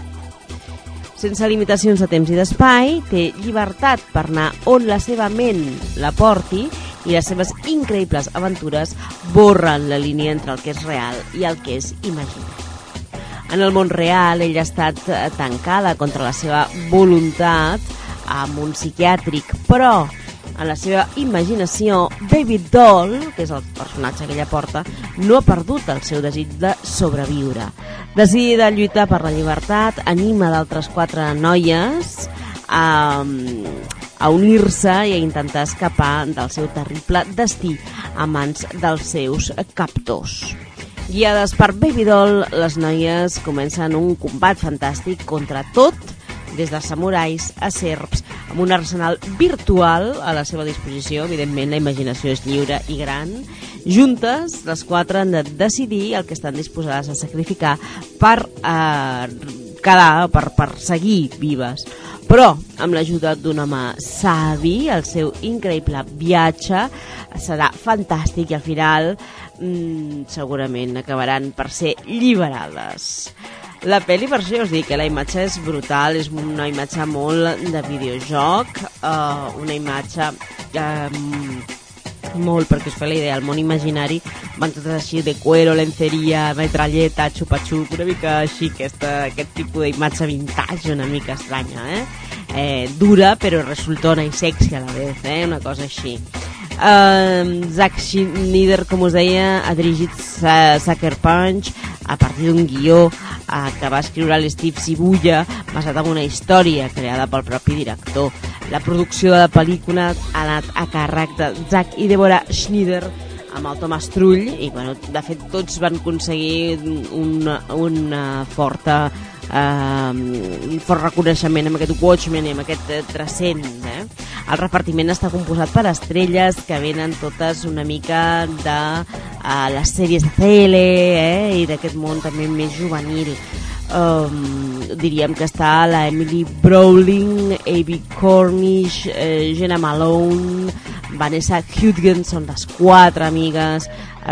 Sense limitacions de temps i d'espai, té llibertat per anar on la seva ment la porti i les seves increïbles aventures borren la línia entre el que és real i el que és imaginari. En el món real, ella ha estat eh, tancada contra la seva voluntat amb un psiquiàtric, però en la seva imaginació, David Doll, que és el personatge que ella porta, no ha perdut el seu desig de sobreviure. Decidida a lluitar per la llibertat, anima d'altres quatre noies a, a unir-se i a intentar escapar del seu terrible destí a mans dels seus captors. Guiades per Baby Doll, les noies comencen un combat fantàstic contra tot des de samurais a serps, amb un arsenal virtual a la seva disposició. Evidentment, la imaginació és lliure i gran. Juntes, les quatre han de decidir el que estan disposades a sacrificar per eh, quedar, per, per seguir vives. Però, amb l'ajuda d'un home savi, el seu increïble viatge serà fantàstic i al final mm, segurament acabaran per ser lliberades. La pel·li, per això us dic, que la imatge és brutal, és una imatge molt de videojoc, uh, una imatge uh, molt, perquè us fa la idea, el món imaginari van totes així de cuero, lenceria, metralleta, xupa-xup, una mica així, aquesta, aquest tipus d'imatge vintage una mica estranya, eh? eh? Dura, però resultona i sexy a la vez, eh? Una cosa així. Uh, Zack Schneider, com us deia, ha dirigit Sucker Punch a partir d'un guió uh, que va escriure l'Steve Sibuya basat en una història creada pel propi director. La producció de la pel·lícula ha anat a càrrec de Zack i Deborah Schneider amb el Thomas Trull i bueno, de fet tots van aconseguir una, una forta eh, fort reconeixement amb aquest Watchmen i amb aquest eh, Trescent. Eh? El repartiment està composat per estrelles que venen totes una mica de uh, les sèries de tele eh? i d'aquest món també més juvenil. Um, diríem que està la Emily Browning, Abby Cornish, eh, Jenna Malone, Vanessa Hudgens, són les quatre amigues,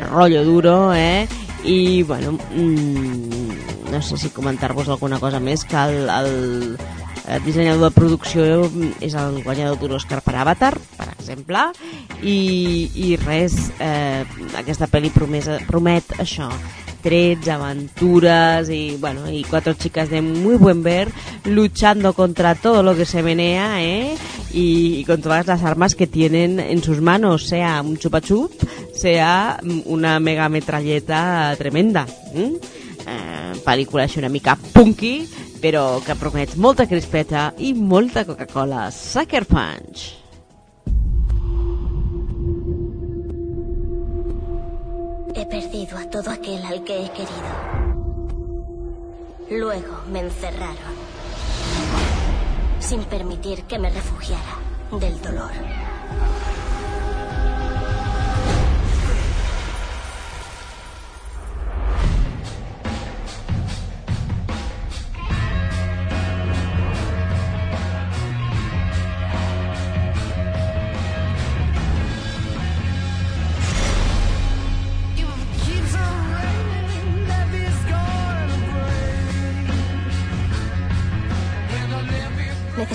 rotllo duro, eh? I, bueno, mm, no sé si comentar-vos alguna cosa més que el, el, el dissenyador de producció és el guanyador d'un Oscar per Avatar, per exemple, i, i res, eh, aquesta pel·li promesa, promet això, trets, aventuras y bueno y cuatro chicas de muy buen ver luchando contra todo lo que se menea ¿eh? y, y con todas las armas que tienen en sus manos, sea un chupachup, sea una mega metralleta tremenda. ¿eh? Eh, pel·lícula així una mica punky, però que promet molta crispeta i molta Coca-Cola. Sucker Punch. Perdido a todo aquel al que he querido. Luego me encerraron, sin permitir que me refugiara del dolor.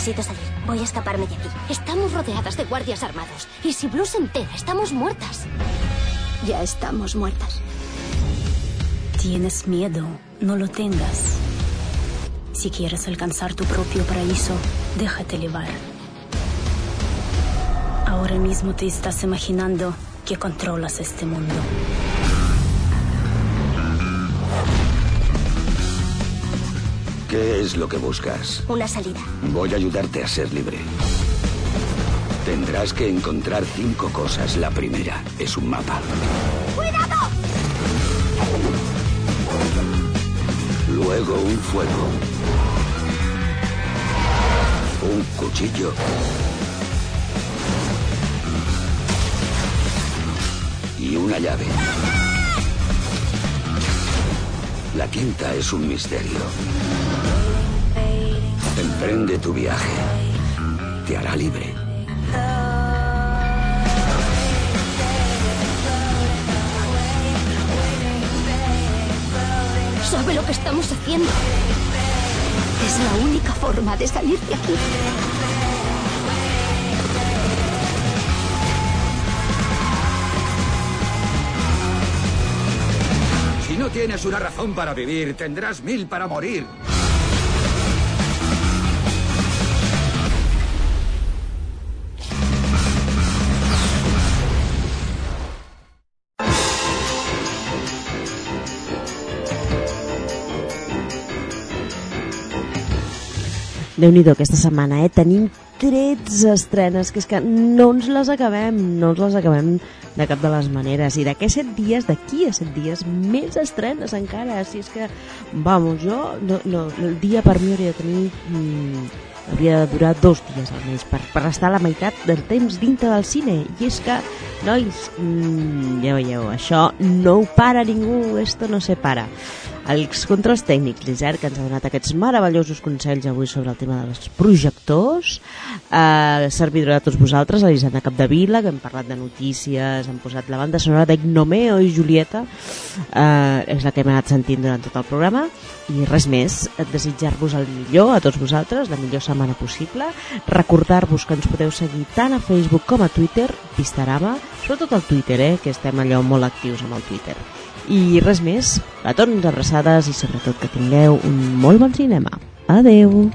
Necesito salir. Voy a escaparme de aquí. Estamos rodeadas de guardias armados. Y si Blue se entera, estamos muertas. Ya estamos muertas. Tienes miedo, no lo tengas. Si quieres alcanzar tu propio paraíso, déjate llevar. Ahora mismo te estás imaginando que controlas este mundo. ¿Qué es lo que buscas? Una salida. Voy a ayudarte a ser libre. Tendrás que encontrar cinco cosas. La primera es un mapa. ¡Cuidado! Luego un fuego. Un cuchillo. Y una llave. La quinta es un misterio. Emprende tu viaje. Te hará libre. ¿Sabe lo que estamos haciendo? Es la única forma de salir de aquí. Si no tienes una razón para vivir, tendrás mil para morir. Déu nhi aquesta setmana, eh? Tenim 13 estrenes, que és que no ens les acabem, no ens les acabem de cap de les maneres. I d'aquí a 7 dies, d'aquí a 7 dies, més estrenes encara. Si és que, vamos, jo, no, no, el dia per mi hauria de tenir... Mm, hauria de durar dos dies almenys per, per estar a la meitat del temps dintre del cine. I és que, nois mmm, ja veieu, això no ho para ningú, esto no se para. Els controls tècnics, l'Isert, que ens ha donat aquests meravellosos consells avui sobre el tema dels projectors, eh, servidor de tots vosaltres, l'Elisenda Capdevila, que hem parlat de notícies, hem posat la banda sonora d'Ignomeo i Julieta, eh, és la que hem anat sentint durant tot el programa, i res més, desitjar-vos el millor a tots vosaltres, la millor setmana possible, recordar-vos que ens podeu seguir tant a Facebook com a Twitter, Vistarama, sobretot al Twitter, eh, que estem allò molt actius amb el Twitter. I res més, petons, abraçades i sobretot que tingueu un molt bon cinema. Adeu!